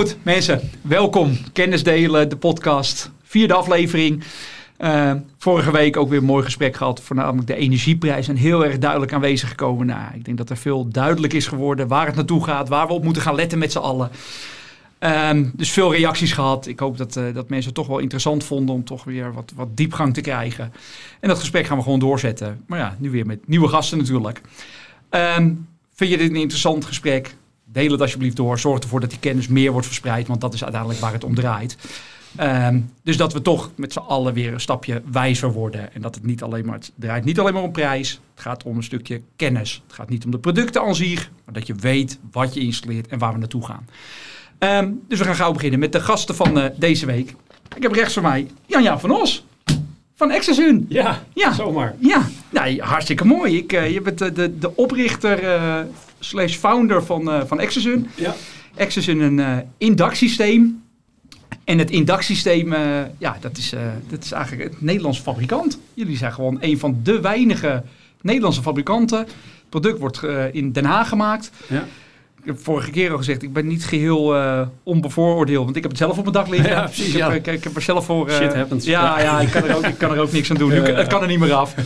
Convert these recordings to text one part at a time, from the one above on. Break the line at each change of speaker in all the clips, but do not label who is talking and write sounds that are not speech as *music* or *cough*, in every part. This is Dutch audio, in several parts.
Goed, mensen, welkom. Kennis delen, de podcast. Vierde aflevering. Uh, vorige week ook weer een mooi gesprek gehad. Voornamelijk de energieprijs. En heel erg duidelijk aanwezig gekomen. Nou, ik denk dat er veel duidelijk is geworden waar het naartoe gaat. Waar we op moeten gaan letten met z'n allen. Um, dus veel reacties gehad. Ik hoop dat, uh, dat mensen het toch wel interessant vonden om toch weer wat, wat diepgang te krijgen. En dat gesprek gaan we gewoon doorzetten. Maar ja, nu weer met nieuwe gasten natuurlijk. Um, vind je dit een interessant gesprek? Deel het alsjeblieft door. Zorg ervoor dat die kennis meer wordt verspreid. Want dat is uiteindelijk waar het om draait. Um, dus dat we toch met z'n allen weer een stapje wijzer worden. En dat het niet alleen maar, het draait niet alleen maar om prijs. Het gaat om een stukje kennis. Het gaat niet om de producten aan zich. Maar dat je weet wat je installeert en waar we naartoe gaan. Um, dus we gaan gauw beginnen met de gasten van uh, deze week. Ik heb rechts van mij Jan-Jan van Os. Van Exasun.
Ja, ja, zomaar.
Ja, nee, hartstikke mooi. Ik, uh, je bent de, de, de oprichter uh, slash founder van, uh, van Exasun.
Ja.
Exasun een indaksysteem. En het indaksysteem, ja, dat is, dat is eigenlijk het Nederlands fabrikant. Jullie zijn gewoon een van de weinige Nederlandse fabrikanten. Het product wordt in Den Haag gemaakt.
Ja.
Ik heb vorige keer al gezegd, ik ben niet geheel uh, onbevooroordeeld. Want ik heb het zelf op mijn dak liggen.
Ja, precies,
ik, heb,
ja.
ik, ik, heb er zelf voor... Uh,
Shit happens.
Ja, ja. ik, kan er ook, ik kan er ook niks aan doen. *laughs* Het kan er niet meer af. Maar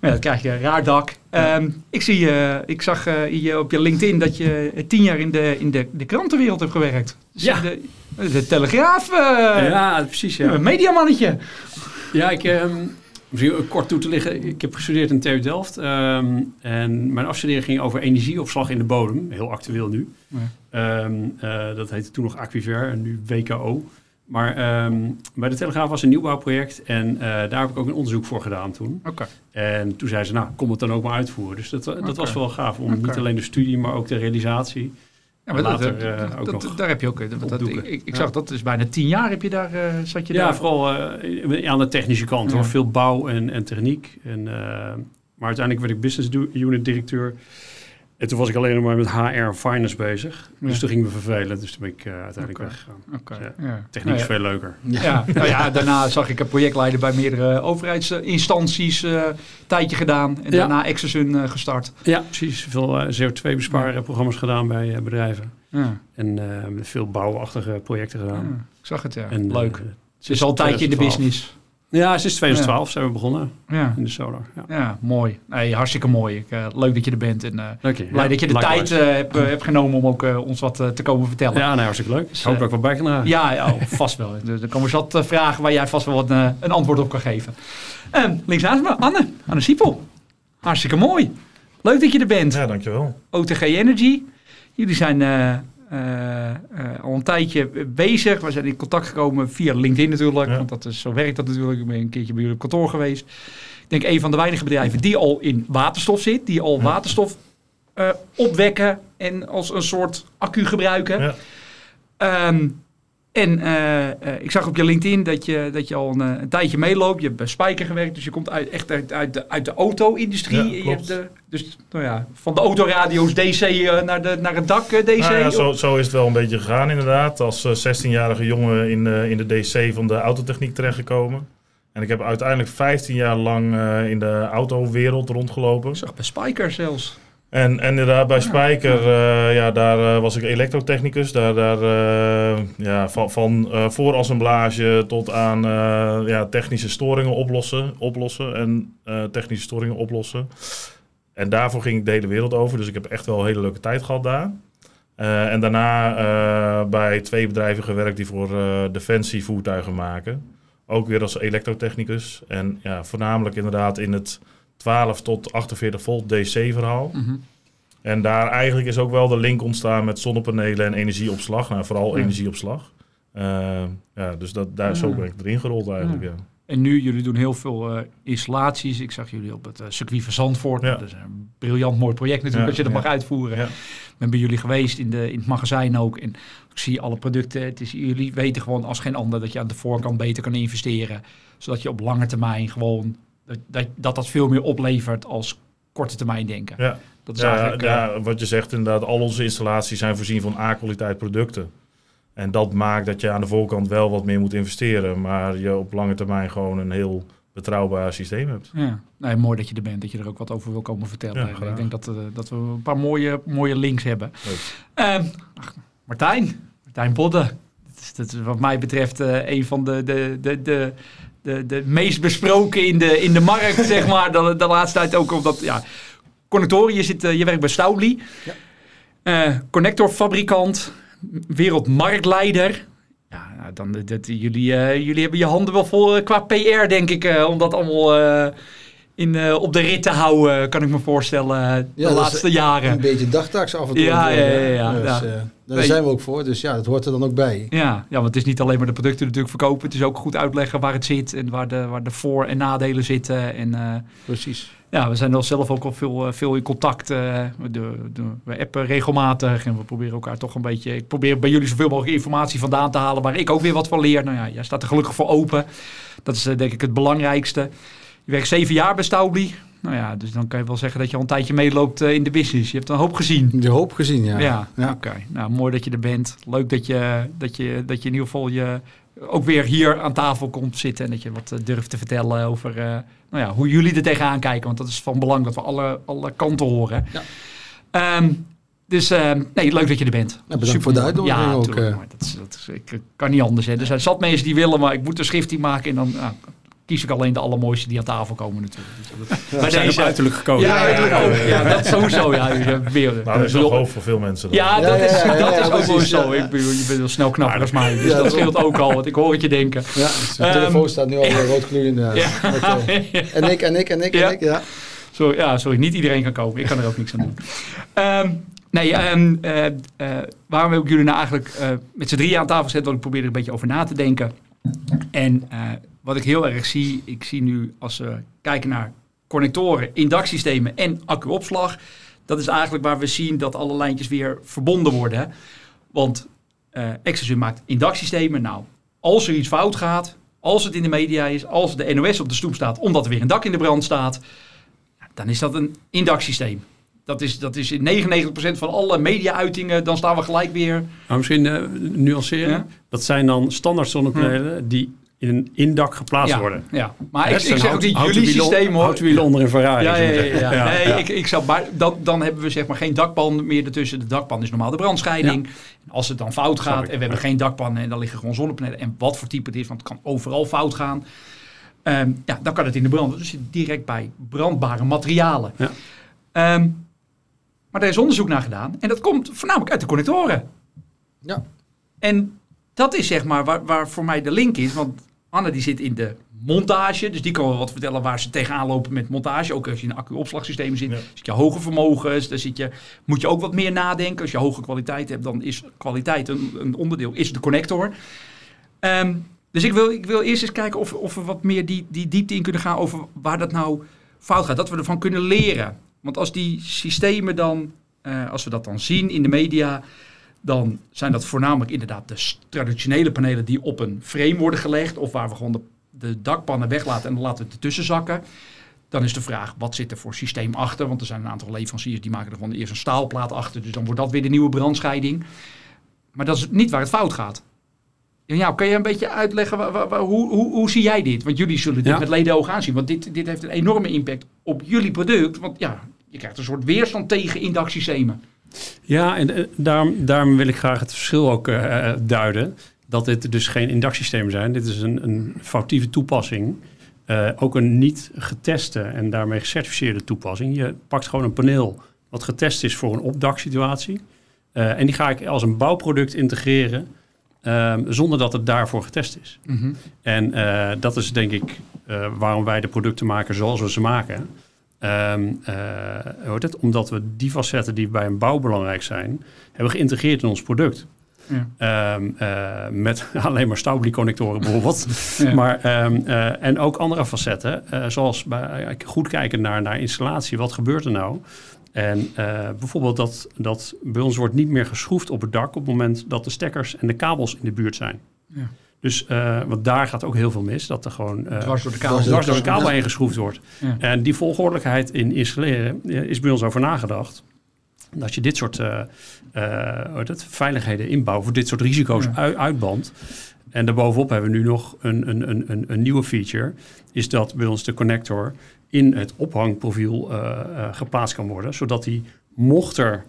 ja, dan krijg je een raar dak. Um, ik, zie, uh, ik zag je op je LinkedIn dat je tien jaar in de, in de, de krantenwereld hebt gewerkt. Dus
ja.
De, de Telegraaf.
ja, precies. Ja.
Een mediamannetje.
Ja, ik... Um, Misschien kort toe te liggen. Ik heb gestudeerd in TU Delft. Um, en mijn afstudering ging over energieopslag in de bodem. Heel actueel nu.
Ja.
Um, uh, dat heette toen nog Aquiver en nu WKO. Maar um, bij de Telegraaf was een nieuwbouwproject. En uh, daar heb ik ook een onderzoek voor gedaan toen.
Okay.
En toen zei ze, nou, kom het dan ook maar uitvoeren. Dus dat, dat
okay.
was wel gaaf. Om
okay.
niet alleen de studie, maar ook de realisatie.
Ja, maar
later,
dat, dat,
uh, ook
dat,
nog
daar heb je ook. Dat, dat, ik, ik, zag dat is bijna tien jaar heb je daar, uh, zat je
ja,
daar.
vooral uh, aan de technische kant
Ja.
hoor. Veel bouw en, en techniek. En, maar uiteindelijk werd ik business unit directeur. En toen was ik alleen nog maar met HR en finance bezig.
Ja.
Dus toen ging me vervelen. Dus toen ben ik uiteindelijk
Oké.
weggegaan. Dus,
ja.
Techniek
Nou
is
ja.
veel leuker.
Ja, *laughs* nou ja, daarna zag ik een projectleider bij meerdere overheidsinstanties uh, tijdje gedaan. En daarna Exasun uh, gestart.
Ja, precies. Veel CO2-bespaarprogramma's gedaan bij bedrijven.
Ja.
En veel bouwachtige projecten gedaan.
Ik zag het, ja.
En,
Leuk. Ze is al een tijdje in de
2012.
business.
Ja, sinds 2012 zijn we begonnen
Ja,
in de solar. Ja.
ja mooi. Nee, hartstikke mooi. Ik, uh, leuk dat je er bent. En uh,
Dank je.
blij
Ja,
dat je de
likewise.
tijd uh, hebt hebt genomen om ook uh, ons wat uh, te komen vertellen.
Ja, nee, hartstikke leuk. Ik
Dus,
hoop
eh,
dat ik wat bij kan dragen.
Ja, ja oh, vast wel. Er er komen zat vragen waar jij vast wel wat, uh, een antwoord op kan geven. Um, links naast me, Anne. Anne Siepel. Hartstikke mooi. Leuk dat je er bent.
Ja, dankjewel.
OTG Energy. Jullie zijn uh, al een tijdje bezig. We zijn in contact gekomen via LinkedIn natuurlijk.
Ja.
Want dat is, zo werkt dat natuurlijk. Ik ben een keertje bij jullie op kantoor geweest. Ik denk een van de weinige bedrijven die al in waterstof zit. Die al
Ja.
waterstof uh, opwekken en als een soort accu gebruiken.
Ja.
Um, en uh, uh, ik zag op je LinkedIn dat je, dat je al een, een, tijdje meeloopt. Je hebt bij Spijker gewerkt, dus je komt uit, echt uit, uit de, uit de auto-industrie.
Ja,
je hebt
klopt.
de, dus nou ja, van de autoradio's DC uh, naar, de, naar het dak DC.
Nou ja, zo, zo is het wel een beetje gegaan inderdaad. Als uh, 16-jarige jongen in, in de DC van de autotechniek terechtgekomen. En ik heb uiteindelijk 15 jaar lang in de autowereld rondgelopen.
Ik zag bij Spijker zelfs.
En, en inderdaad, bij Spijker, uh, ja, daar uh, was ik elektrotechnicus. Daar, daar uh, ja, van, van voorassemblage tot aan ja, technische storingen oplossen, oplossen en technische storingen oplossen. En daarvoor ging ik de hele wereld over. Dus ik heb echt wel een hele leuke tijd gehad daar. en daarna bij twee bedrijven gewerkt die voor defensie voertuigen maken. Ook weer als elektrotechnicus. En ja, voornamelijk inderdaad in het 12 tot 48 volt DC verhaal.
Mm -hmm.
En daar eigenlijk is ook wel de link ontstaan met zonnepanelen en energieopslag. Nou, vooral ja. energieopslag. Uh, ja, dus dat, daar
Ja.
zo ben ik erin gerold eigenlijk, ja.
En nu, jullie doen heel veel uh, installaties. Ik zag jullie op het uh, circuit van Zandvoort.
Ja.
Dat is een briljant mooi project natuurlijk,
Ja,
als je dat
ja.
mag uitvoeren.
Ja.
Ik ben bij jullie geweest in, de, in het magazijn ook. En ik zie alle producten. Het is, jullie weten gewoon als geen ander dat je aan de voorkant beter kan investeren. Zodat je op lange termijn gewoon... Dat dat, dat, dat veel meer oplevert als korte termijn denken.
Ja.
Dat is
Ja,
eigenlijk... eh,
wat je zegt inderdaad, al onze installaties zijn voorzien van A-kwaliteit producten. En dat maakt dat je aan de voorkant wel wat meer moet investeren, maar je op lange termijn gewoon een heel betrouwbaar systeem hebt.
Ja, nee, mooi dat je er bent, dat je er ook wat over wil komen vertellen.
Ja,
ik denk dat, uh, dat we een paar mooie, mooie links hebben. Uh, ach, Martijn, Martijn Bodde. Dat is, dat is wat mij betreft eh, een van de, de, de, de, de, de meest besproken in de, in de markt, *laughs* zeg maar. De, de laatste tijd ook omdat, ja... Connectoren, je, zit, eh, je werkt bij Staubli.
Ja.
Eh, connectorfabrikant, wereldmarktleider. Ja, nou, dan, dat, jullie, eh, jullie hebben je handen wel vol qua PR, denk ik, om dat allemaal in, eh, op de rit te houden, kan ik me voorstellen, eh, de
Ja,
laatste jaren.
Een beetje dagtaaks af en toe.
Ja, ja, ja, ja,
Dus,
ja.
eh, daar
Nee.
zijn we ook voor. Dus ja, dat hoort er dan ook bij.
Ja, ja, want het is niet alleen maar de producten natuurlijk verkopen. Het is ook goed uitleggen waar het zit en waar de, waar de voor- en nadelen zitten. En
Precies.
ja, we zijn wel zelf ook al veel, veel in contact. de, de, we appen regelmatig en we proberen elkaar toch een beetje... Ik probeer bij jullie zoveel mogelijk informatie vandaan te halen waar ik ook weer wat van leer. Nou ja, jij staat er gelukkig voor open. Dat is denk ik het belangrijkste. Je werkt zeven jaar bij Staubli. Nou ja, dus dan kan je wel zeggen dat je al een tijdje meeloopt eh, in de business. Je hebt een hoop gezien.
De hoop gezien, ja.
Ja,
Ja.
oké. Nou, mooi dat je er bent. Leuk dat je, dat je, dat je in ieder geval je ook weer hier aan tafel komt zitten en dat je wat eh, durft te vertellen over eh, nou ja, hoe jullie er tegenaan kijken. Want dat is van belang dat we alle, alle kanten horen.
Ja.
Ehm, dus ehm, nee, leuk dat je er bent.
bedankt voor de uitnodiging
ja,
ook,
tuurlijk, maar dat, is, dat is, ik kan niet anders. Hè. Er zijn zat mensen die willen, maar ik moet een schrift maken en dan nou, kies ik alleen de allermooiste die aan tafel komen natuurlijk. Dus dat- bij
zijn op
deze-
uiterlijk gekomen.
ja, uiterlijk ook. Ja, dat sowieso. Ja, weer,
Nou, dat is nog hoop voor veel mensen. dan.
ja, dat
ja,
is,
ja,
dat
ja,
is ook wel
precies,
zo.
ja.
Ik bedoel, je bent wel snel knapper als mij. Dus
Ja,
dat scheelt ook al, want ik hoor het je denken.
Ja, *laughs* de
Ehm,
telefoon staat nu al *laughs* rood gloeiend. *laughs* Ja. En ik, en ik, en ik,
Ja.
en ik. Ja.
Sorry, ja, sorry, niet iedereen kan komen. Ik kan er ook niks aan doen. Ehm, nee, ehm, eh, eh, waarom heb ik jullie nou eigenlijk eh, met z'n drieën aan tafel gezet? Want ik probeer er een beetje over na te denken. En eh, wat ik heel erg zie, ik zie nu als we kijken naar connectoren, indaksystemen en accuopslag. Dat is eigenlijk waar we zien dat alle lijntjes weer verbonden worden. hè. Want eh Excelsior maakt indaksystemen. Nou, als er iets fout gaat, als het in de media is, als de NOS op de stoep staat omdat er weer een dak in de brand staat, dan is dat een indaksysteem. Dat is, dat is in 99% van alle media-uitingen, dan staan we gelijk weer.
Maar misschien eh, nuanceren.
Ja.
Dat zijn dan standaard zonnepanelen die in een indak geplaatst
ja,
worden.
ja. Maar ik, ik zeg ook niet jullie systeem hoor.
houten wielen onder een Ferrari.
Ja, ja. Nee,
ja.
Ik, ik zou, maar dan, dan hebben we zeg maar geen dakpan meer ertussen. De dakpan is normaal de brandscheiding. En Als het dan fout gaat en we hebben
ja.
geen dakpan en dan liggen gewoon zonnepanelen. En wat voor type het is, want het kan overal fout gaan. Ehm, ja, dan kan het in de brand. Dus direct bij brandbare materialen.
Ja.
Ehm, maar daar is onderzoek naar gedaan. En dat komt voornamelijk uit de connectoren.
Ja.
En dat is zeg maar waar, waar voor mij de link is. Want Anne die zit in de montage. Dus die kan wel wat vertellen waar ze tegenaan lopen met montage. Ook als je in een accu-opslagsysteem zit.
Ja.
Zit je hoge vermogens. Dan zit je, moet je ook wat meer nadenken. Als je hoge kwaliteit hebt, dan is kwaliteit een, een onderdeel. Is de connector. Ehm, dus ik wil, ik wil eerst eens kijken of, of we wat meer die, die diepte in kunnen gaan over waar dat nou fout gaat. Dat we ervan kunnen leren. Want als die systemen dan, eh, als we dat dan zien in de media, dan zijn dat voornamelijk inderdaad de traditionele panelen die op een frame worden gelegd. Of waar we gewoon de, de dakpannen weglaten en dan laten we het ertussen zakken. Dan is de vraag, wat zit er voor systeem achter? Want er zijn een aantal leveranciers die maken er gewoon eerst een staalplaat achter. Dus dan wordt dat weer de nieuwe brandscheiding. Maar dat is niet waar het fout gaat. Ja, kan je een beetje uitleggen, hoe, hoe, hoe zie jij dit? Want jullie zullen dit
Ja.
met leden ogen aanzien. Want dit, dit heeft een enorme impact op jullie product. Want ja, je krijgt een soort weerstand tegen indaksystemen.
Ja, en eh, daarom, daarom wil ik graag het verschil ook eh, duiden. Dat dit dus geen indaksystemen zijn. Dit is een, een foutieve toepassing. Eh, ook een niet geteste en daarmee gecertificeerde toepassing. Je pakt gewoon een paneel wat getest is voor een opdaksituatie. Eh, en die ga ik als een bouwproduct integreren. ehm, zonder dat het daarvoor getest is. En eh, dat is denk ik eh, waarom wij de producten maken zoals we ze maken. Ehm, eh, het? Omdat we die facetten die bij een bouw belangrijk zijn, hebben geïntegreerd in ons product.
Ja.
Ehm, eh, met *laughs* alleen maar Staubli-connectoren bijvoorbeeld. *laughs*
Ja.
Maar, ehm, eh, en ook andere facetten, zoals bij, goed kijken naar, naar installatie. Wat gebeurt er nou? En bijvoorbeeld dat, dat bij ons wordt niet meer geschroefd op het dak op het moment dat de stekkers en de kabels in de buurt zijn.
Ja.
Dus, eh, want daar gaat ook heel veel mis, dat er gewoon eh,
Dwars door de kabel.
dwars door de
kabel.
kabel heen geschroefd wordt.
Ja.
En die volgordelijkheid in installeren eh, is bij ons over nagedacht. Dat je dit soort eh, eh, veiligheden inbouwt, voor dit soort risico's
Ja.
ui- uitbandt. En daarbovenop hebben we nu nog een, een, een, een, een nieuwe feature. Is dat bij ons de connector in het ophangprofiel eh, eh, geplaatst kan worden. Zodat die, mocht er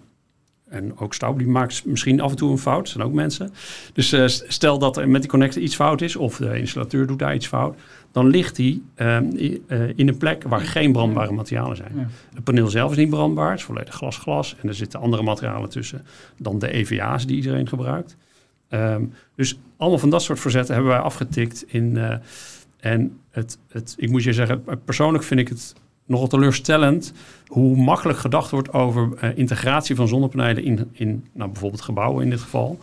En ook Staub die maakt misschien af en toe een fout. Dat zijn ook mensen. Dus eh, stel dat er met die connector iets fout is... of de installateur doet daar iets fout... dan ligt die ehm, eh, in een plek waar geen brandbare materialen zijn.
Ja.
Het paneel zelf is niet brandbaar. Het is volledig glas-glas. En er zitten andere materialen tussen dan de EVA's die iedereen gebruikt. Ehm, dus allemaal van dat soort verzetten hebben wij afgetikt. In, eh, en het, het, ik moet je zeggen, persoonlijk vind ik het nogal teleurstellend hoe makkelijk gedacht wordt over eh, integratie van zonnepanelen in, in nou, bijvoorbeeld gebouwen in dit geval.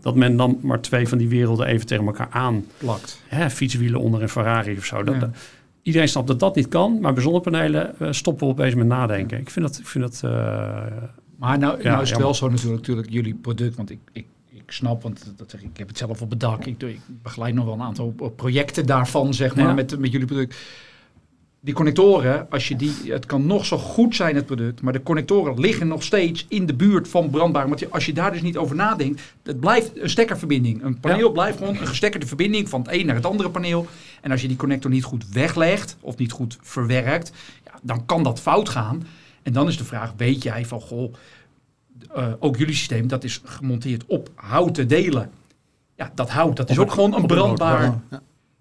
Dat men dan maar twee van die werelden even tegen elkaar aan
Plakt.
hè, fietswielen onder een Ferrari of zo. Dat,
Ja.
iedereen snapt dat dat niet kan, maar bij zonnepanelen eh, stoppen we opeens met nadenken. Ik vind dat, ik vind dat eh,
Maar nou,
Ja,
nou is het wel zo natuurlijk, natuurlijk jullie product, want ik, ik, ik snap, want dat- zeg ik, ik heb het zelf op het dak. Ik, doe- ik begeleid nog wel een aantal projecten daarvan, zeg maar,
Ja.
met, met jullie product. Die connectoren, als je die, het kan nog zo goed zijn het product, maar de connectoren liggen nog steeds in de buurt van brandbaar. Want als je daar dus niet over nadenkt, het blijft een stekkerverbinding. Een paneel
Ja.
blijft gewoon een gestekkerde verbinding van het een naar het andere paneel. En als je die connector niet goed weglegt of niet goed verwerkt, ja, dan kan dat fout gaan. En dan is de vraag, weet jij van, goh, eh, ook jullie systeem, dat is gemonteerd op houten delen. Ja, dat hout, dat is ook gewoon een brandbaar...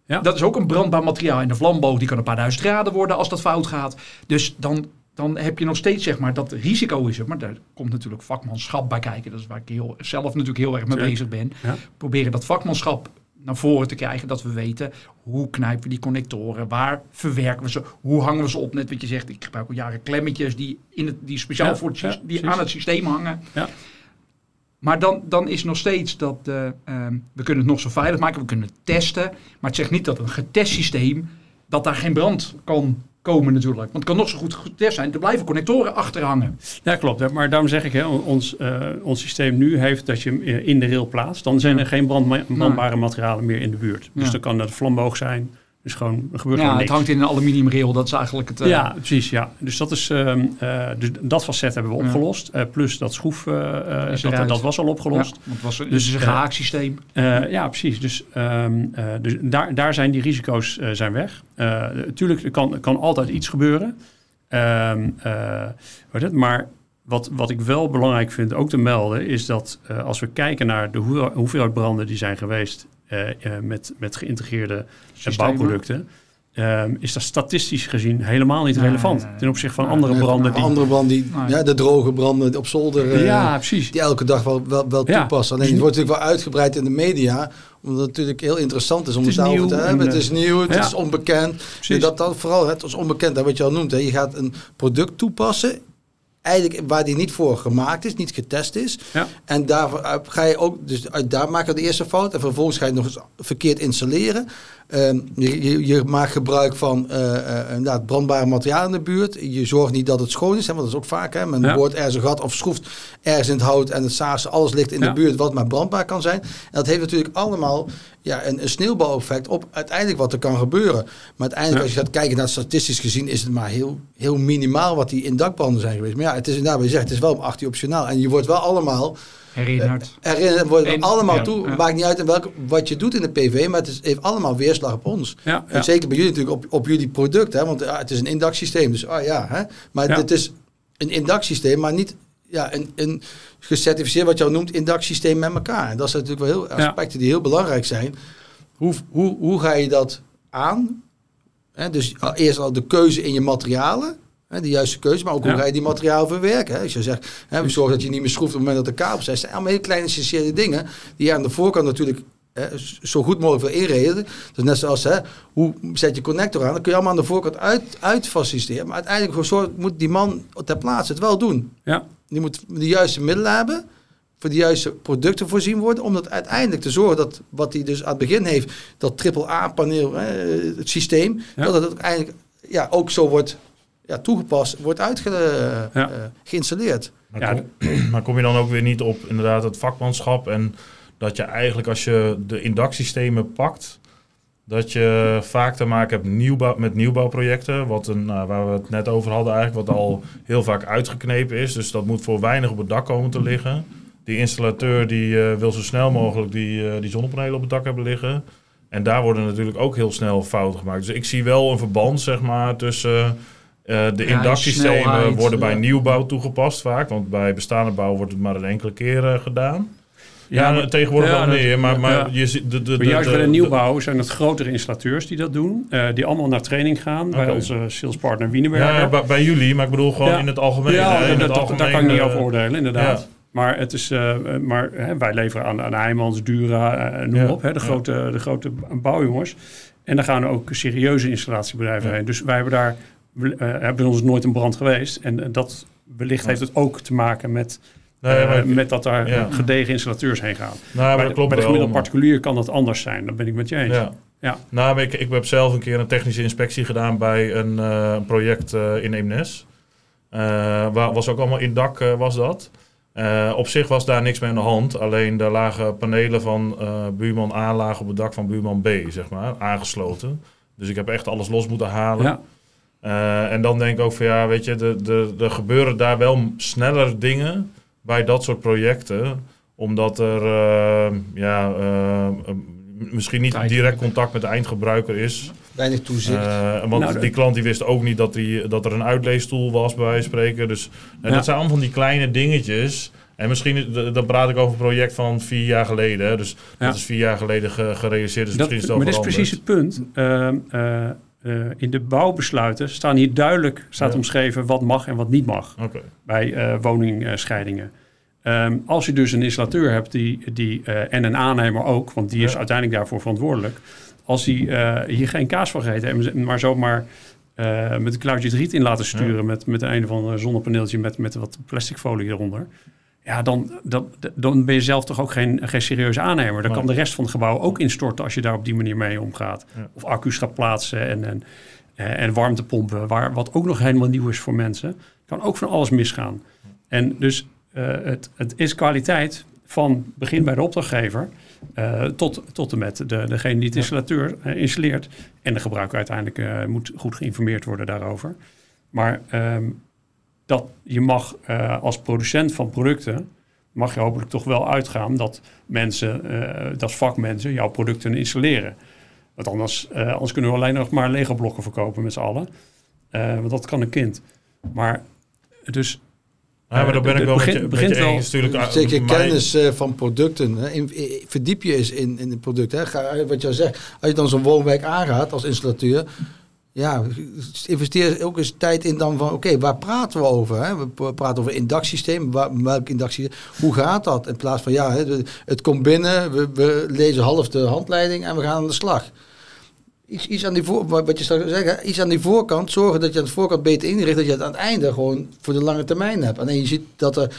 Ja.
Dat is ook een brandbaar materiaal. En de vlamboog die kan een paar duizend graden worden als dat fout gaat. Dus dan, dan heb je nog steeds zeg maar dat risico is er. Maar daar komt natuurlijk vakmanschap bij kijken. Dat is waar ik heel, zelf natuurlijk heel erg mee bezig ben.
Ja.
Proberen dat vakmanschap naar voren te krijgen. Dat we weten hoe knijpen we die connectoren. Waar verwerken we ze. Hoe hangen we ze op. Net wat je zegt. Ik gebruik al jaren klemmetjes die, in het, die speciaal
Ja,
voor het, die aan het systeem hangen.
Ja.
Maar dan, dan is nog steeds dat eh, ehm, we kunnen het nog zo veilig maken, we kunnen het testen. Maar het zegt niet dat een getest systeem, dat daar geen brand kan komen natuurlijk. Want het kan nog zo goed getest zijn, er blijven connectoren achter hangen.
Ja, klopt. Maar daarom zeg ik, hè, ons, eh, ons systeem nu heeft dat je hem eh, in de rail plaatst. Dan zijn er geen brandma- brandbare materialen meer in de buurt. Dus
Ja.
dan kan dat vlamboog zijn. Dus gewoon, er gebeurt
Ja,
gewoon
het hangt in een aluminiumrail, dat is eigenlijk het... eh,
ja, precies. Ja. Dus, dat, is, ehm, eh, dus dat facet hebben we
Ja.
opgelost. Eh, plus dat schroef, dat, dat was al
ja,
opgelost.
het was, dus
Dus,
het is een
eh,
gehaakt systeem.
Ja, precies. Dus, ehm, eh, dus daar, daar zijn die risico's zijn weg. Natuurlijk, er kan, kan altijd iets gebeuren. Ehm, eh, het, maar wat, wat ik wel belangrijk vind ook te melden... is dat als we kijken naar de hoeveel- hoeveelheid branden die zijn geweest... eh, eh, met, met geïntegreerde eh,
Systemen.
bouwproducten... ehm, is dat statistisch gezien helemaal niet relevant...
nee, nee.
ten opzichte van
Nee,
andere branden die...
Andere branden, die, ja, de droge branden op zolder, eh,
ja, precies.
die elke dag wel, wel, wel
Ja.
toepassen. Alleen het wordt natuurlijk wel uitgebreid in de media, omdat het natuurlijk heel interessant is om
Het
het,
is
daarover te
nieuw
hebben.
en,
Het is nieuw, het
ja.
is onbekend.
precies.
Dat, dat vooral, het is onbekend, hè, wat je al noemt. Hè. Je gaat een product toepassen, eigenlijk waar die niet voor gemaakt is, niet getest is.
Ja.
En daar ga je ook, dus uit daar maken we de eerste fout. En vervolgens ga je het nog eens verkeerd installeren. Ehm, je, je, maakt gebruik van inderdaad brandbare materiaal in de buurt. Je zorgt niet dat het schoon is, hè, want dat is ook vaak. Hè. Men
Ja.
boort ergens een gat of schroeft ergens in het hout en het saas, alles ligt in
Ja.
de buurt wat maar brandbaar kan zijn. En dat heeft natuurlijk allemaal ja, een, een sneeuwbaleffect op uiteindelijk wat er kan gebeuren. Maar uiteindelijk
Ja.
als je gaat kijken naar statistisch gezien is het maar heel, heel minimaal wat die in dakbranden zijn geweest. Maar ja, het is inderdaad, wat je zegt, het is wel om 18 optionaal. En je wordt wel allemaal
Herinnerd.
herinnerd, worden we allemaal
ja,
toe.
ja.
Maakt niet uit in welke, wat je doet in de PV, maar het is, heeft allemaal weerslag op ons.
ja,
En
ja.
zeker bij jullie natuurlijk op, op jullie product, hè, want ja, het is een indaksysteem. Dus ah ja, hè, maar
Ja.
het is een indaksysteem, maar niet ja, een, een gecertificeerd, wat je al noemt, indaksysteem met elkaar. En dat zijn natuurlijk wel heel
Ja.
aspecten die heel belangrijk zijn. Hoe, hoe, hoe ga je dat aan? Hè, dus al- eerst al de keuze in je materialen. Hè, de juiste keuze, maar ook hoe ga je die materiaal verwerken? Hè? Als je zegt, hè, we zorgen dat je niet meer schroeft op het moment dat de kabels zijn. Zijn allemaal hele kleine essentiële dingen die je aan de voorkant natuurlijk hè, zo goed mogelijk wil inreden. Dus net zoals, hè, hoe zet je connector aan? Dat kun je allemaal aan de voorkant uit, uit faciliteren. Maar uiteindelijk moet die man ter plaatse het wel doen.
Ja.
Die moet de juiste middelen hebben, voor de juiste producten voorzien worden, om dat uiteindelijk te zorgen dat wat hij dus aan het begin heeft, dat AAA-paneel, het systeem,
Ja.
dat het uiteindelijk ja, ook zo wordt ja, toegepast, wordt uitge,
Ja.
eh, geïnstalleerd.
Maar,
Ja,
kom, *clears throat* maar kom je dan ook weer niet op inderdaad het vakmanschap en dat je eigenlijk als je de indaksystemen pakt, dat je vaak te maken hebt nieuwbouw, met nieuwbouwprojecten, wat een, nou, waar we het net over hadden eigenlijk, wat al heel vaak uitgeknepen is. Dus dat moet voor weinig op het dak komen te liggen. Die installateur die eh, wil zo snel mogelijk die, eh, die zonnepanelen op het dak hebben liggen. En daar worden natuurlijk ook heel snel fouten gemaakt. Dus ik zie wel een verband zeg maar tussen Eh, de
Ja,
indaksystemen
snelheid,
worden bij
ja.
nieuwbouw toegepast vaak, want bij bestaande bouw wordt het maar een enkele keer eh, gedaan. Ja,
maar-
tegenwoordig
ja,
wel
dat-
meer, maar, maar
ja.
je ziet de, de,
juist
de-
bij de
de-
nieuwbouw zijn het grotere installateurs die dat doen. eh, die allemaal naar training gaan bij onze salespartner Wienerberger.
Ja, bij, bij jullie, maar ik bedoel gewoon
Ja.
in het algemeen.
Ja,
hè, in
dat,
het
dat-
algemeen,
daar kan ik niet
eh,
over oordelen, inderdaad.
ja.
Maar, het is, eh, maar hè, wij leveren aan, aan Heijmans, Dura, eh, noem
Ja,
op, hè, de,
ja.
grote, de grote bouwjongens. En daar gaan ook serieuze installatiebedrijven
Ja.
heen. Dus wij hebben daar, we, eh, hebben ons nooit een brand geweest. En eh, dat wellicht heeft het ook te maken met,
Nee,
eh, met dat daar
Ja.
gedegen installateurs heen gaan.
nou, maar
bij,
dat
de,
klopt
bij de gemiddelde particulier kan dat anders zijn. Dat ben ik met je eens.
Ja.
Ja.
Nou, ik, ik heb zelf een keer een technische inspectie gedaan bij een project in Eemnes. Waar was ook allemaal in dak was dat. Op zich was daar niks mee aan de hand. Alleen er lagen panelen van buurman A lagen op het dak van buurman B, zeg maar, aangesloten. Dus ik heb echt alles los moeten halen.
Ja.
Eh, en dan denk ik ook van ja, weet je, er de, de, gebeuren daar wel sneller dingen bij dat soort projecten. Omdat er eh, ja, eh, misschien niet direct contact met de eindgebruiker is.
Weinig toezicht.
Eh, want
Nou,
die klant die wist ook niet dat, die, dat er een uitleestoel was bij wijze van spreken. Dus
Ja.
dat zijn allemaal van die kleine dingetjes. En misschien, is- dan praat ik over een project van vier jaar geleden. Hè. Dus
Ja.
dat is vier jaar geleden ge- gerealiseerd. Dus
Dat,
misschien is het wel
maar dit is precies het punt. Eh, in de bouwbesluiten staan hier duidelijk staat
Ja.
omschreven wat mag en wat niet mag bij eh, woningscheidingen. Ehm, als je dus een installateur hebt die, die, eh, en een aannemer ook, want die is
Ja.
uiteindelijk daarvoor verantwoordelijk. Als die hier geen kaas van gegeten hebben, maar zomaar met een kluitje het riet in laten sturen met, met een of ander zonnepaneeltje met, met wat plastic folie eronder. Ja, dan, dan, dan ben je zelf toch ook geen, geen serieuze aannemer. Dan kan de rest van het gebouw ook instorten als je daar op die manier mee omgaat.
Ja.
Of accu's gaat plaatsen en, en, eh, en warmtepompen, waar, wat ook nog helemaal nieuw is voor mensen. Kan ook van alles misgaan. En dus eh, het, het is kwaliteit van begin bij de opdrachtgever eh, tot, tot en met de, degene die het installateur eh, installeert. En de gebruiker uiteindelijk moet goed geïnformeerd worden daarover. Maar ehm, dat je mag eh, als producent van producten, mag je hopelijk toch wel uitgaan dat mensen, eh, dat vakmensen jouw producten installeren. Want anders, eh, anders kunnen we alleen nog maar Lego blokken verkopen met z'n allen. Eh, want dat kan een kind. Maar dus
Ja, maar dan ben ik wel
begint-
met je, met
begint
je
wel-
eens. Natuurlijk, uh,
Zeker kennis eh, van producten. Hè. In, in- verdiep je eens in, in het product. Hè. Ga, wat je al zegt, als je dan zo'n woonwijk aangaat als installateur. Ja, investeer ook eens tijd in dan van, oké, waar praten we over? Hè? We praten over indaksysteem. Waar, welk indaksysteem? Hoe gaat dat? In plaats van, ja, het komt binnen, we, we lezen half de handleiding en we gaan aan de slag. Iets, iets aan die voor, wat je hè, iets aan die voorkant, zorgen dat je aan de voorkant beter inricht, dat je het aan het einde gewoon voor de lange termijn hebt. Alleen je ziet dat er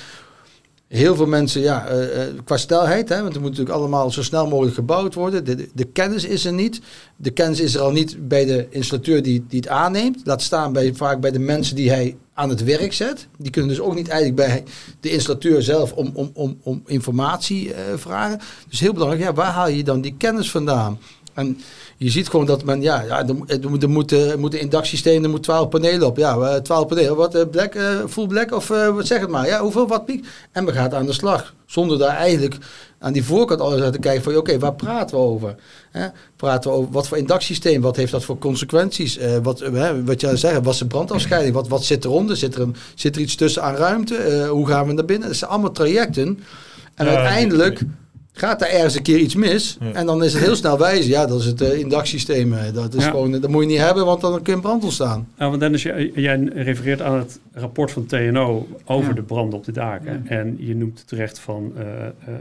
heel veel mensen, ja, eh, qua snelheid, hè, want er moet natuurlijk allemaal zo snel mogelijk gebouwd worden. De, de, de kennis is er niet. De kennis is er al niet bij de installateur die, die het aanneemt. Laat staan bij, vaak bij de mensen die hij aan het werk zet. Die kunnen dus ook niet eigenlijk bij de installateur zelf om, om, om, om informatie eh, vragen. Dus heel belangrijk, ja, waar haal je dan die kennis vandaan? En je ziet gewoon dat men, ja, ja er, er, moet- er moet, eh, er moet een indaksysteem, er moet 12 panelen op. Ja, eh, 12 panelen. Wat, eh, black, eh, full black of eh, wat zeg het maar. Ja, hoeveel watt piek? En we gaan aan de slag. Zonder daar eigenlijk aan die voorkant alles uit te kijken van, oké, waar praten we over? Hè? Praten we over wat voor indaksysteem? Wat heeft dat voor consequenties? Eh, wat, eh, hè, wat jij zegt, wat is de brandafscheiding? Wat, wat zit eronder? Zit er, een, zit er iets tussen aan ruimte? Eh, hoe gaan we naar binnen? Dat zijn allemaal trajecten. En
Ja,
uiteindelijk gaat daar ergens een keer iets mis.
Ja.
En dan is het heel snel wijzen. Ja, dat is het uh, Dat, is
Ja.
gewoon, dat moet je niet hebben, want dan kun je brand ontstaan.
Nou, want Dennis, jij, jij refereert aan het rapport van TNO over
Ja.
de branden op de daken. En je noemt terecht van eh,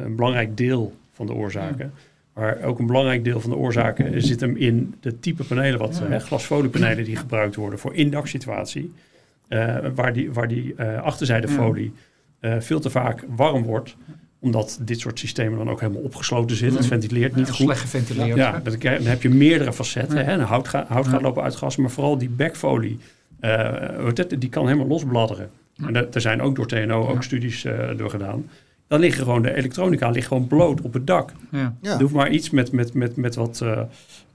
een belangrijk deel van de oorzaken. Maar ook een belangrijk deel van de oorzaken zit hem in de type panelen, wat glasfoliepanelen die gebruikt worden voor indaksituatie. eh, waar die, waar die achterzijdefolie veel te vaak warm wordt omdat dit soort systemen dan ook helemaal opgesloten zitten. Het ventileert niet goed.
Slecht geventileerd.
Ja, dan, heb je meerdere facetten.
Ja.
Hè? Een hout, ga- hout gaat
Ja.
lopen uitgassen, maar vooral die backfolie, eh, hoe heet het? die kan helemaal losbladderen. En er, er zijn ook door TNO ook
Ja.
studies eh, door gedaan. Dan liggen gewoon de elektronica ligt gewoon bloot op het dak.
Ja.
Ja.
Er hoeft maar iets met, met, met, met wat, eh,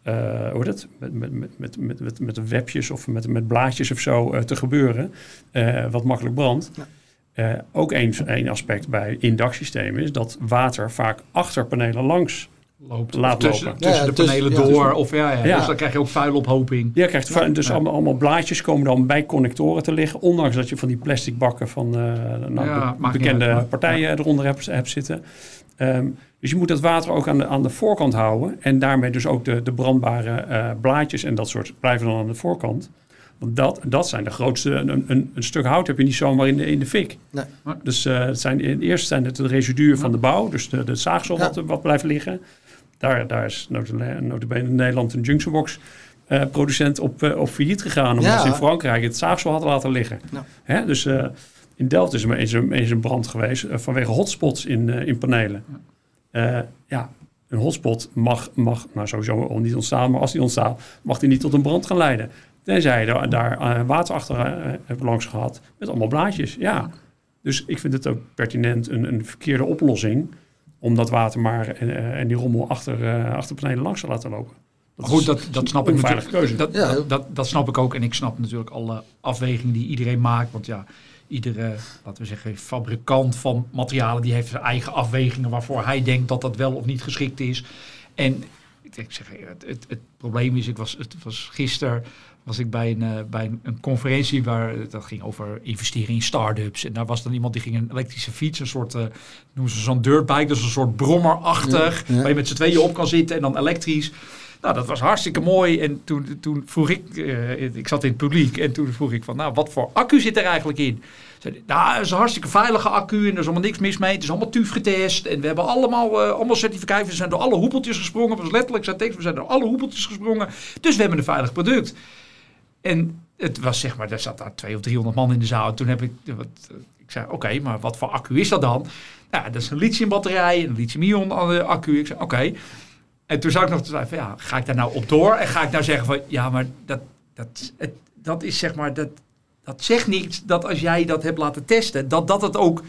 eh, hoe heet het? Met, met, met, met, met, webjes of met, met blaadjes of zo te gebeuren, eh, wat makkelijk brandt.
Ja.
Eh, ook één één aspect bij indaksystemen is dat water vaak achter panelen langs
loopt.
Laat
tussen,
lopen.
tussen
Ja,
de
tussen-
panelen
ja,
door.
tussen-
Of ja, ja,
Ja.
Dus dan krijg je ook vuilophoping.
Je krijgt va- dus
Ja.
allemaal, allemaal blaadjes komen dan bij connectoren te liggen. Ondanks dat je van die plastic bakken van eh, nou,
Ja,
be- bekende
uit,
partijen eronder hebt, hebt zitten. Ehm, dus je moet dat water ook aan de, aan de voorkant houden. En daarmee dus ook de, de brandbare eh, blaadjes en dat soort blijven dan aan de voorkant. Want dat, dat zijn de grootste. Een, een, een stuk hout heb je niet zomaar in de, in de fik.
Nee.
Dus eh, het zijn, in eerst zijn het de residuen van de bouw. Dus de, de zaagsel
Ja.
wat, wat blijft liggen. Daar, daar is notabene in Nederland een junctionbox eh, producent op, eh, op failliet gegaan. Omdat
Ja.
ze in Frankrijk het zaagsel hadden laten liggen.
Ja.
Hè? Dus eh, in Delft is er eens een, eens een brand geweest vanwege hotspots in, eh, in panelen. Eh, ja, een hotspot mag, mag nou sowieso al niet ontstaan, maar als die ontstaat, mag die niet tot een brand gaan leiden. Tenzij je daar, daar eh, water achter eh, hebt langs gehad met allemaal blaadjes. Ja. Dus ik vind het ook pertinent een, een verkeerde oplossing om dat water maar en, eh, en die rommel achter, achter panelen langs te laten lopen.
Maar goed,
is
dat, dat snap ik natuurlijk.
keuze.
Dat,
Ja.
dat, dat, dat snap ik ook. En ik snap natuurlijk alle afwegingen die iedereen maakt. Want ja, iedere, laten we zeggen, fabrikant van materialen... die heeft zijn eigen afwegingen waarvoor hij denkt dat dat wel of niet geschikt is. En ik denk, zeg, het, het, het probleem is, ik was, het was gisteren was ik bij een, eh, bij een, een conferentie waar dat ging over investeren in start-ups. En daar was dan iemand die ging een elektrische fiets, een soort, eh noemen ze zo'n dirtbike, dus een soort brommerachtig,
Ja, ja.
waar je met z'n tweeën op kan zitten en dan elektrisch. Nou, dat was hartstikke mooi. En toen, toen vroeg ik, eh, ik zat in het publiek, en toen vroeg ik van, nou, wat voor accu zit er eigenlijk in? Zei nou, het is een hartstikke veilige accu en er is allemaal niks mis mee. Het is allemaal TUF getest en we hebben allemaal, eh, allemaal certificaten. We zijn door alle hoepeltjes gesprongen. Het was letterlijk zijn tekst, we zijn door alle hoepeltjes gesprongen. Dus we hebben een veilig product. En het was zeg maar, er zat daar 200 of 300 man in de zaal. En toen heb ik, wat, ik zei, oké, maar wat voor accu is dat dan? Nou, dat is een lithiumbatterij, een lithium-ion accu. Ik zei, oké. En toen zou ik nog van, ja, ga ik daar nou op door? En ga ik nou zeggen van, ja, maar dat, dat, dat is zeg maar, dat, dat zegt niet dat als jij dat hebt laten testen, dat dat het ook,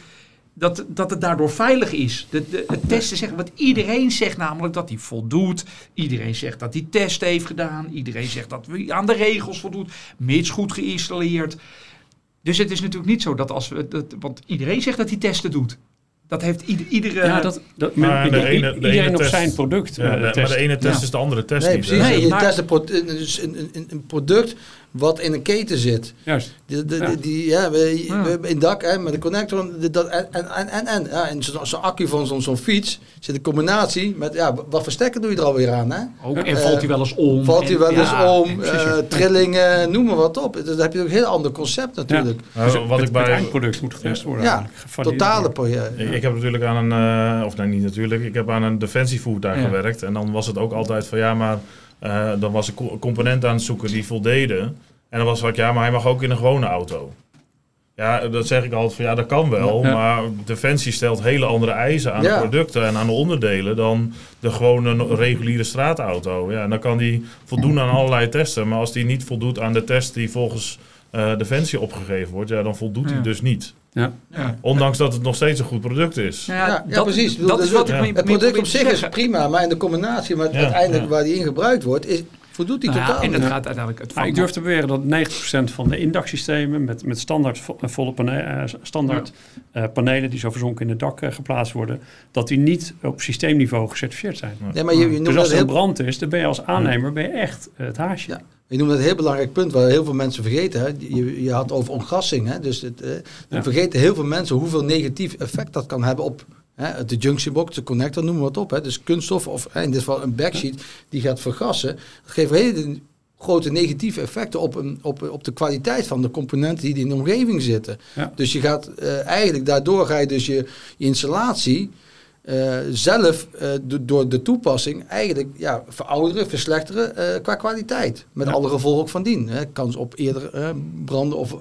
dat, dat het daardoor veilig is. De, de, het testen zeggen, wat iedereen zegt namelijk dat hij voldoet. Iedereen zegt dat hij test heeft gedaan. Iedereen zegt dat hij aan de regels voldoet, mits goed geïnstalleerd. Dus het is natuurlijk niet zo dat als we, dat, want iedereen zegt dat hij testen doet. Dat heeft ieder, iedere...
ja, dat, dat, men-
de ene- de
iedereen
ene
op
test-
zijn product.
Ja,
eh,
de- maar de ene test
Ja.
is de andere test
Nee,
niet.
precies.
Nee,
je
maar-
test een, een, een product wat in een keten zit.
Juist.
Die, die,
Ja.
die, ja, we,
Ja.
we hebben in dak hè, met een connector. de- Dat, en en, en, en, en ja, in zo'n zo'n accu van zo'n zo'n fiets zit een combinatie met, ja, wat voor stekker doe je er alweer aan? Hè?
ook, en
Eh,
valt hij wel eens om.
Valt hij
En-
wel eens
ja,
om, eh, trillingen, noem maar wat op. Dan heb je ook een heel ander concept natuurlijk.
Nou,
Dus
wat ik
het
bij,
eindproduct moet getest worden.
Ja, Totale project.
Ik, ik heb natuurlijk aan een, eh, of nee niet natuurlijk, ik heb aan een defensievoertuig
Ja.
gewerkt. En dan was het ook altijd van ja, maar eh, dan was ik co- componenten aan het zoeken die voldeden. En dan was het ja, maar hij mag ook in een gewone auto. Ja, dat zeg ik altijd van ja, dat kan wel.
Ja.
Maar Defensie stelt hele andere eisen aan
Ja.
de producten en aan de onderdelen dan de gewone reguliere straatauto. Ja, en dan kan die voldoen aan allerlei testen. Maar als die niet voldoet aan de test die volgens eh, Defensie opgegeven wordt, ja, dan voldoet hij
Ja.
dus niet.
Ja.
Ja.
Ondanks dat het nog steeds een goed product is.
Ja, ja,
dat,
precies.
Dat
dat
is
is
wat ik
Het product op zich is prima, maar in de combinatie met
Ja,
uiteindelijk
ja.
waar die in gebruikt wordt, is, voldoet die
Nou ja,
totaal
en het
niet.
gaat uiteindelijk... Het
Nou, ik durf te beweren dat 90% van de indaksystemen met, met standaard, vo- eh, volle pane- eh, standaard eh, panelen die zo verzonken in het dak geplaatst worden, dat die niet op systeemniveau gecertificeerd zijn.
Nee, maar je, je
Dus als
dat
er
heel
een brand is, dan ben je als aannemer ben je echt het haasje.
Je noemt dat een heel belangrijk punt waar heel veel mensen vergeten. Hè? Je, je had over ontgassing. Hè? Dus het, eh,
Ja.
vergeten heel veel mensen hoeveel negatief effect dat kan hebben op hè, de junction box, de connector, noem maar wat op. Hè? Dus kunststof of hè, in dit geval een backsheet die gaat vergassen. Dat geeft hele grote negatieve effecten op, een, op, op de kwaliteit van de componenten die in de omgeving zitten.
Ja.
Dus je gaat eh, eigenlijk, daardoor ga je dus je, je installatie eh, zelf eh, do- door de toepassing eigenlijk ja, verouderen, verslechteren eh, qua kwaliteit. Met
Ja.
alle gevolgen ook van dien. Hè. Kans op eerder branden of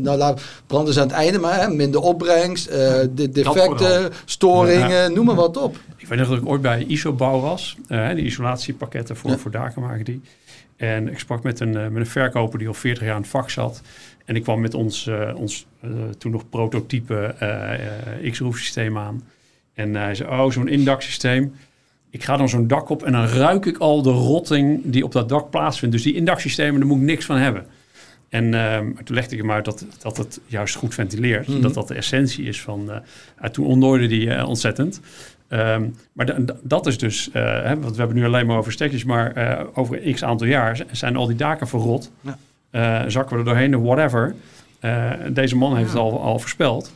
nou, laat, branden is aan het einde, maar hè, minder opbrengst, de defecten, storingen, noem maar wat op.
Ik weet nog dat ik ooit bij ISO-bouw was. die isolatiepakketten voor,
Ja.
voor daken maken die. En ik sprak met een, met een verkoper die al 40 jaar in het vak zat. En ik kwam met ons, ons toen nog prototype X-Roof systeem aan. En hij zei, oh, zo'n indaksysteem. Ik ga dan zo'n dak op en dan ruik ik al de rotting die op dat dak plaatsvindt. Dus die indaksystemen, daar moet ik niks van hebben. En ehm, toen legde ik hem uit dat, dat het juist goed ventileert.
Mhm.
Dat dat de essentie is van... ah, toen ontdooide die eh, ontzettend. Ehm, maar da- da- dat is dus, eh, hè, want we hebben nu alleen maar over stekjes, maar over x aantal jaar zijn al die daken verrot.
Ja.
Zakken we er doorheen, whatever. Deze man heeft
Ja.
het al, al voorspeld.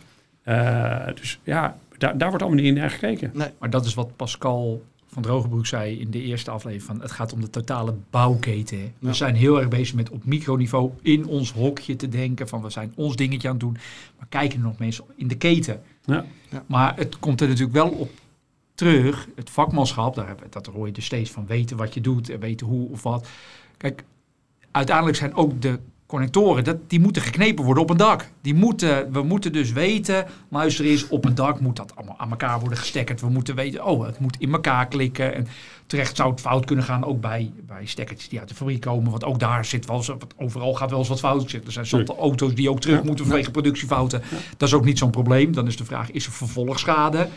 Dus ja, daar, daar wordt allemaal niet naar gekeken.
Maar dat is wat Pascal van Drogenbroek zei in de eerste aflevering. Van het gaat om de totale bouwketen. We zijn heel erg bezig met op microniveau in ons hokje te denken. Van we zijn ons dingetje aan het doen. Maar kijken er nog mensen in de keten.
Ja.
Ja.
Maar het komt er natuurlijk wel op terug. Het vakmanschap, daar, hebben- dat hoor je dus steeds van weten wat je doet. En weten hoe of wat. Kijk, uiteindelijk zijn ook de connectoren, dat, die moeten geknepen worden op een dak. Die moeten, we moeten dus weten, luister eens, op een dak moet dat allemaal aan elkaar worden gestekkerd. We moeten weten, oh, het moet in elkaar klikken. En terecht zou het fout kunnen gaan, ook bij, bij stekkertjes die uit de fabriek komen. Want ook daar zit wel eens, wat- overal gaat wel eens wat fout. Er zijn soms auto's die ook terug moeten vanwege productiefouten. Dat is ook niet zo'n probleem. Dan is de vraag, is er vervolgschade?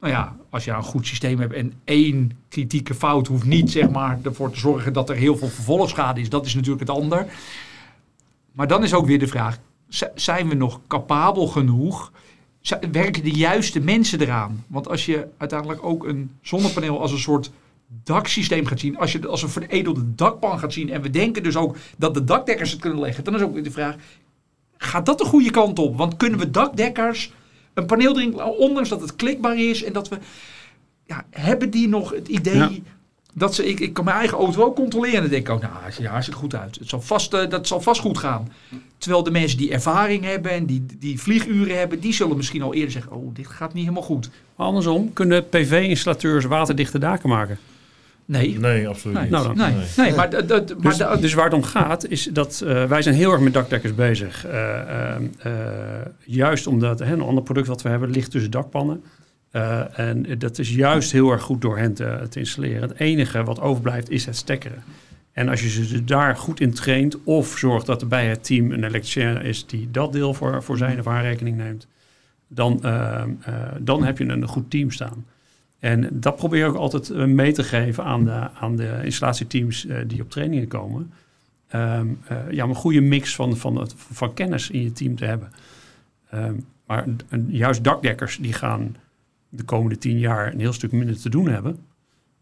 Nou ja, als je een goed systeem hebt en één kritieke fout hoeft niet zeg maar, ervoor te zorgen dat er heel veel vervolgschade is. Dat is natuurlijk het ander. Maar dan is ook weer de vraag, zijn we nog capabel genoeg? Werken de juiste mensen eraan? Want als je uiteindelijk ook een zonnepaneel als een soort daksysteem gaat zien, als je het als een veredelde dakpan gaat zien en we denken dus ook dat de dakdekkers het kunnen leggen, dan is ook weer de vraag, gaat dat de goede kant op? Want kunnen we dakdekkers een paneel erin, ondanks dat het klikbaar is en dat we, ja, hebben die nog het idee. Dat ze, ik, ik kan mijn eigen auto ook controleren en dan denk ik ook, nou, hij ziet er goed uit. Het zal vast, eh, dat zal vast goed gaan. Terwijl de mensen die ervaring hebben en die, die vlieguren hebben, die zullen misschien al eerder zeggen, oh, dit gaat niet helemaal goed.
Maar andersom, kunnen PV-installateurs waterdichte daken maken?
Nee,
Nee, absoluut
nee,
niet.
Nou
nee,
Nee.
nee, maar, dat- dat- maar
Dus, dus waar het om gaat, is dat eh, wij zijn heel erg met dakdekkers bezig. Eh, juist omdat hè, een ander product wat we hebben ligt tussen dakpannen. Eh, en dat is juist heel erg goed door hen te, installeren. Het enige wat overblijft is het stekkeren. En als je ze daar goed in traint of zorgt dat er bij het team een elektricien is die dat deel voor, voor zijn of haar rekening neemt, dan, eh, eh, dan heb je een goed team staan. En dat probeer ik ook altijd eh, mee te geven aan de, aan de installatieteams die op trainingen komen. Ehm, eh, ja, een goede mix van, van, van kennis in je team te hebben. Ehm, maar juist dakdekkers die gaan de komende tien jaar een heel stuk minder te doen hebben.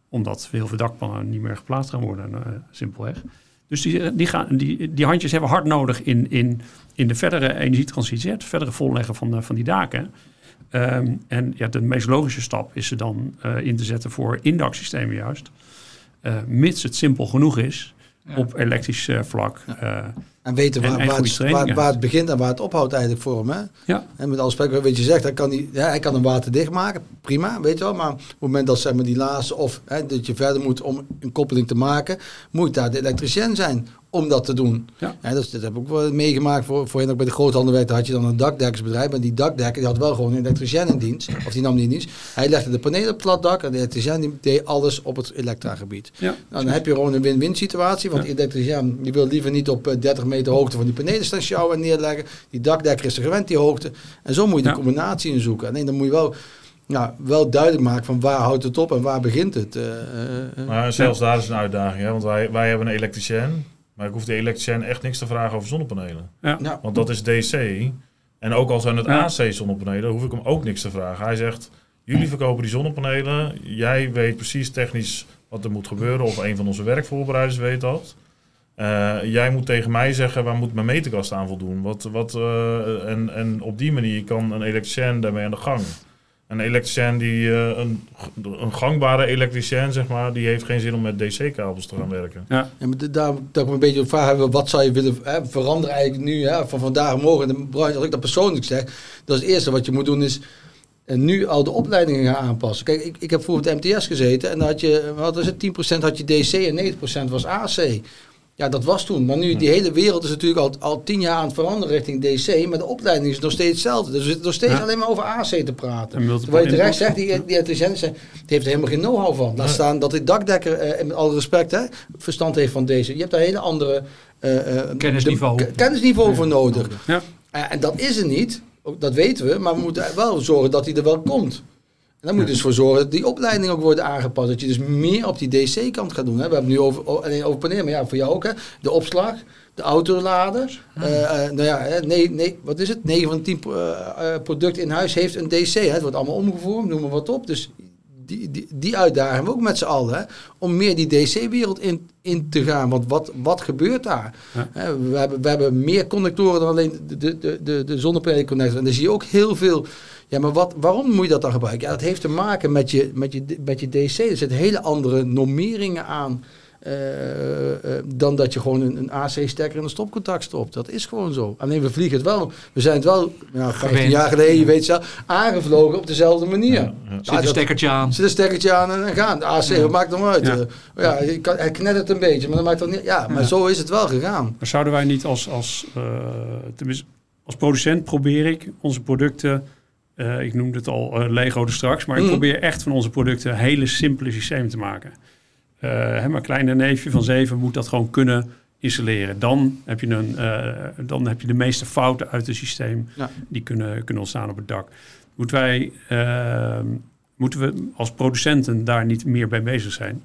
Omdat heel veel dakpannen niet meer geplaatst gaan worden, eh, simpelweg. Dus die, eh, die, gaan, die, die handjes hebben hard nodig in, in, in de verdere energietransitie, het verdere volleggen van, van die daken. Ehm, en ja, de meest logische stap is ze dan eh, in te zetten voor indaksystemen juist. Eh, mits het simpel genoeg is
Ja.
op elektrisch eh, vlak. Eh,
En weten
En-
waar,
en
waar,
goede
het,
training
waar, waar het begint en waar het ophoudt eigenlijk voor hem. Hè?
Ja.
En met alle respect, weet je zegt, hij kan, die, ja, hij kan hem waterdicht maken, prima, weet je wel. Maar op het moment dat zeg maar, die laatste of hè, dat je verder moet om een koppeling te maken, moet daar de elektricien zijn om dat te doen.
Ja.
Hè, dus dat heb ik ook wel meegemaakt. Voor, voorheen ik bij de groothandel werkte, had je dan een dakdekkersbedrijf. En die dakdekker die had wel gewoon een elektricien in dienst. Of die nam die in dienst. Hij legde de panelen op het plat dak en de elektricien die deed alles op het elektragebied.
ja.
Nou, dan heb je gewoon een win-win situatie. Want
Ja.
de elektricien die wil liever niet op eh, 30 meter hoogte van die panelen staan sjouwen en neerleggen. Die dakdekker is er gewend die hoogte. En zo moet je de combinatie in zoeken. Alleen dan moet je wel, nou, wel duidelijk maken van waar houdt het op en waar begint het. eh, eh, eh.
Maar zelfs daar is een uitdaging, hè? want wij, wij hebben een elektricien. Maar ik hoef de elektricien echt niks te vragen over zonnepanelen.
ja.
Want dat is DC. En ook al zijn het
Ja.
AC-zonnepanelen, hoef ik hem ook niks te vragen. Hij zegt, jullie verkopen die zonnepanelen. Jij weet precies technisch wat er moet gebeuren. Of een van onze werkvoorbereiders weet dat. Eh, jij moet tegen mij zeggen, waar moet mijn meterkast aan voldoen? Wat, wat, eh, en, en op die manier kan een elektricien daarmee aan de gang. Een elektricien die, eh, een, een gangbare elektricien, zeg maar, die heeft geen zin om met DC-kabels te gaan werken.
Ja, maar da- daar dat ik een beetje op vraag hebben, wat zou je willen hè, veranderen eigenlijk nu, hè, van vandaag morgen. De branche, als ik dat persoonlijk zeg, dat is het eerste wat je moet doen is eh, nu al de opleidingen gaan aanpassen. Kijk, ik, ik heb vroeger op de MTS gezeten en dan had je, wat was het, 10% had je DC en 90% was AC. Ja, dat was toen. Maar nu, die hele wereld is natuurlijk al, al tien jaar aan het veranderen richting DC. Maar de opleiding is nog steeds hetzelfde. Dus we zitten nog steeds
Ja.
alleen maar over AC te praten.
En
Terwijl je terecht zegt, die, die die heeft er helemaal geen know-how van. Laat staan dat de dakdekker, eh, met alle respect, hè, verstand heeft van deze. Je hebt daar hele andere... eh, eh,
Kennisniveau.
de- kennisniveau voor nodig.
Ja.
Eh, en dat is er niet. Dat weten we. Maar we moeten wel zorgen dat hij er wel komt. En dan moet je dus voor zorgen dat die opleiding ook wordt aangepast. Dat je dus meer op die DC-kant gaat doen. Hè. We hebben nu over, o- alleen over paneel, maar ja, voor jou ook. Hè. De opslag, de autolader. Eh, eh, nou ja, nee, nee, wat is het? 9 van de 10 eh, producten in huis heeft een DC. Hè. Het wordt allemaal omgevormd, noem maar wat op. Dus die, die, die uitdaging hebben we ook met z'n allen. Hè, om meer die DC-wereld in, in te gaan. Want wat, wat gebeurt daar?
Ja.
We, hebben, we hebben meer connectoren dan alleen de, de, de, de, zonnepaneelconnector. En dan zie je ook heel veel... Ja, maar wat, waarom moet je dat dan gebruiken? Ja, dat heeft te maken met je, met je, met je DC. Er zitten hele andere normeringen aan... eh, eh, dan dat je gewoon een, een AC-stekker in een stopcontact stopt. Dat is gewoon zo. Alleen we vliegen het wel. We zijn het wel, ja, 15
Gewend.
jaar geleden, je weet zelf, aangevlogen op dezelfde manier.
Ja, ja.
Zit een stekkertje aan.
Zit een stekkertje aan en dan gaan. De AC, wat maakt het nou uit?
Ja.
Ja. ja, kan, hij knettert een beetje, maar dat maakt dan niet. Ja, maar
Ja.
zo is het wel gegaan.
Maar zouden wij niet als, als, eh, tenminste, als producent probeer ik onze producten, eh, ik noemde het al eh, Lego er straks, maar ik
Mhm.
probeer echt van onze producten hele simpele systemen te maken. Eh, hè, mijn kleine neefje van zeven moet dat gewoon kunnen installeren. Dan heb je, een, dan heb je de meeste fouten uit het systeem
Ja.
die kunnen, kunnen ontstaan op het dak. Moeten wij, eh, moeten we als producenten daar niet meer bij bezig zijn?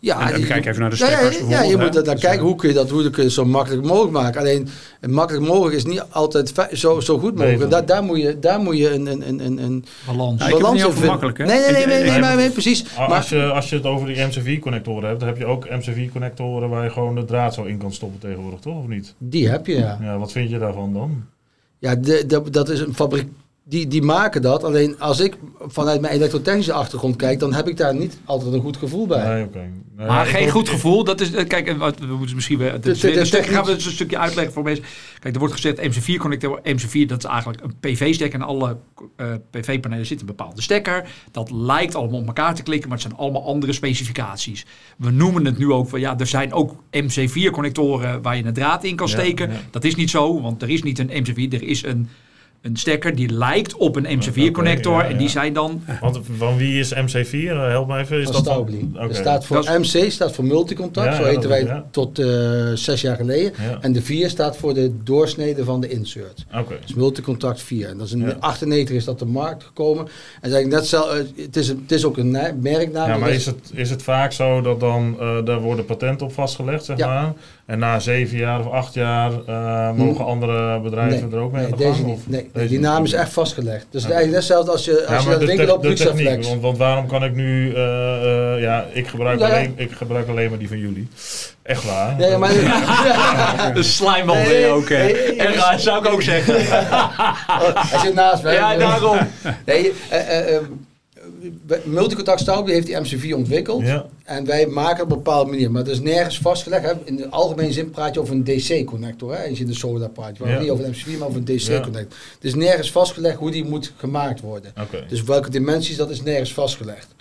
Ja,
En-
je-
kijk even naar de
ja, ja,
stekkers
Ja, je moet naar
Dus,
kijken
eh,
hoe kun je dat hoe kun je het zo makkelijk mogelijk maken. Alleen eh, makkelijk mogelijk is niet altijd zo, zo goed mogelijk.
Nee,
daar, daar moet je, daar moet je een, een, een, een, een
Balans.
Ja,
balans in vinden.
makkelijk, hè?
Nee, nee, nee,
Ik-
nee, nee, nee, precies.
A-
Maar,
Als je, als je het over die MCV-connectoren hebt, dan heb je ook MCV-connectoren waar je gewoon de draad zo in kan stoppen tegenwoordig, toch? Of niet?
die heb je, ja.
Ja, wat vind je daarvan dan?
Ja, de, de- dat is een fabriek. Die, die maken dat. Alleen als ik vanuit mijn elektrotechnische achtergrond kijk, dan heb ik daar niet altijd een goed gevoel bij.
Nee, oké. Nee,
Maar geen goed gevoel, dat is, eh, kijk, en wat- we moeten misschien weer,
de-
de,
de
de,
techniek-
gaan we eens een stukje uitleggen voor mensen. Kijk, er wordt gezegd MC4-connector, MC4 dat is eigenlijk een PV-stekker en alle eh, PV-panelen zitten een bepaalde stekker. Dat lijkt allemaal op elkaar te klikken, maar het zijn allemaal andere specificaties. We noemen het nu ook van, ja, er zijn ook MC4-connectoren waar je een draad in kan
Ja,
steken.
ja.
Dat is niet zo, want er is niet een MC4, er is een, een stekker die lijkt op een MC4-connector
Oké, ja,
en die zijn dan...
Want van wie is MC4? Eh, Help me even. Is
Van
dat
Staubli. Staat voor
Dat
MC staat voor multicontact,
Ja,
zo
ja,
heten wij
ja.
tot eh, zes jaar geleden.
Ja.
En de 4 staat voor de doorsnede van de insert.
Oké.
Dus multicontact 4. En dat is in
Ja.
98 is dat op de markt gekomen. En zeg ik net zelf, eh, het, is het is ook een na- merknaam.
Ja, maar is het, is het vaak zo dat dan eh, daar worden patenten op vastgelegd, zeg
Ja.
maar? En na zeven jaar of acht jaar eh, mogen andere bedrijven er ook mee
nee,
aan de
deze
gang?
niet.
of
Nee,
deze
die naam is echt vastgelegd. Dus
Oké.
eigenlijk net hetzelfde als je, als
Ja,
je de, winkel op
de techniek,
Luxaflex.
want, want waarom kan ik nu, eh, eh, ja, ik gebruik,
Ja.
Alleen, ik gebruik alleen maar die van jullie. Echt waar.
Ja, maar, *laughs* ja.
De ben je ook, hè?
nee, nee,
En raar, zou ik ook zeggen.
Hij zit naast mij.
Ja, daarom.
Nee, eh, eh, eh, Multicontact Staubli heeft die MC4 ontwikkeld.
Ja,
En wij maken het op een bepaalde manier. Maar dat is nergens vastgelegd. Hè. In de algemene zin praat je over een DC-connector. hè. Als je in de solar praat. Je praat
Ja.
niet over een MC4, maar over een DC-connector. Het is nergens vastgelegd hoe die moet gemaakt worden. Dus welke dimensies, dat is nergens vastgelegd.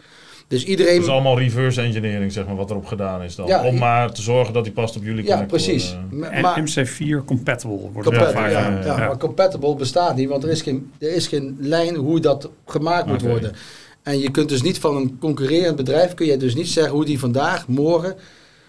Dus iedereen...
Het is allemaal reverse engineering, zeg maar, wat erop gedaan is dan.
Ja,
Om maar te zorgen dat die past op jullie
ja,
connector.
precies.
eh.
Maar-
En
maar,
MC4 compatible wordt
compatible,
vaak.
ja,
ja,
ja,
ja.
maar compatible bestaat niet, want er is geen, er is geen lijn hoe dat gemaakt moet worden. En je kunt dus niet van een concurrerend bedrijf, kun je dus niet zeggen hoe die vandaag, morgen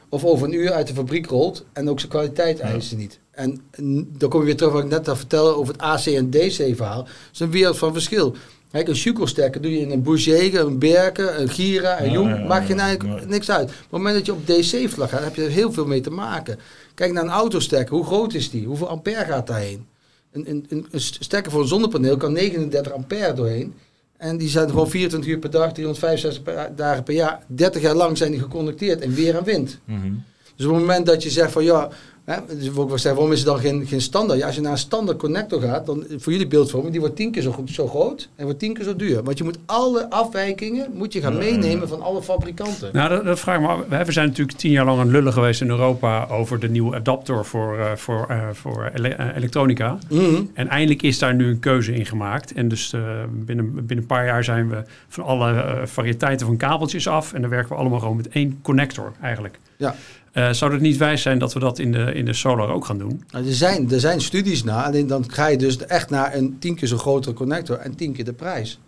of over een uur uit de fabriek rolt. En ook zijn kwaliteit
Ja.
eisen niet. En, en dan kom je weer terug wat ik net al vertelde over het AC en DC verhaal. Dat is een wereld van verschil. Kijk, een Schuko-stekker doe je in een Bouger, een Berken, een Gira, een Jong.
ja, ja,
maakt
ja.
eigenlijk niks uit. Op het moment dat je op DC-vlag gaat, heb je er heel veel mee te maken. Kijk naar een autostekker. Hoe groot is die? Hoeveel ampère gaat daarheen? Een, een, een, een stekker voor een zonnepaneel kan 39 ampère doorheen. En die zijn gewoon 24 uur per dag, 365 per- dagen per jaar. 30 jaar lang zijn die geconnecteerd in weer en wind.
Mhm.
Dus op het moment dat je zegt van ja, hè, dus ik zeggen, waarom is er dan geen, geen standaard? Ja, als je naar een standaard connector gaat, dan voor jullie beeldvorming, die wordt tien keer zo, goed- zo groot en wordt tien keer zo duur. Want je moet alle afwijkingen moet je gaan meenemen van alle fabrikanten.
Nou, dat, dat vraag ik me af. We we zijn natuurlijk tien jaar lang aan het lullen geweest in Europa over de nieuwe adapter voor, eh, voor, eh, voor ele- eh, elektronica.
Mhm.
En eindelijk is daar nu een keuze in gemaakt. En dus eh, binnen, binnen een paar jaar zijn we van alle variëteiten van kabeltjes af. En dan werken we allemaal gewoon met één connector eigenlijk.
Ja.
Eh, zou het niet wijs zijn dat we dat in de, in de solar ook gaan doen?
Nou, er, zijn, er zijn studies naar, alleen dan ga je dus echt naar een tien keer zo grotere connector en tien keer de prijs.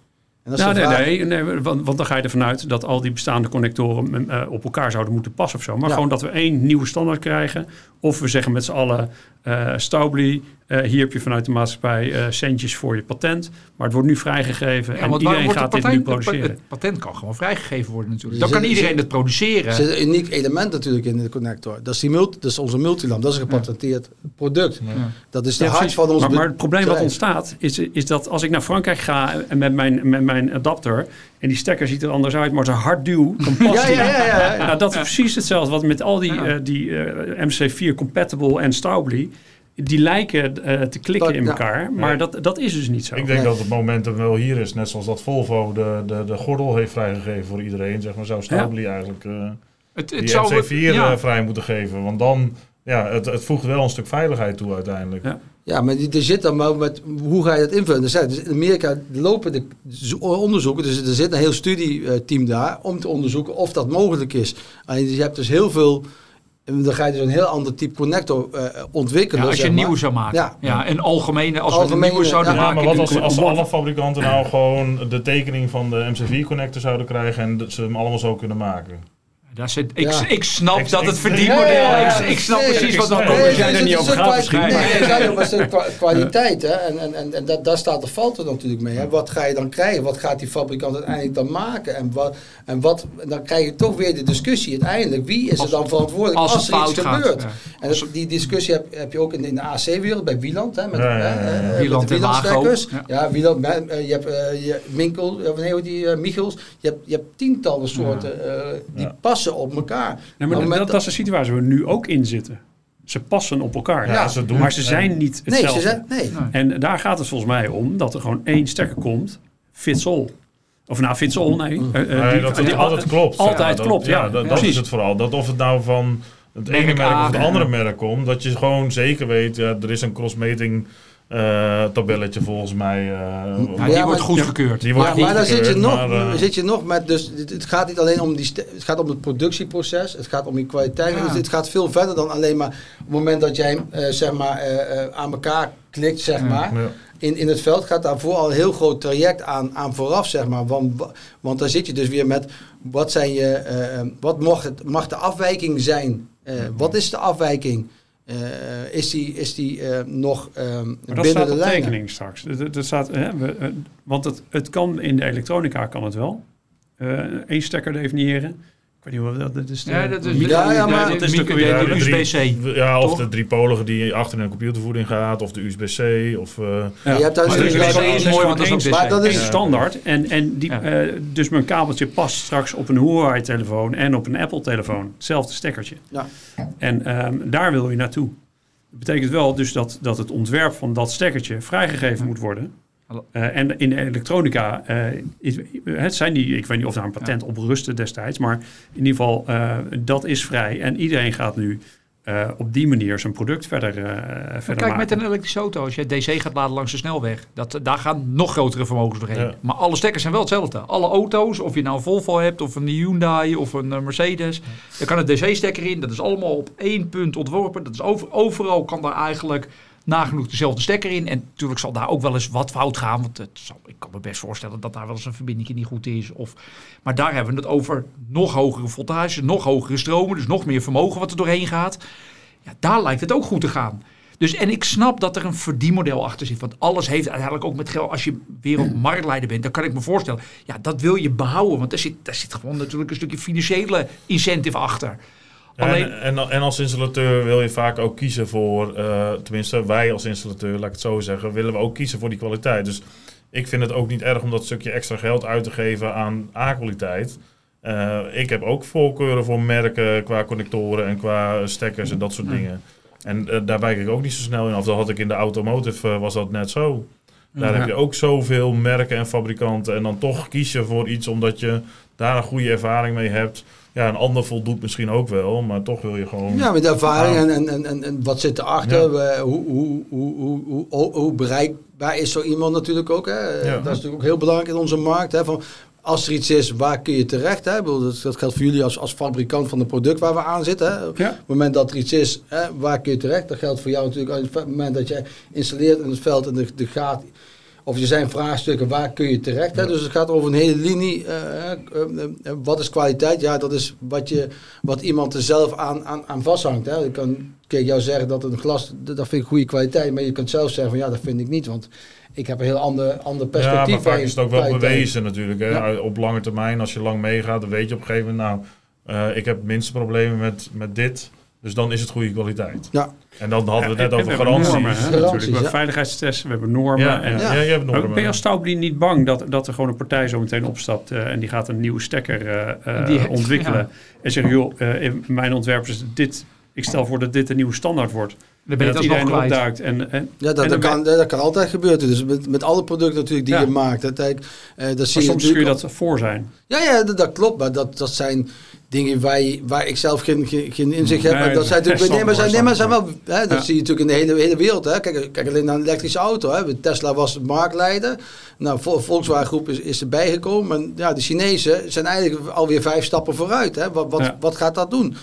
En dat is
Nou, nee,
vraag.
nee, nee want, want dan ga je ervan uit dat al die bestaande connectoren eh, op elkaar zouden moeten passen of zo. Maar
Ja.
gewoon dat we één nieuwe standaard krijgen. Of we zeggen met z'n allen, eh Staubli, eh, hier heb je vanuit de maatschappij eh, centjes voor je patent. Maar het wordt nu vrijgegeven
Ja,
en iedereen gaat dit nu produceren.
Het patent kan gewoon vrijgegeven worden natuurlijk. Dan kan iedereen
zit-
het produceren.
Er zit een uniek element natuurlijk in de connector. Dat is, die multi, dat is onze multilamp. Dat is een gepatenteerd product.
Ja.
Dat is de
Ja,
hart van ons
maar, maar het probleem wat ontstaat is, is dat als ik naar Frankrijk ga en met mijn, met mijn adapter En die stekker ziet er anders uit, maar als een hard duw, dan past
Ja,
die.
ja, ja, ja, ja.
Nou, dat is precies hetzelfde wat met al die,
Ja.
eh, die eh, MC4 compatible en Staubli. Die lijken eh, te klikken
Dat-
in
ja.
elkaar, maar
Nee.
dat, dat is dus niet zo.
Ik denk
Nee.
dat het momentum wel hier is. Net zoals dat Volvo de, de, de gordel heeft vrijgegeven voor iedereen. Zeg maar, zou Staubli eigenlijk eh,
Het, het
die
zou,
MC4
ja.
eh, vrij moeten geven. Want dan, ja, het, het voegt wel een stuk veiligheid toe uiteindelijk.
Ja.
Ja, maar die- er zit dan maar met hoe ga je dat invullen? Er zijn, dus in Amerika lopen de onderzoeken, dus er zit een heel studieteam daar om te onderzoeken of dat mogelijk is. Alleen je hebt dus heel veel, en dan ga je dus een heel ander type connector eh, ontwikkelen.
Ja, als je
zeg
een
maar.
nieuwe zou maken. Ja.
Ja.
een algemene, als we een nieuwe zouden
ja.
Ja,
maken.
maar wat als, als alle fabrikanten nou gewoon de tekening van de MC4-connector zouden krijgen en dat ze hem allemaal zo kunnen maken?
Daar zit, ik,
Ja.
ik snap
Ik-
dat
ik-
het verdienmodel
Ja, ja, ja.
Ik, ik snap
Nee,
precies
ik
wat dan komt.
Nee, zijn er niet
is
over
kwa-
misschien,
Nee,
maar-
gaat kwa- *laughs* kwaliteit. Hè? En, en, en, en dat, daar staat de fout er natuurlijk mee. Hè? Wat ga je dan krijgen? Wat gaat die fabrikant uiteindelijk dan maken? En, wat, en wat, dan krijg je toch weer de discussie uiteindelijk. Wie is
Als-
er dan verantwoordelijk
als
er iets
gaat,
gebeurt?
ja.
En dat- die discussie heb, heb je ook in, in de AC-wereld bij Wieland. Hè? Met, eh, met
Wieland
de
en.
Wielandstekkers.
Ja.
Wieland. eh, je hebt eh, je Minkel, eh, wanneer heet die, eh, Michels. Je hebt, je hebt tientallen soorten eh, die
Ja.
Passen op elkaar.
Nee, maar dat, is de situatie waar we nu ook in zitten. Ze passen op elkaar.
Ja,
Ja.
ze doen
maar ze zijn niet
Nee,
hetzelfde.
ze zijn, nee.
En daar gaat het volgens mij om dat er gewoon één stekker komt, fits all. Of nou, fits all, nee.
Mm.
Eh, eh,
Nee,
die-
dat
die-
het altijd klopt.
Altijd
dat-
klopt, ja.
dat, dat is het vooral. Dat of het nou van het ene
Merk
of het andere merk komt, dat je gewoon zeker weet, ja, er is een crossmeting eh tabelletje volgens mij. eh,
Ja, die
Ja,
wordt
maar-
goedgekeurd.
die wordt
Maar, maar dan zit je, nog,
maar, eh,
zit je nog met, dus het, het gaat niet alleen om die, het gaat om het productieproces, het gaat om die kwaliteit,
Ja.
dus het gaat veel verder dan alleen maar op het moment dat jij eh, zeg maar eh, eh, aan elkaar klikt, zeg
Ja.
maar.
ja.
In, in het veld gaat daarvoor al een heel groot traject aan, aan vooraf, zeg maar. Want, wa- want dan zit je dus weer met, wat zijn je, wat mag, het, mag de afwijking zijn? Eh, wat is de afwijking? Eh, is die, is die eh, nog eh,
Maar dat
binnen
staat
de lijnen?
tekening straks. Dat, staat, hè, we, eh, want het, het kan in de elektronica kan het wel. Eén stekker definiëren. Ik weet niet wat dat, is. de-
Ja, dat is,
micro-
Ja, ja, maar-
dat is de,
de,
de-
Ja,
de
de drie-
USB-C.
Ja, of
Toch?
de driepolige die achter een computervoeding gaat, of de USB-C. Of, eh,
Ja.
Je hebt daar
Maar de
wel-
USB is mooi, want dat is
Maar dat
standaard. En, en die, eh, dus mijn kabeltje past straks op een Huawei-telefoon en op een Apple-telefoon. Hetzelfde stekkertje.
Ja.
En ehm, daar wil je naartoe. Dat betekent wel dus dat, dat het ontwerp van dat stekkertje vrijgegeven moet worden. Eh, en in de elektronica, eh, is, het zijn die, ik weet niet of daar een patent op rustte destijds, maar in ieder geval, eh, dat is vrij. En iedereen gaat nu eh, op die manier zijn product verder, eh verder
kijk, met een elektrische auto, als je DC gaat laden langs de snelweg, dat, daar gaan nog grotere vermogens doorheen.
Ja.
Maar alle stekkers zijn wel hetzelfde. Alle auto's, of je nou een Volvo hebt, of een Hyundai, of een eh, Mercedes, daar kan een DC-stekker in. Dat is allemaal op één punt ontworpen. Dat is over, overal kan daar eigenlijk nagenoeg dezelfde stekker in. En natuurlijk zal daar ook wel eens wat fout gaan, want het zal, ik kan me best voorstellen dat daar wel eens een verbinding niet goed is. Of, maar daar hebben we het over nog hogere voltage, nog hogere stromen, dus nog meer vermogen wat er doorheen gaat. Ja, daar lijkt het ook goed te gaan. Dus, en ik snap dat er een verdienmodel achter zit. Want alles heeft uiteindelijk ook met geld. Als je wereldmarktleider bent, dan kan ik me voorstellen. Ja, dat wil je behouden. Want daar zit, daar zit gewoon natuurlijk een stukje financiële incentive achter. Alleen,
En, en, en als installateur wil je vaak ook kiezen voor, eh, tenminste wij als installateur, laat ik het zo zeggen, willen we ook kiezen voor die kwaliteit. Dus ik vind het ook niet erg om dat stukje extra geld uit te geven aan A-kwaliteit. Eh, ik heb ook voorkeuren voor merken qua connectoren en qua stekkers en dat soort
Ja.
dingen. En eh, daar wijk ik ook niet zo snel in af. Dat had ik in de automotive, was dat net zo. Daar
Ja.
heb je ook zoveel merken en fabrikanten. En dan toch kies je voor iets omdat je daar een goede ervaring mee hebt. Ja, een ander voldoet misschien ook wel, maar toch wil je gewoon...
Ja, met ervaring
Ja.
en, en, en, en, wat zit erachter? We- hoe, hoe, hoe, hoe, hoe, bereikbaar is zo iemand natuurlijk ook? Hè? Dat is natuurlijk ook heel belangrijk in onze markt. Hè? Van, als er iets is, waar kun je terecht? Hè? Dat, dat geldt voor jullie als, als fabrikant van het product waar we aan zitten. Hè? Op
Ja.
het moment dat er iets is, hè, waar kun je terecht? Dat geldt voor jou natuurlijk op het moment dat je installeert in het veld en de, de gaat... Of er zijn vraagstukken, waar kun je terecht? Hè? Dus het gaat over een hele linie. eh, eh, eh, wat is kwaliteit? Ja, dat is wat, je, wat iemand er zelf aan, aan, aan vasthangt. Hè? Ik kan kijk, jou zeggen dat een glas, dat vind ik goede kwaliteit. Maar je kunt zelf zeggen van ja, dat vind ik niet. Want ik heb een heel ander, ander
Ja,
perspectief.
maar vaak is het ook wel bewezen natuurlijk. Hè?
Ja.
Op lange termijn, als je lang meegaat, dan weet je op een gegeven moment... Nou, ik heb het minste problemen met, met dit. Dus dan is het goede kwaliteit.
Ja.
En dan hadden we het net over
we hebben
garanties.
normen, hè,
Garanties,
natuurlijk. We hebben
ja.
veiligheidstesten, we hebben normen.
Ja,
en,
ja.
Ja.
je hebt
Maar
normen.
ben je als Stouwbedien niet bang dat, dat er gewoon een partij zo meteen opstapt eh, en die gaat een nieuwe stekker eh, eh, ontwikkelen
ja.
en zegt, joh, eh, in mijn ontwerp is dit, ik stel voor dat dit de nieuwe standaard wordt.
Dan ben je
dat iedereen
kwijt.
duikt. En, en,
Ja, dat,
en
dat, kan, dat kan altijd gebeuren. Dus met, met alle producten natuurlijk die
Ja.
je maakt. Dat, eh, dat zie
maar
je
soms kun je
natuurlijk
dat voor zijn.
Ja, ja dat, dat klopt. Maar dat, dat zijn dingen waar, je, waar ik zelf geen, geen, geen inzicht heb. Maar dat zijn natuurlijk *laughs* nee, maar zijn, nee, maar zijn
ik
wel. Hè, dat
Ja.
zie je natuurlijk in de hele, hele wereld. Hè. Kijk, kijk alleen naar een elektrische auto. Hè. Tesla was het marktleider. Nou, Vol- Volkswagen Groep is, is erbij gekomen. Maar ja, de Chinezen zijn eigenlijk alweer vijf stappen vooruit. Hè. Wat, wat,
Ja.
wat gaat dat doen?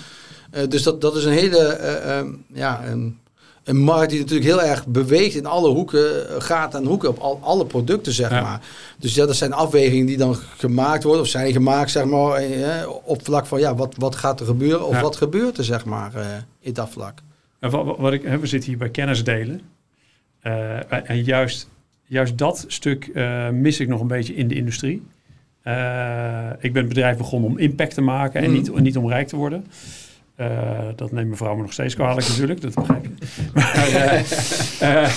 Eh, dus dat, dat is een hele. eh, eh, ja, een, een markt die natuurlijk heel erg beweegt in alle hoeken, gaat en hoeken op al, alle producten, zeg
Ja.
maar. Dus ja, dat zijn afwegingen die dan gemaakt worden, of zijn gemaakt, zeg maar, eh, op vlak van, ja, wat, wat gaat er gebeuren, of
Ja.
wat gebeurt er, zeg maar, eh, in dat vlak.
En wat, wat- wat ik, hè, we zitten hier bij kennis delen. Eh, en juist, juist dat stuk mis ik nog een beetje in de industrie. Ik ben het bedrijf begonnen om impact te maken en
Mhm.
niet, niet om rijk te worden. Eh, dat neemt mijn vrouw me nog steeds kwalijk natuurlijk, dat begrijp ik. *laughs* Maar, eh, eh,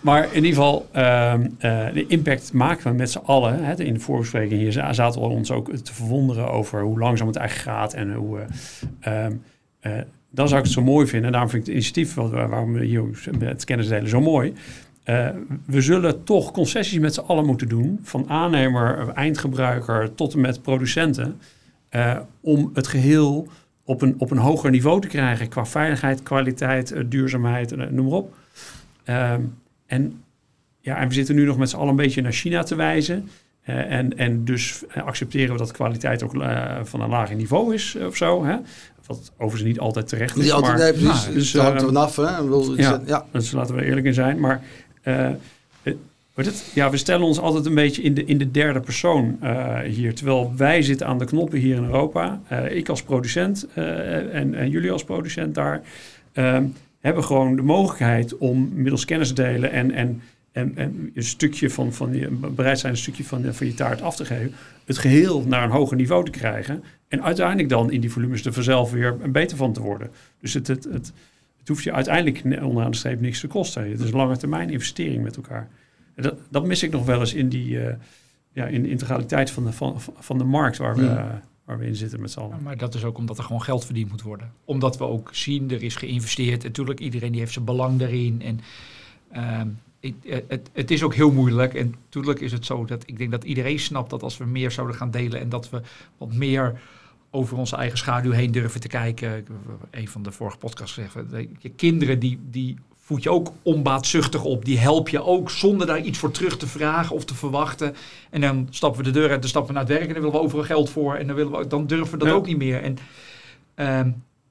maar in ieder geval, ehm, eh, de impact maken we met z'n allen. Hè. In de voorbespreking hier za- zaten we ons ook te verwonderen over hoe langzaam het eigenlijk gaat en hoe... eh, ehm, eh, dan zou ik het zo mooi vinden. En daarom vind ik het initiatief waarom we hier het kennis delen zo mooi. We zullen toch concessies met z'n allen moeten doen. Van aannemer, eindgebruiker tot en met producenten. om het geheel op een, op een hoger niveau te krijgen. Qua veiligheid, kwaliteit, eh, duurzaamheid, eh, noem maar op. Ehm, en, ja, en we zitten nu nog met z'n allen een beetje naar China te wijzen. Eh, en, en dus accepteren we dat kwaliteit ook van een lager niveau is of zo. Hè? Wat overigens niet altijd terecht is.
Altijd,
maar,
nee, precies,
nou,
dus
dus,
hangt
eh,
er vanaf, hè.
ja.
ja.
dus laten we eerlijk in zijn. Maar ja, we stellen ons altijd een beetje in de, in de derde persoon eh, hier. Terwijl wij zitten aan de knoppen hier in Europa. Eh, ik als producent eh, en, en jullie als producent daar... ehm, hebben gewoon de mogelijkheid om middels kennis delen en, en, en, en een stukje van, van je, bereid zijn een stukje van, van je taart af te geven, het geheel naar een hoger niveau te krijgen. En uiteindelijk dan in die volumes er vanzelf weer beter van te worden. Dus het, het, het, hoeft je uiteindelijk onderaan de streep niks te kosten. Het is een lange termijn investering met elkaar. En dat, dat mis ik nog wel eens in die eh, ja, in de integraliteit van de, van, van de markt waar we,
Ja.
waar we in zitten met z'n allen.
Ja, Maar dat is ook omdat er gewoon geld verdiend moet worden. Omdat we ook zien, er is geïnvesteerd. En natuurlijk, iedereen die heeft zijn belang daarin. En ehm, eh, het, het is ook heel moeilijk. En natuurlijk is het zo dat ik denk dat iedereen snapt dat als we meer zouden gaan delen en dat we wat meer over onze eigen schaduw heen durven te kijken. Ik heb een van de vorige podcasts gezegd, dat je kinderen die, die voed je ook onbaatzuchtig op. Die help je ook zonder daar iets voor terug te vragen of te verwachten. En dan stappen we de deur uit, dan stappen we naar het werk en dan willen we overal geld voor. En dan, willen we, dan durven we dat
Ja.
ook niet meer. En ehm,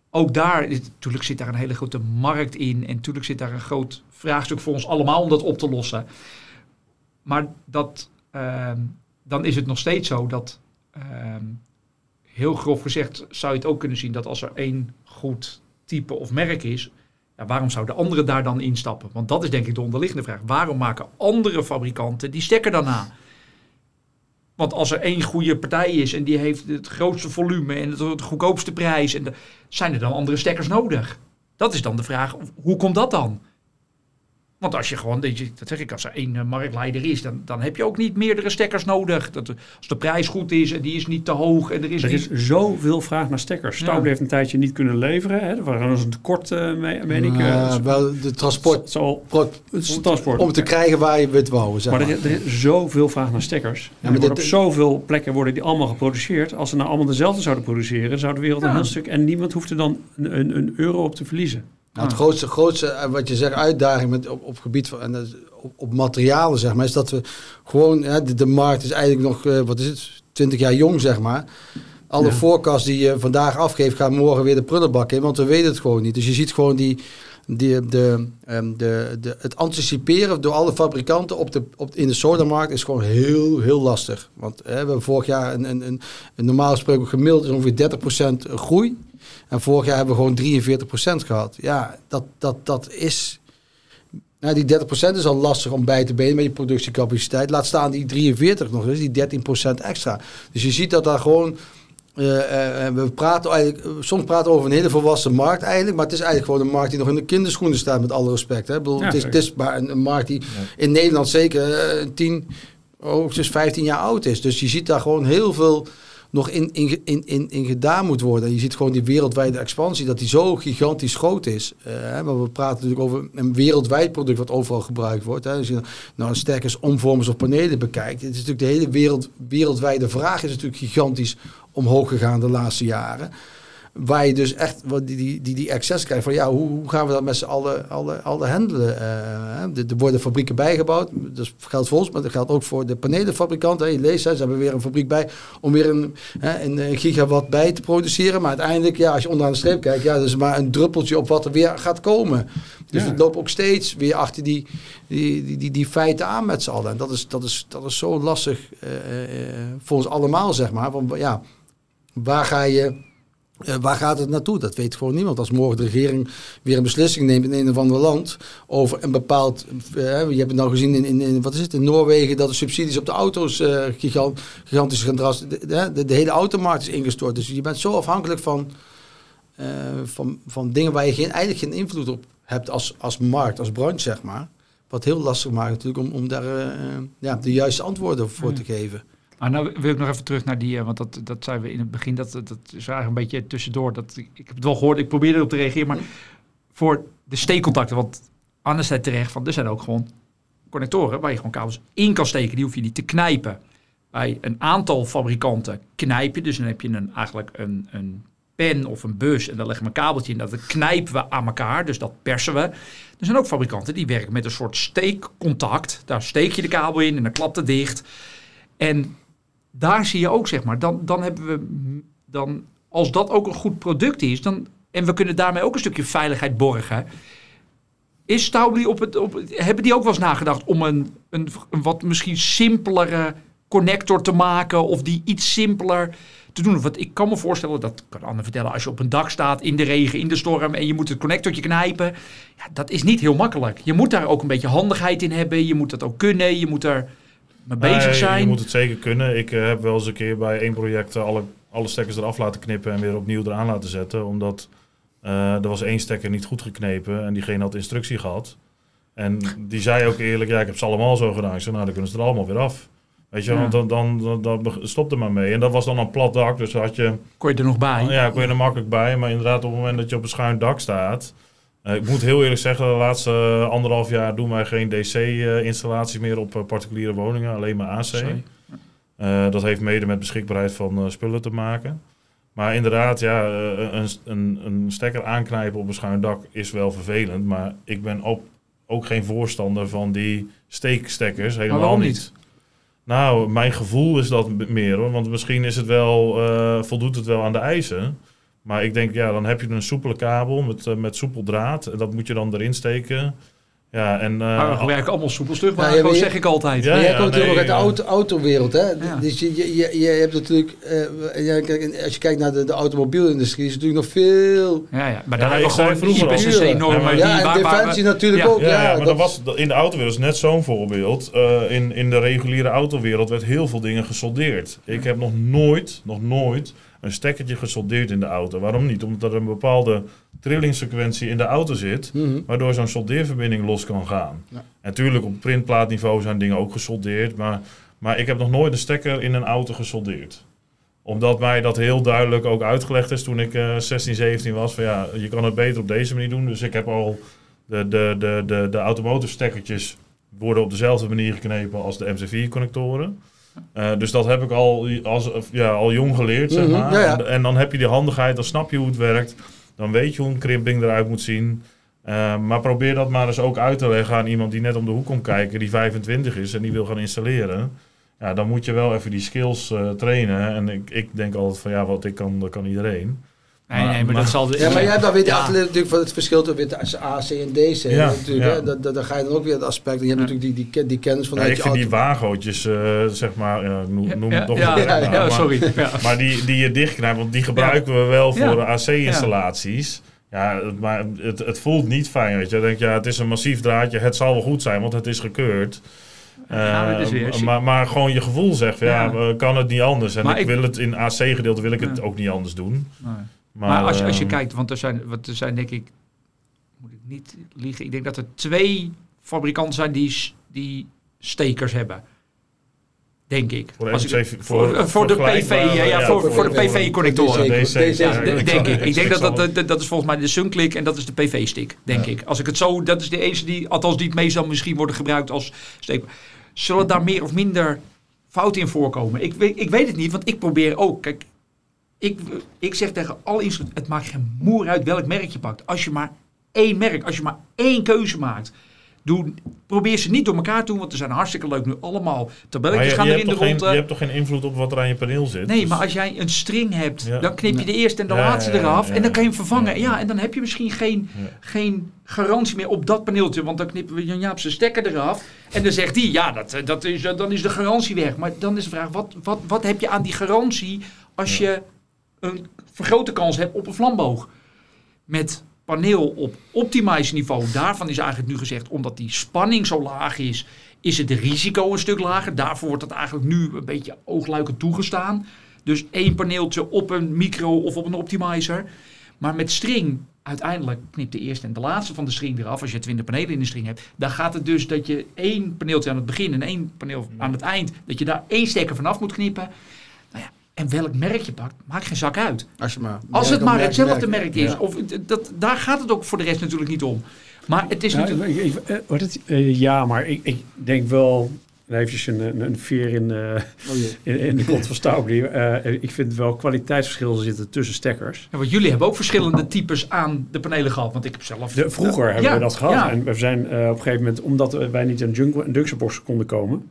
ook daar, natuurlijk zit daar een hele grote markt in. En natuurlijk zit daar een groot vraagstuk voor ons allemaal om dat op te lossen. Maar dat, ehm, dan is het nog steeds zo dat, ehm, heel grof gezegd, zou je het ook kunnen zien dat als er één goed type of merk is, ja, waarom zouden anderen daar dan instappen? Want dat is denk ik de onderliggende vraag. Waarom maken andere fabrikanten die stekker dan na? Want als er één goede partij is en die heeft het grootste volume en het, goedkoopste prijs, en zijn er dan andere stekkers nodig? Dat is dan de vraag, hoe komt dat dan? Want als je gewoon, dat je- dat zeg ik, als er één eh, marktleider is, dan, dan heb je ook niet meerdere stekkers nodig. Dat, als de prijs goed is en die is niet te hoog en er is
Er
niet...
is zoveel vraag naar stekkers. Staub
Ja.
heeft een tijdje niet kunnen leveren. Hè. Er was een tekort, eh me- meen ik. eh,
Maar
het-
wel de transport, pro-
is transport.
om te krijgen waar je het wou, zeg
Maar
maar.
er, er is zoveel vraag naar stekkers. En
maar
er op zoveel plekken worden die allemaal geproduceerd. Als ze nou allemaal dezelfde zouden produceren, zou de wereld een
Ja.
heel stuk... En niemand hoeft er dan een, een, een euro op te verliezen.
Nou, het grootste, grootste eh, wat je zegt, uitdaging met, op, op gebied van en op, op materialen, zeg maar, is dat we gewoon, hè, de, de markt is eigenlijk nog, eh, wat is het, 20 jaar jong, zeg maar. Alle
Ja.
die je vandaag afgeeft, gaan morgen weer de prullenbak in, want we weten het gewoon niet. Dus je ziet gewoon die, de, ehm, de, de, het anticiperen door alle fabrikanten op de, op, in de sodamarkt is gewoon heel, heel lastig. Want hè, we hebben vorig jaar een, een, een, een normaal gesproken gemiddeld ongeveer 30% groei. En vorig jaar hebben we gewoon 43% gehad. Ja, dat, dat, dat is. Nou, die 30% is al lastig om bij te benen met je productiecapaciteit. Laat staan die 43 nog eens, die 13% extra. Dus je ziet dat daar gewoon eh, eh, we praten eigenlijk, eh, soms praten we over een hele volwassen markt eigenlijk, maar het is eigenlijk gewoon een markt die nog in de kinderschoenen staat, met alle respect. Hè. Ik bedoel,
Ja,
het, is, het is maar een, een markt die in Nederland zeker eh, 10, hoogstens 15 jaar oud is. Dus je ziet daar gewoon heel veel nog in, in, in, in, gedaan moet worden. En je ziet gewoon die wereldwijde expansie, dat die zo gigantisch groot is. Eh, maar we praten natuurlijk over een wereldwijd product wat overal gebruikt wordt. Als je nou sterkers, omvormers of panelen bekijkt, het is natuurlijk de hele wereld, wereldwijde vraag is natuurlijk gigantisch omhoog gegaan de laatste jaren. Waar je dus echt wat die, die, die, die access krijgt van ja, hoe, hoe gaan we dat met z'n allen, allen, allen handelen? Eh, hè? er, worden fabrieken bijgebouwd, dat geldt voor ons, maar dat geldt ook voor de panelenfabrikanten. Je leest, hè, ze hebben weer een fabriek bij om weer een, hè, een eh, gigawatt bij te produceren. Maar uiteindelijk, ja, als je onderaan de streep kijkt, ja, dat is maar een druppeltje op wat er weer gaat komen. Dus
Ja.
we lopen ook steeds weer achter die, die, die, die, die feiten aan met z'n allen. En dat is, dat is, dat is zo lastig eh, eh, voor ons allemaal, zeg maar. Want ja, waar ga je... eh, waar gaat het naartoe? Dat weet gewoon niemand. Als morgen de regering weer een beslissing neemt in een of ander land over een bepaald. eh, je hebt het nou gezien in, in, in- wat is het, in Noorwegen dat de subsidies op de auto's eh, gigant, gigantisch gaan. De, de, hele automarkt is ingestort. Dus je bent zo afhankelijk van, van, van dingen waar je geen, eigenlijk geen invloed op hebt als, als markt, als branche, zeg maar. Wat heel lastig maakt natuurlijk om, om daar ja, de juiste antwoorden voor te geven.
Maar nou wil ik nog even terug naar die, eh, want dat, dat zijn we in het begin, dat, dat is eigenlijk een beetje tussendoor. Dat, ik, heb het wel gehoord, ik probeer erop te reageren, maar voor de steekcontacten, want Anne zei terecht van, er zijn ook gewoon connectoren waar je gewoon kabels in kan steken, die hoef je niet te knijpen. Bij een aantal fabrikanten knijp je, dus dan heb je een, eigenlijk een, een pen of een bus en daar leggen we een kabeltje in, dat knijpen we aan elkaar, dus dat persen we. Er zijn ook fabrikanten die werken met een soort steekcontact, daar steek je de kabel in en dan klapt het dicht. En daar zie je ook, zeg maar, dan, dan hebben we, dan, als dat ook een goed product is, dan, en we kunnen daarmee ook een stukje veiligheid borgen. Is Staubli op het, op, hebben die ook wel eens nagedacht om een, een, wat misschien simpelere connector te maken of die iets simpeler te doen? Want ik kan me voorstellen, dat kan Anne vertellen, als je op een dak staat in de regen, in de storm en je moet het connectortje knijpen, ja, dat is niet heel makkelijk. Je moet daar ook een beetje handigheid in hebben, je moet dat ook kunnen, je moet er mee bezig zijn.
Je moet het zeker kunnen. Ik eh, heb wel eens een keer bij één project eh, alle, alle stekkers eraf laten knippen en weer opnieuw eraan laten zetten. Omdat eh, er was één stekker niet goed geknepen en diegene had instructie gehad. En die zei ook eerlijk, ja ik heb ze allemaal zo gedaan. Ik zei, nou dan kunnen ze er allemaal weer af. Weet je,
Ja.
want dan, dan, dan, dan stop er maar mee. En dat was dan een plat dak, dus had je,
Kon je er nog bij?
ja, kon je er makkelijk bij. Maar inderdaad op het moment dat je op een schuin dak staat... eh, ik moet heel eerlijk zeggen, de laatste anderhalf jaar doen wij geen DC-installaties meer op eh, particuliere woningen, alleen maar AC. Eh, dat heeft mede met beschikbaarheid van spullen te maken. Maar inderdaad, ja, een, een, een stekker aanknijpen op een schuin dak is wel vervelend. Maar ik ben ook, ook geen voorstander van die steekstekkers. Helemaal
waarom
niet.
niet?
Nou, mijn gevoel is dat meer hoor. Want misschien is het wel, voldoet het wel aan de eisen. Maar ik denk, ja, dan heb je een soepele kabel met, eh, met soepel draad. En dat moet je dan erin steken. Ja, en... eh,
Maar we gebruiken allemaal maar
Ja, je
gewoon
weet-
zeg ik altijd.
Ja,
Maar jij
ja,
komt natuurlijk
nee,
ook uit de
ja.
auto, autowereld, hè?
Ja.
Dus je, je, je, je hebt natuurlijk, eh, ja, kijk, en als je kijkt naar de, de automobielindustrie, is het natuurlijk nog veel.
Ja, ja. maar
Ja,
daar hebben we gewoon
vroeger al.
IPCC-normen.
Ja, maar-
en defensie natuurlijk
Ja.
ook.
Ja,
Ja,
ja, maar
dat-
was, in de autowereld is net zo'n voorbeeld. Eh, in, in de reguliere autowereld werd heel veel dingen gesoldeerd. Ik heb nog nooit, nog nooit een stekkertje gesoldeerd in de auto. Waarom niet? Omdat er een bepaalde trillingssequentie in de auto zit,
Mhm.
waardoor zo'n soldeerverbinding los kan gaan.
Ja.
Natuurlijk op printplaatniveau zijn dingen ook gesoldeerd, maar, maar ik heb nog nooit een stekker in een auto gesoldeerd omdat mij dat heel duidelijk ook uitgelegd is toen ik eh 16, 17 was. Van ja, je kan het beter op deze manier doen. Dus ik heb al de, de, de, de, de automotive stekkertjes worden op dezelfde manier geknepen als de MC4-connectoren. Eh, dus dat heb ik al, als, ja, al jong geleerd, zeg
Mhm,
maar.
ja, ja.
En, en dan heb je die handigheid, dan snap je hoe het werkt. Dan weet je hoe een krimping eruit moet zien. Eh, maar probeer dat maar eens ook uit te leggen aan iemand die net om de hoek komt kijken, die 25 is en die wil gaan installeren. Ja, dan moet je wel even die skills eh, trainen. En ik, ik denk altijd van ja, wat ik kan, dat kan iedereen.
Nee, nee, maar
Maar-
dat zal...
Ja, maar jij hebt dan weer de
Ja.
achterlid natuurlijk van het verschil tussen AC en DC.
Ja,
natuurlijk,
ja.
hè? Dat, dat, dan ga je dan ook weer het aspect. En je hebt
Ja.
natuurlijk die, die, die kennis
Ja,
vanuit
ik vind die wagootjes, eh, zeg maar, ja, noem, noem
ja,
het toch
ja, ja, ja,
maar-
sorry. *laughs* Ja.
Maar die, die je dichtknijpt, want die gebruiken we wel
Ja.
voor AC-installaties. Ja, het- maar het, het voelt niet fijn, weet je. Dan denk je, ja, het is een massief draadje, het zal wel goed zijn, want het is gekeurd.
dus
Eh,
zien.
maar, maar gewoon je gevoel zegt, van, ja,
Ja.
kan het niet anders. En
Maar
ik,
ik-
wil het in AC-gedeelte wil ik het
Ja.
ook niet anders doen.
Nee.
Maar,
Maar, als, je, als je
ehm,
kijkt, want er zijn, want er zijn denk ik, moet ik niet liegen, ik denk dat er twee fabrikanten zijn die, die stekers hebben. Denk ik.
Voor
Als ik- voor, eh, voor de PV, ja, ja, voor, voor de PV-connectoren. D- denk ik. Ik denk dat dat, dat, dat is volgens mij de Sunclick en dat is de PV-stick, denk
Ja.
ik. Als ik het zo, dat is de enige die, althans die het meestal misschien worden gebruikt als steek. Zullen daar meer of minder fouten in voorkomen? Ik weet, ik weet het niet, want ik probeer ook. Kijk, ik, ik zeg tegen alle instrumenten, het maakt geen moer uit welk merk je pakt. Als je maar één merk, als je maar één keuze maakt. Doe, probeer ze niet door elkaar te doen, want er zijn hartstikke leuk nu allemaal tabelletjes
je,
gaan
je,
er
hebt
in de
toch geen,
rond.
je hebt toch geen invloed op wat er aan je paneel zit?
Nee,
Dus-
maar als jij een string hebt,
Ja.
dan knip je de eerste en de
Ja,
laatste
ja,
eraf.
ja,
en dan kan je hem vervangen. Ja,
Ja.
en dan heb je misschien geen,
Ja.
geen garantie meer op dat paneeltje. Want dan knippen we Jan Jaap zijn stekker eraf. En dan zegt hij, ja, dat, dat is, eh, dan is de garantie weg. Maar dan is de vraag, wat, wat, wat heb je aan die garantie als je een vergrote kans hebt op een vlamboog? Met paneel op optimize niveau, daarvan is eigenlijk nu gezegd, omdat die spanning zo laag is, is het risico een stuk lager. Daarvoor wordt dat eigenlijk nu een beetje oogluikend toegestaan. Dus één paneeltje op een micro of op een optimizer. Maar met string, uiteindelijk knipt de eerste en de laatste van de string eraf. Als je 20 panelen in de string hebt. Dan gaat het dus dat je één paneeltje aan het begin en één paneel aan het eind. Dat je daar één stekker vanaf moet knippen. Nou en welk merk je pakt, maakt geen zak uit.
Als, je maar,
Als het maar
merk,
hetzelfde
merk.
merk is.
Ja.
Of, dat, daar gaat het ook voor de rest natuurlijk niet om. Maar het is
Ja,
natuurlijk...
ik- ik- eh, wordt het, eh, ja, maar ik, ik denk wel eventjes een, een, een veer in, eh,
Oh *laughs*
in, in de kont van Staubli. Eh, ik vind wel kwaliteitsverschillen zitten tussen stekkers.
Ja, want jullie hebben ook verschillende types aan de panelen gehad. Want ik heb zelf...
De, vroeger hebben
Ja,
we dat gehad.
ja.
En we zijn eh, op een gegeven moment, omdat wij niet aan een junction box konden komen.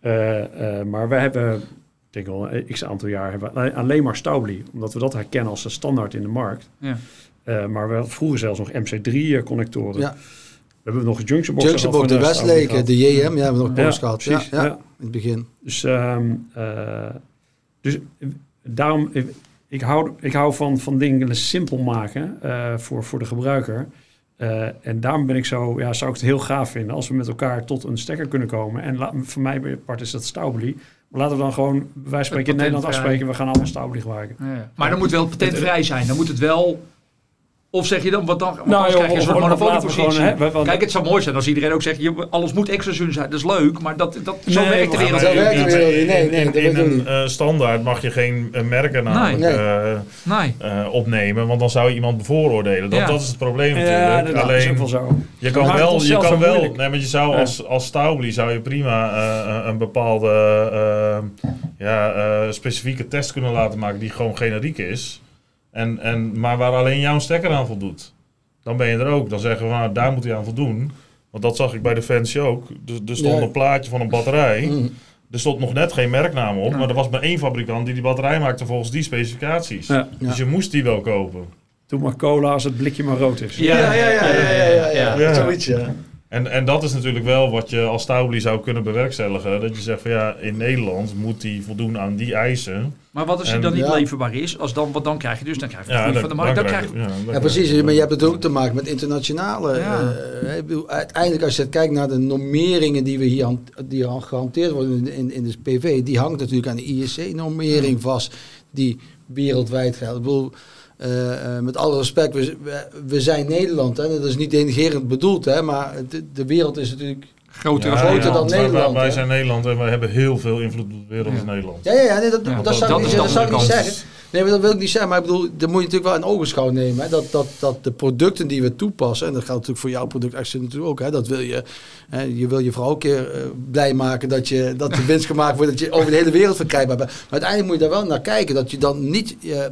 eh, eh, maar we hebben, denk al een x aantal jaar, hebben we alleen maar Staubli. Omdat we dat herkennen als een standaard in de markt.
Ja.
Eh, maar we hadden vroeger zelfs nog MC3-connectoren.
Ja.
We hebben nog een junction box.
Junction Box, de
eh,
Westlake, de JM, ja, hebben we nog
Ja,
box gehad.
precies,
Ja, ja,
ja.
in het begin.
Dus, ehm, eh, dus eh, daarom, eh, ik hou, ik hou van, van dingen simpel maken eh, voor, voor de gebruiker. Eh, en daarom ben ik zo, ja, zou ik het heel gaaf vinden als we met elkaar tot een stekker kunnen komen. En la, voor mij part is dat Staubli. Laten we dan gewoon, wij spreken in. Nederland afspreken, we gaan allemaal Staubli gebruiken.
Ja. Maar dan moet wel patentvrij zijn. Dan moet het wel... Of zeg je dan, wat dan? Want
Nou,
anders
joh,
krijg je een soort monopoliepositie.
gewoon, hè, want-
Kijk, het zou mooi zijn als iedereen ook zegt, je, alles moet extra zuin zijn. Dat is leuk, maar dat, dat, zo
Nee,
werkt de wereld niet.
Nee,
in,
nee,
in, een eh, standaard mag je geen eh, merken namelijk
Nee.
eh,
Nee.
eh, opnemen, want dan zou je iemand bevooroordelen. Dat,
Ja.
dat is het probleem
Ja,
natuurlijk.
dat is ook
Alleen,
wel zo.
je kan wel, je kan wel, nee, maar je zou
Ja.
als, als Staubli zou je prima eh, een bepaalde ja, eh, specifieke test kunnen laten maken die gewoon generiek is. En, en, maar waar alleen jouw stekker aan voldoet. Dan ben je er ook. Dan zeggen we, nou, daar moet hij aan voldoen. Want dat zag ik bij de Fancy ook. Er, er stond
Ja.
een plaatje van een batterij.
Mm.
Er stond nog net geen merknaam op,
Ja.
maar er was maar één fabrikant die die batterij maakte volgens die specificaties.
Ja.
Dus je moest die wel kopen.
Doe maar cola als het blikje maar rood is.
Ja,
Ja, ja, ja, ja, ja, ja, ja.
Ja.
Zoiets, ja.
En, en dat is natuurlijk wel wat je als Staubli zou kunnen bewerkstelligen. Dat je zegt van ja, in Nederland moet die voldoen aan die eisen.
Maar wat als die
En-
dan niet
Ja.
leverbaar is? Als dan, wat dan krijg je dus? Dan krijg je
Ja, dan,
van de markt. Dan
dan
krijg je...
ja, dan
Ja, precies. Maar je hebt het ook te maken met internationale. Eh, bedoel, uiteindelijk, als je kijkt naar de normeringen die we hier han- die al gehanteerd worden in, in, in de PV, die hangt natuurlijk aan de IEC-normering vast, die wereldwijd geldt. Ik bedoel, eh, eh, met alle respect, we, we, zijn Nederland, hè, dat is niet denigerend bedoeld, hè, maar de, de wereld is natuurlijk.
Groter
Ja,
dan
groter
ja,
dan
wij- wij-
Nederland,
Wij
hè?
zijn Nederland en wij hebben heel veel invloed op de wereld
Ja.
als Nederland.
Ja, ja, ja nee, dat,
Ja,
dat,
dat-
zou
dat
ik niet, dat zou ik niet zeggen. Nee, maar dat wil ik niet zeggen. Maar ik bedoel, dat moet je natuurlijk wel in ogenschouw nemen. Hè. Dat, dat, dat de producten die we toepassen, en dat geldt natuurlijk voor jouw product Accent natuurlijk ook. Hè. Dat wil je, hè, je wil je vrouw een keer eh, blij maken dat, je, dat de winst gemaakt wordt, dat je over de hele wereld verkrijgbaar bent. Maar uiteindelijk moet je daar wel naar kijken. Dat je dan niet eh,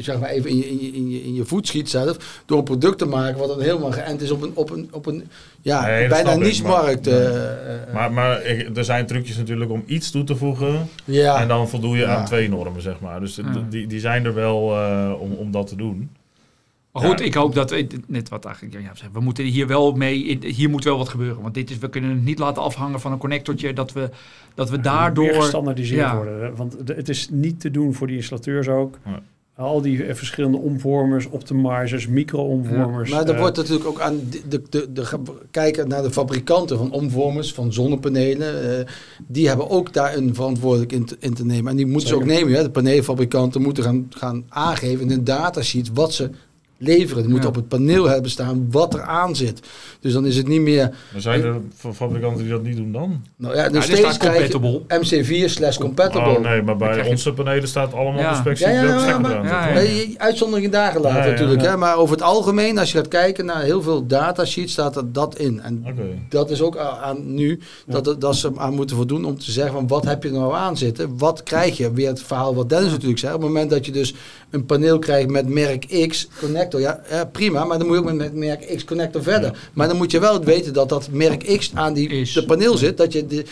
zeg maar even in je, in, in je voet schiet zelf. Door een product te maken wat dan helemaal geënt is op een, op een, op een ja,
Nee,
bijna niche-markt.
maar-
eh,
Maar, maar ik- er zijn trucjes natuurlijk om iets toe te voegen.
ja.
En dan voldoe je
Ja.
aan twee normen, zeg maar. Dus
Ja.
die, die zijn er wel eh, om, om dat te doen.
Maar goed,
Ja.
ik hoop dat, we- net wat eigenlijk zegt, we moeten hier wel mee, hier moet wel wat gebeuren. Want dit is, we kunnen het niet laten afhangen van een connectortje, dat we, dat we
Meer
daardoor...
gestandaardiseerd
Ja.
worden. Want het is niet te doen voor die installateurs ook.
Ja.
Al die eh, verschillende omvormers, optimizers, micro-omvormers.
Maar er
eh,
wordt natuurlijk ook aan de, de, de, kijken naar de fabrikanten van omvormers, van zonnepanelen. eh, die hebben ook daar een verantwoordelijk in te, in te nemen. En die moeten ze ook nemen. Hè. De paneelfabrikanten moeten gaan, gaan aangeven in een datasheet wat ze leveren. Die moeten
Ja.
op het paneel hebben staan wat er aan zit. Dus dan is het niet meer...
Maar zijn er fa- fabrikanten die dat niet doen dan?
Nou ja, nog
er
steeds krijg je
compatible.
MC4 slash compatible.
Oh nee, maar bij
je-
onze panelen staat allemaal
Ja.
de specs
Ja, maar- uitzonderingen daar gelaten
Ja, ja,
natuurlijk.
ja.
Hè? Maar over het algemeen, als je gaat kijken naar heel veel datasheets, staat er dat in. En
Oké.
dat is ook aan nu dat, het- dat ze aan moeten voldoen om te zeggen van wat heb je nou aan zitten? Wat krijg je? Weer het verhaal wat Dennis natuurlijk zei. Op het moment dat je dus een paneel krijgt met merk X ja, ja prima, maar dan moet je ook met, met merk X connector verder.
Ja.
Maar dan moet je wel weten dat dat merk X aan die
Is.
de paneel zit, dat je die,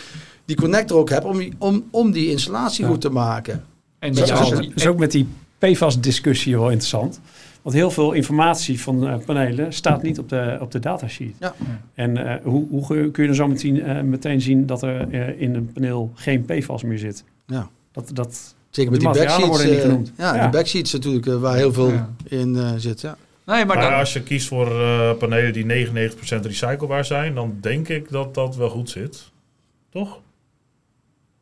die connector ook hebt om, die- om, om die installatie
Ja.
goed te maken.
En
Dat is ook-
Dat is ook met die PFAS-discussie wel interessant. Want heel veel informatie van eh, panelen staat niet op de, op de datasheet.
Ja.
En eh, hoe, hoe kun je- er zo meteen, eh, meteen zien dat er eh, in een paneel geen PFAS meer zit?
Ja.
Dat, dat,
Zeker met die
materialen
backsheets.
worden niet genoemd.
ja,
Ja.
die backsheets natuurlijk, eh, waar heel veel
Ja.
in eh, zit. Ja.
Nee, maar
Maar
dan,
als je kiest voor eh, panelen die 99% recyclebaar zijn, dan denk ik dat dat wel goed zit. Toch?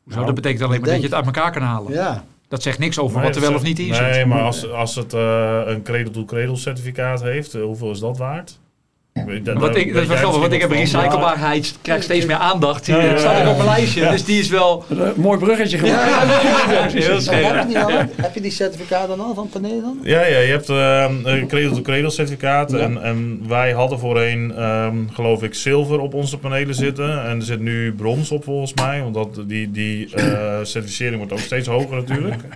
Hoezo? dat betekent alleen maar dat je het uit elkaar kan halen.
ja.
Dat zegt niks over
Nee,
wat er wel of niet in zit.
Nee, maar als, als het eh, een cradle-to-cradle certificaat heeft, hoeveel is dat waard?
Wat
daar
ik, dat want ik heb recyclebaarheid, krijgt steeds meer aandacht. Die
Ja, ja,
staat ook
ja.
op mijn lijstje.
Ja.
Dus die is wel
Een mooi bruggetje gemaakt.
heel
Maar
scherp.
heb, je die al, heb je die certificaten al van paneel dan?
Ja, ja, je hebt ehm, een cradle-to-cradle certificaat.
Ja.
En, en wij hadden voorheen, ehm, geloof ik, zilver op onze panelen zitten. En er zit nu brons op volgens mij. Want dat, die, die eh, certificering wordt ook steeds hoger natuurlijk. *laughs*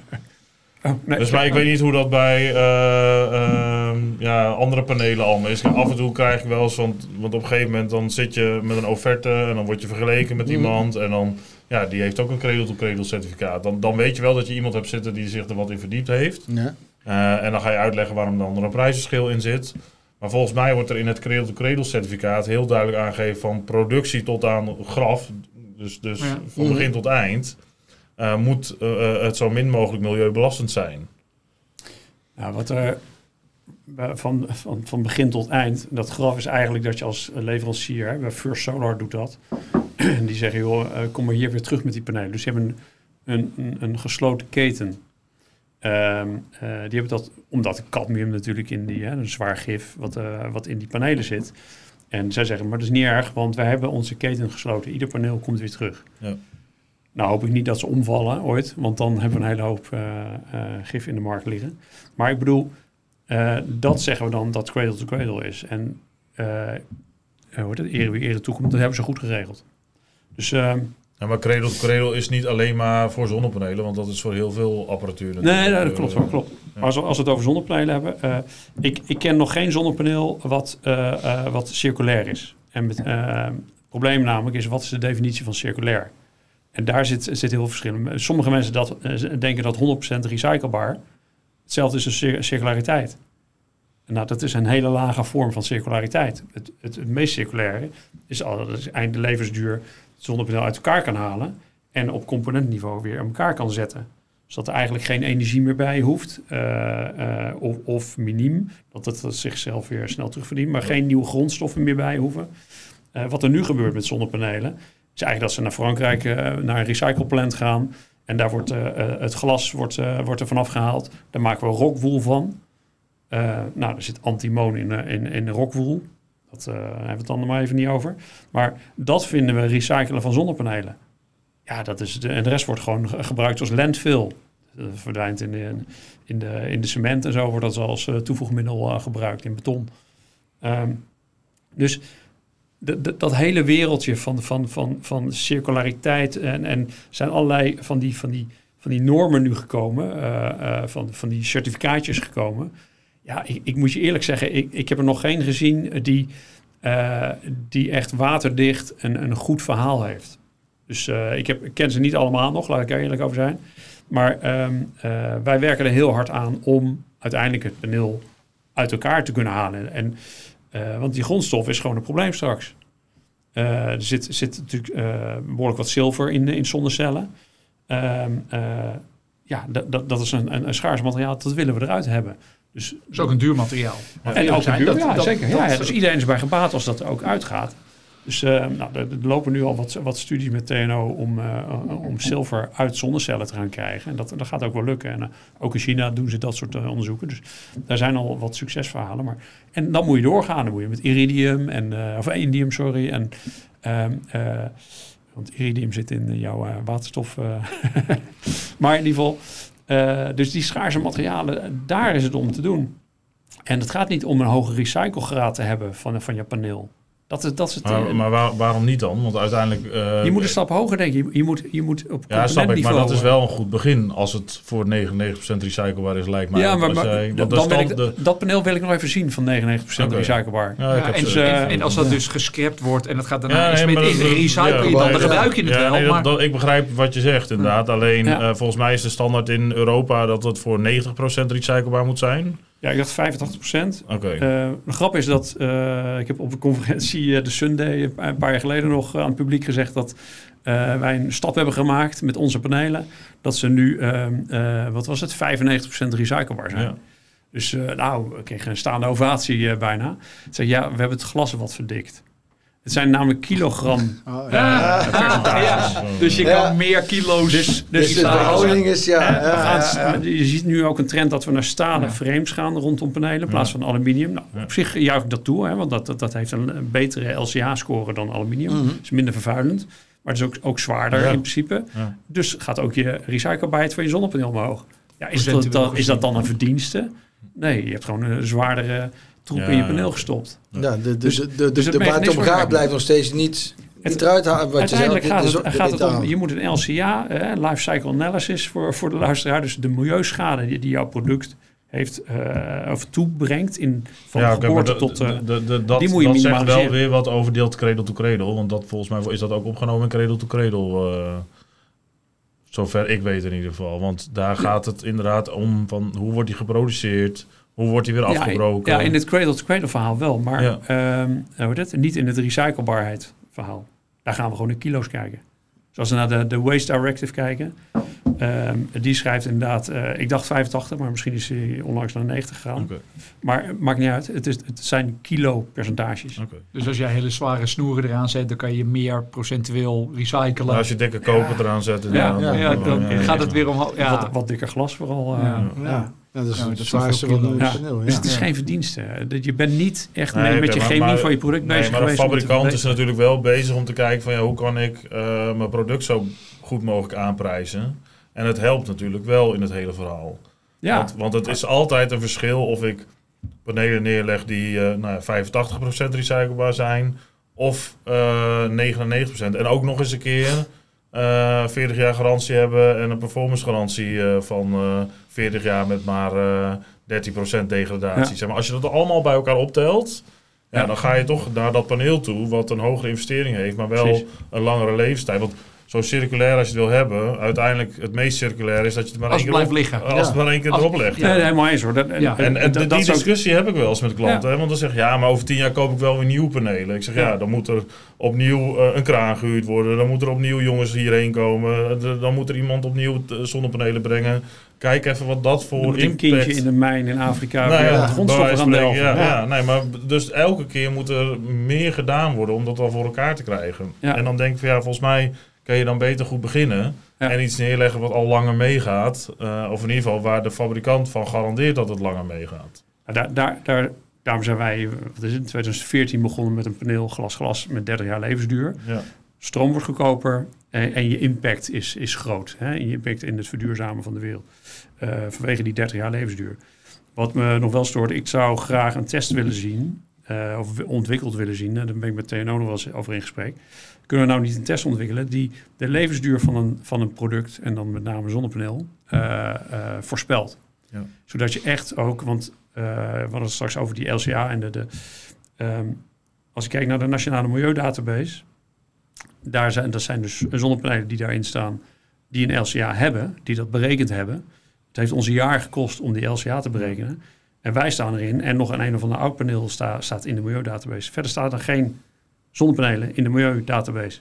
Oh, nee.
Dus maar ik weet niet hoe dat bij eh, ehm, ja, andere panelen allemaal is. Af en toe krijg ik wel eens, want, want op een gegeven moment dan zit je met een offerte en dan word je vergeleken met
Mhm.
iemand. En dan, ja, die heeft ook een cradle-to-cradle certificaat. Dan, dan weet je wel dat je iemand hebt zitten die zich er wat in verdiept heeft.
Ja.
Eh, en dan ga je uitleggen waarom dan er een prijsverschil in zit. Maar volgens mij wordt er in het cradle-to-cradle certificaat heel duidelijk aangegeven van productie tot aan graf. Dus, dus
Ja.
van begin tot eind. Eh, moet eh, eh, het zo min mogelijk milieubelastend zijn.
Nou, wat er van, van, van begin tot eind, dat graf is eigenlijk dat je als leverancier, hè, bij First Solar doet dat, *clears throat* die zeggen, joh, kom maar hier weer terug met die panelen. Dus die hebben een, een, een, gesloten keten. Ehm, eh, die hebben dat, omdat cadmium natuurlijk in die, hè, een zwaar gif, wat, wat in die panelen zit. En zij zeggen, maar dat is niet erg, want wij hebben onze keten gesloten. Ieder paneel komt weer terug.
Ja.
Nou hoop ik niet dat ze omvallen ooit, want dan hebben we een hele hoop eh, eh, gif in de markt liggen. Maar ik bedoel, eh, dat zeggen we dan dat cradle to cradle is. En hoe het, ere wie ere toekomt, dat hebben ze goed geregeld. Dus
Ja, maar cradle to cradle is niet alleen maar voor zonnepanelen, want dat is voor heel veel apparatuur.
nee,
natuurlijk.
nee, dat klopt wel, klopt.
ja.
Als, we- als we het over zonnepanelen hebben, ik, ik ken nog geen zonnepaneel wat, wat circulair is. En met, het probleem namelijk is, wat is de definitie van circulair? En daar zit, zit heel veel verschil in. Sommige mensen dat, eh, denken dat 100% recyclebaar. Hetzelfde is een cir- circulariteit. Nou, dat is een hele lage vorm van circulariteit. Het, het, meest circulaire is al dat is eind de levensduur het zonnepaneel uit elkaar kan halen en op componentniveau weer aan elkaar kan zetten. Zodat er eigenlijk geen energie meer bij hoeft, eh, eh, of, of miniem, dat het zichzelf weer snel terugverdient, maar geen nieuwe grondstoffen meer bij hoeven. Wat er nu gebeurt met zonnepanelen, is eigenlijk dat ze naar Frankrijk eh, naar een recycleplant gaan. En daar wordt eh, eh, het glas wordt, wordt er vanaf gehaald. Daar maken we rockwool van. Nou, er zit antimoon in, in, in de rockwool. Dat hebben we het dan maar even niet over. Maar dat vinden we recyclen van zonnepanelen. Ja, dat is de, en de rest wordt gewoon ge- gebruikt als landfill. Dat verdwijnt in de, in, de, in de cement en zo wordt dat als toevoegmiddel gebruikt in beton. Ehm, dus dat hele wereldje van, van, van, van circulariteit en, en zijn allerlei van die, van die, van die normen nu gekomen, eh, eh, van, van die certificaatjes gekomen. Ja, ik, ik moet je eerlijk zeggen, ik, ik heb er nog geen gezien die, eh, die echt waterdicht een, een goed verhaal heeft. Dus ik, heb, ik ken ze niet allemaal nog, laat ik er eerlijk over zijn. Maar ehm, eh, wij werken er heel hard aan om uiteindelijk het paneel uit elkaar te kunnen halen. En, eh, want die grondstof is gewoon een probleem straks. Eh, er zit, zit natuurlijk eh, behoorlijk wat zilver in, in zonnecellen. Ehm, eh, ja, dat, is een, een, een schaars materiaal, dat willen we eruit hebben. Dus,
Dat is ook een duur materiaal.
en ook
zijn,
duur,
dat-
ja,
dat-
zeker.
dat-
ja, dus iedereen is bij gebaat als dat er ook uitgaat. Dus eh, nou, er, lopen nu al wat, wat studies met TNO om, eh, om zilver uit zonnecellen te gaan krijgen. En dat, dat gaat ook wel lukken. En eh, ook in China doen ze dat soort onderzoeken. Dus daar zijn al wat succesverhalen. Maar, en dan moet je doorgaan. Dan moet je met iridium, en, of indium, sorry. En, ehm, eh, want iridium zit in jouw waterstof. *laughs* maar in ieder geval, dus die schaarse materialen, daar is het om te doen. En het gaat niet om een hoge recyclegraad te hebben van, van je paneel. Dat is, dat is het.
Maar,
eh,
maar waar- waarom niet dan? Want uiteindelijk... eh,
je moet een stap hoger denken. Je, je, moet, je moet op
Ja, snap ik. Maar dat is
eh,
wel een goed begin. Als het voor 99% recyclebaar is, lijkt mij.
Ja, maar,
Als
maar
jij-
dan wil
stand-
ik,
de-
dat paneel wil ik nog even zien van 99%
Oké.
recyclebaar.
Ja,
en,
ze-
en, en als dat dus gescrapt wordt en het gaat daarna
Ja,
in
nee, maar
in recycle je dan, dan gebruik je het
ja,
wel.
nee,
maar
dat- ik begrijp wat je zegt, inderdaad. Alleen,
Ja.
eh, volgens mij is de standaard in Europa dat het voor 90% recyclebaar moet zijn.
Ja, ik dacht 85%.
Oké.
Eh, de grap is dat eh, ik heb op een conferentie, eh, de Sunday, een paar- jaar geleden nog aan het publiek gezegd dat wij een stap hebben gemaakt met onze panelen. Dat ze nu, ehm, eh, wat was het, 95% recyclebaar zijn.
Ja.
Dus nou, ik kreeg een staande ovatie bijna. Ik zeg, ja, we hebben het glas wat verdikt. Het zijn namelijk kilogram.
Oh,
Ja.
percentages.
Ja, dus je
Ja.
kan meer kilo's.
Dus,
Dus
dus
de verhouding is, ja.
Je ziet nu ook een trend dat we naar stalen
Ja.
frames gaan rondom panelen in plaats van aluminium. Nou,
Ja.
Op zich juich ik dat toe, hè, want dat, dat, dat heeft een, een betere LCA-score dan aluminium.
Mhm.
is minder vervuilend, maar het is ook, ook zwaarder
Ja.
in principe.
Ja.
Dus gaat ook je recyclebaarheid van je zonnepaneel omhoog. Ja, is, dat dan, is dat dan een verdienste? Nee, je hebt gewoon een zwaardere troep
Ja,
in je paneel gestopt.
Ja, de, de,
Dus-
de, de,
dus
de blijft nog steeds niet,
Het-
niet eruit halen. Wat je zegt,
gaat
de-
het, gaat het om, je moet een LCA, eh, life cycle analysis voor, voor de luisteraar, dus de milieuschade die, die jouw product heeft eh, of toebrengt in van
Ja,
geboorte
de-
tot... eh,
de- de- de- dat,
die moet je
dat zegt wel weer wat over deelt cradle to cradle. Want dat, volgens mij is dat ook opgenomen in cradle to cradle. eh, zover ik weet in ieder geval. Want daar gaat het inderdaad om van hoe wordt die geproduceerd? Hoe wordt die weer
ja,
afgebroken?
Ja, in het cradle-to-cradle verhaal wel, maar
Ja.
ehm, hoe heet het? niet in het recyclebaarheid verhaal. Daar gaan we gewoon in kilo's kijken. Zoals we naar de, de Waste Directive kijken. ehm, die schrijft inderdaad, eh, ik dacht 85, maar misschien is hij onlangs naar 90 gegaan.
Oké,
Maar het maakt niet uit, het, is, het zijn kilo percentages.
oké.
Dus als jij hele zware snoeren eraan zet, dan kan je meer procentueel recyclen.
Als je dikke koper eraan zet...
Dan
ja.
gaat het weer omhoog. Ja.
Wat, wat dikker glas vooral. eh.
Ja.
Dat is
dat
het zwaarste.
Dus
Ja.
het is
Ja.
geen verdienste. Dat Je bent niet echt
Nee,
mee met je
maar-
chemie
maar-
van je product
Nee,
bezig
maar de
geweest. om te
fabrikant is natuurlijk wel bezig om te kijken van ja, hoe kan ik eh, mijn product zo goed mogelijk aanprijzen. En het helpt natuurlijk wel in het hele verhaal.
Ja,
Want, want het is altijd een verschil of ik panelen neerleg die eh nou, ja, 85% recyclebaar zijn of eh 99%. En ook nog eens een keer 40 jaar garantie hebben en een performance garantie eh, van eh 40 jaar met maar eh 13% degradatie.
Ja.
Zeg maar, als je dat allemaal bij elkaar optelt, ja,
Ja.
dan ga je toch naar dat paneel toe, wat een hogere investering heeft, maar wel
Precies.
een langere leeftijd. Want zo circulair als je het wil hebben, uiteindelijk het meest circulair is dat je het maar
Als
één keer
blijft
op-
liggen.
Als
Ja.
het maar één keer
Als-
erop legt.
Nee, helemaal eens hoor. Dat,
Ja.
En, en
dat-
die
ook-
discussie heb ik wel eens met klanten. Hè? Want dan zeg je, ja, maar over tien jaar koop ik wel weer nieuwe panelen. Ik zeg, ja,
Ja.
dan moet er opnieuw eh, een kraan gehuurd worden. Dan moet er opnieuw jongens hierheen komen. De- Dan moet er iemand opnieuw eh, zonnepanelen brengen. Kijk even wat dat voor
moet een
impact...
kindje in de mijn in Afrika
Nou ja,
grondstoffen delven.
spreken, Ja,
Ja.
ja. nee, maar dus elke keer moet er meer gedaan worden om dat wel voor elkaar te krijgen.
Ja.
En dan denk ik van ja, volgens mij kan je dan beter goed beginnen.
Ja.
En iets neerleggen wat al langer meegaat. Eh, of in ieder geval waar de fabrikant van garandeert dat het langer meegaat.
Daar, daar, daar, daarom zijn wij wat is het, in 2014 begonnen met een paneel glas-glas met 30 jaar levensduur.
Ja.
Stroom wordt goedkoper en, en je impact is, is groot. Hè? Je impact in het verduurzamen van de wereld. Eh, vanwege die 30 jaar levensduur. Wat me nog wel stoort, ik zou graag een test willen zien. eh, of ontwikkeld willen zien. En daar ben ik met TNO nog wel eens over in gesprek. Kunnen we nou niet een test ontwikkelen die de levensduur van een, van een product, en dan met name zonnepaneel, eh, voorspelt?
Ja.
Zodat je echt ook, want eh, we hadden het straks over die LCA en de. de ehm, als je kijkt naar de Nationale Milieudatabase, daar zijn, dat zijn dus zonnepanelen die daarin staan, die een LCA hebben, die dat berekend hebben. Het heeft ons een jaar gekost om die LCA te berekenen. En wij staan erin en nog een een of ander oud paneel sta, staat in de Milieudatabase. Verder staat er geen zonnepanelen in de Milieudatabase.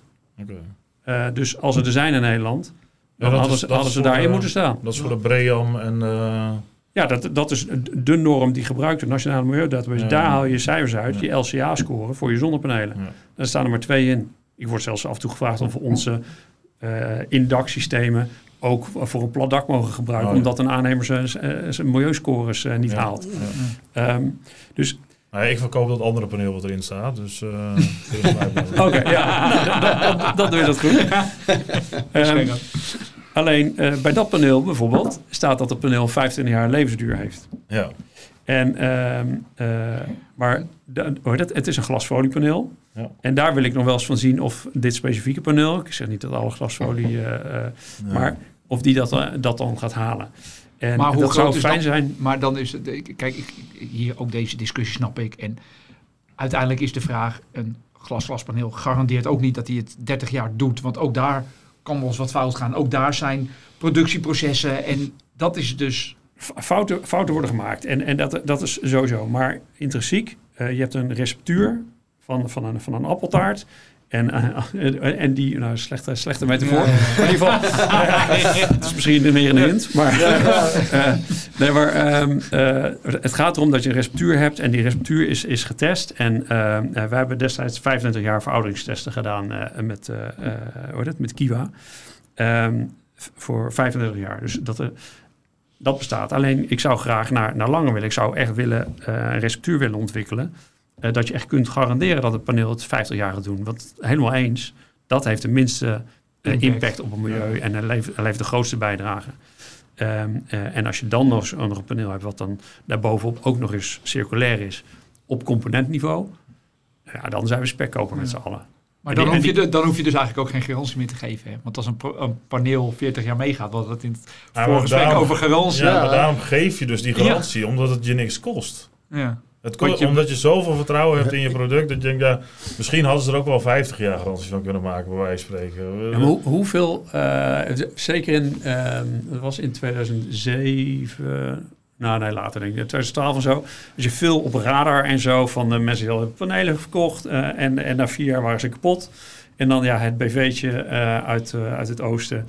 Eh, dus als er er zijn in Nederland, Dan hadden,
is-
ze, hadden ze daarin moeten staan.
Dat is voor de Bream en... eh,
Ja, dat, dat is de norm die gebruikt de Nationale Milieudatabase.
Ja.
Daar haal je cijfers uit, je LCA-score voor je zonnepanelen.
Ja.
Daar staan er maar twee in. Ik word zelfs af en toe gevraagd of we onze eh indaksystemen ook voor een plat dak mogen gebruiken,
Oh, ja.
omdat een aannemer zijn, zijn milieuscores niet haalt. Ehm, dus
Nou, ik verkoop dat andere paneel wat erin staat, dus... eh, *laughs* het.
Oké, ja, *laughs* nou, dat, dat, dat doe je dat goed. Ehm, alleen eh, bij dat paneel bijvoorbeeld staat dat het paneel 25 jaar levensduur heeft.
Ja.
En, ehm, eh, maar de, heet het? het is een glasfoliepaneel.
Ja.
En daar wil ik nog wel eens van zien of dit specifieke paneel, ik zeg niet dat alle glasfolie, eh, eh,
Ja.
maar of die dat, dat dan gaat halen. En
Maar hoe
dat
groot
zou fijn
dan-
zijn.
Maar dan is het, kijk, ik, hier ook deze discussie snap ik. En uiteindelijk is de vraag, een glasglaspaneel garandeert ook niet dat hij het 30 jaar doet. Want ook daar kan wel eens wat fout gaan. Ook daar zijn productieprocessen en dat is dus...
Fouten, fouten worden gemaakt. En, en dat, dat is sowieso. Maar intrinsiek, eh, je hebt een receptuur van, van, een, van een appeltaart. En, eh, en die, nou, slechte, slechte metafoor.
Ja,
in ieder geval, eh, het is misschien meer een hint. Maar, eh, nee, maar ehm, eh, het gaat erom dat je een receptuur hebt. En die receptuur is, is getest. En eh, eh, wij hebben destijds 25 jaar verouderingstesten gedaan eh, met, eh, eh, hoe het, met Kiwa. Ehm, voor 35 jaar. Dus dat, eh, dat bestaat. Alleen ik zou graag naar, naar langer willen. Ik zou echt willen eh, een receptuur willen ontwikkelen. Eh, dat je echt kunt garanderen dat het paneel het 50 jaar gaat doen. Want helemaal eens, dat heeft de minste eh,
Impact.
impact. op het milieu. En hij levert, de grootste bijdrage. Ehm, eh, en als je dan nog zo'n een paneel hebt wat dan daarbovenop ook nog eens circulair is op componentniveau. Ja, dan zijn we spekkoper met z'n allen.
Maar dan
die-
hoef, je dan hoef je dus eigenlijk ook geen garantie meer te geven. Hè? Want als een, paneel 40 jaar meegaat, wat het in het vorige gesprek over garantie.
Ja,
Ja.
maar daarom geef je dus die garantie, omdat het je niks kost.
Ja.
Het
je-
omdat je zoveel vertrouwen hebt in je product, dat je denkt, ja, misschien hadden ze er ook wel 50 jaar garantie van kunnen maken, bij wijze van spreken.
Ja, hoe, hoeveel, eh, zeker in, ehm dat was in 2007, nou nee, later denk ik, 2012 en zo. Als je veel op radar en zo van de mensen die panelen verkocht eh, en, en na vier jaar waren ze kapot. En dan ja, het BV'tje eh, uit, uit het oosten,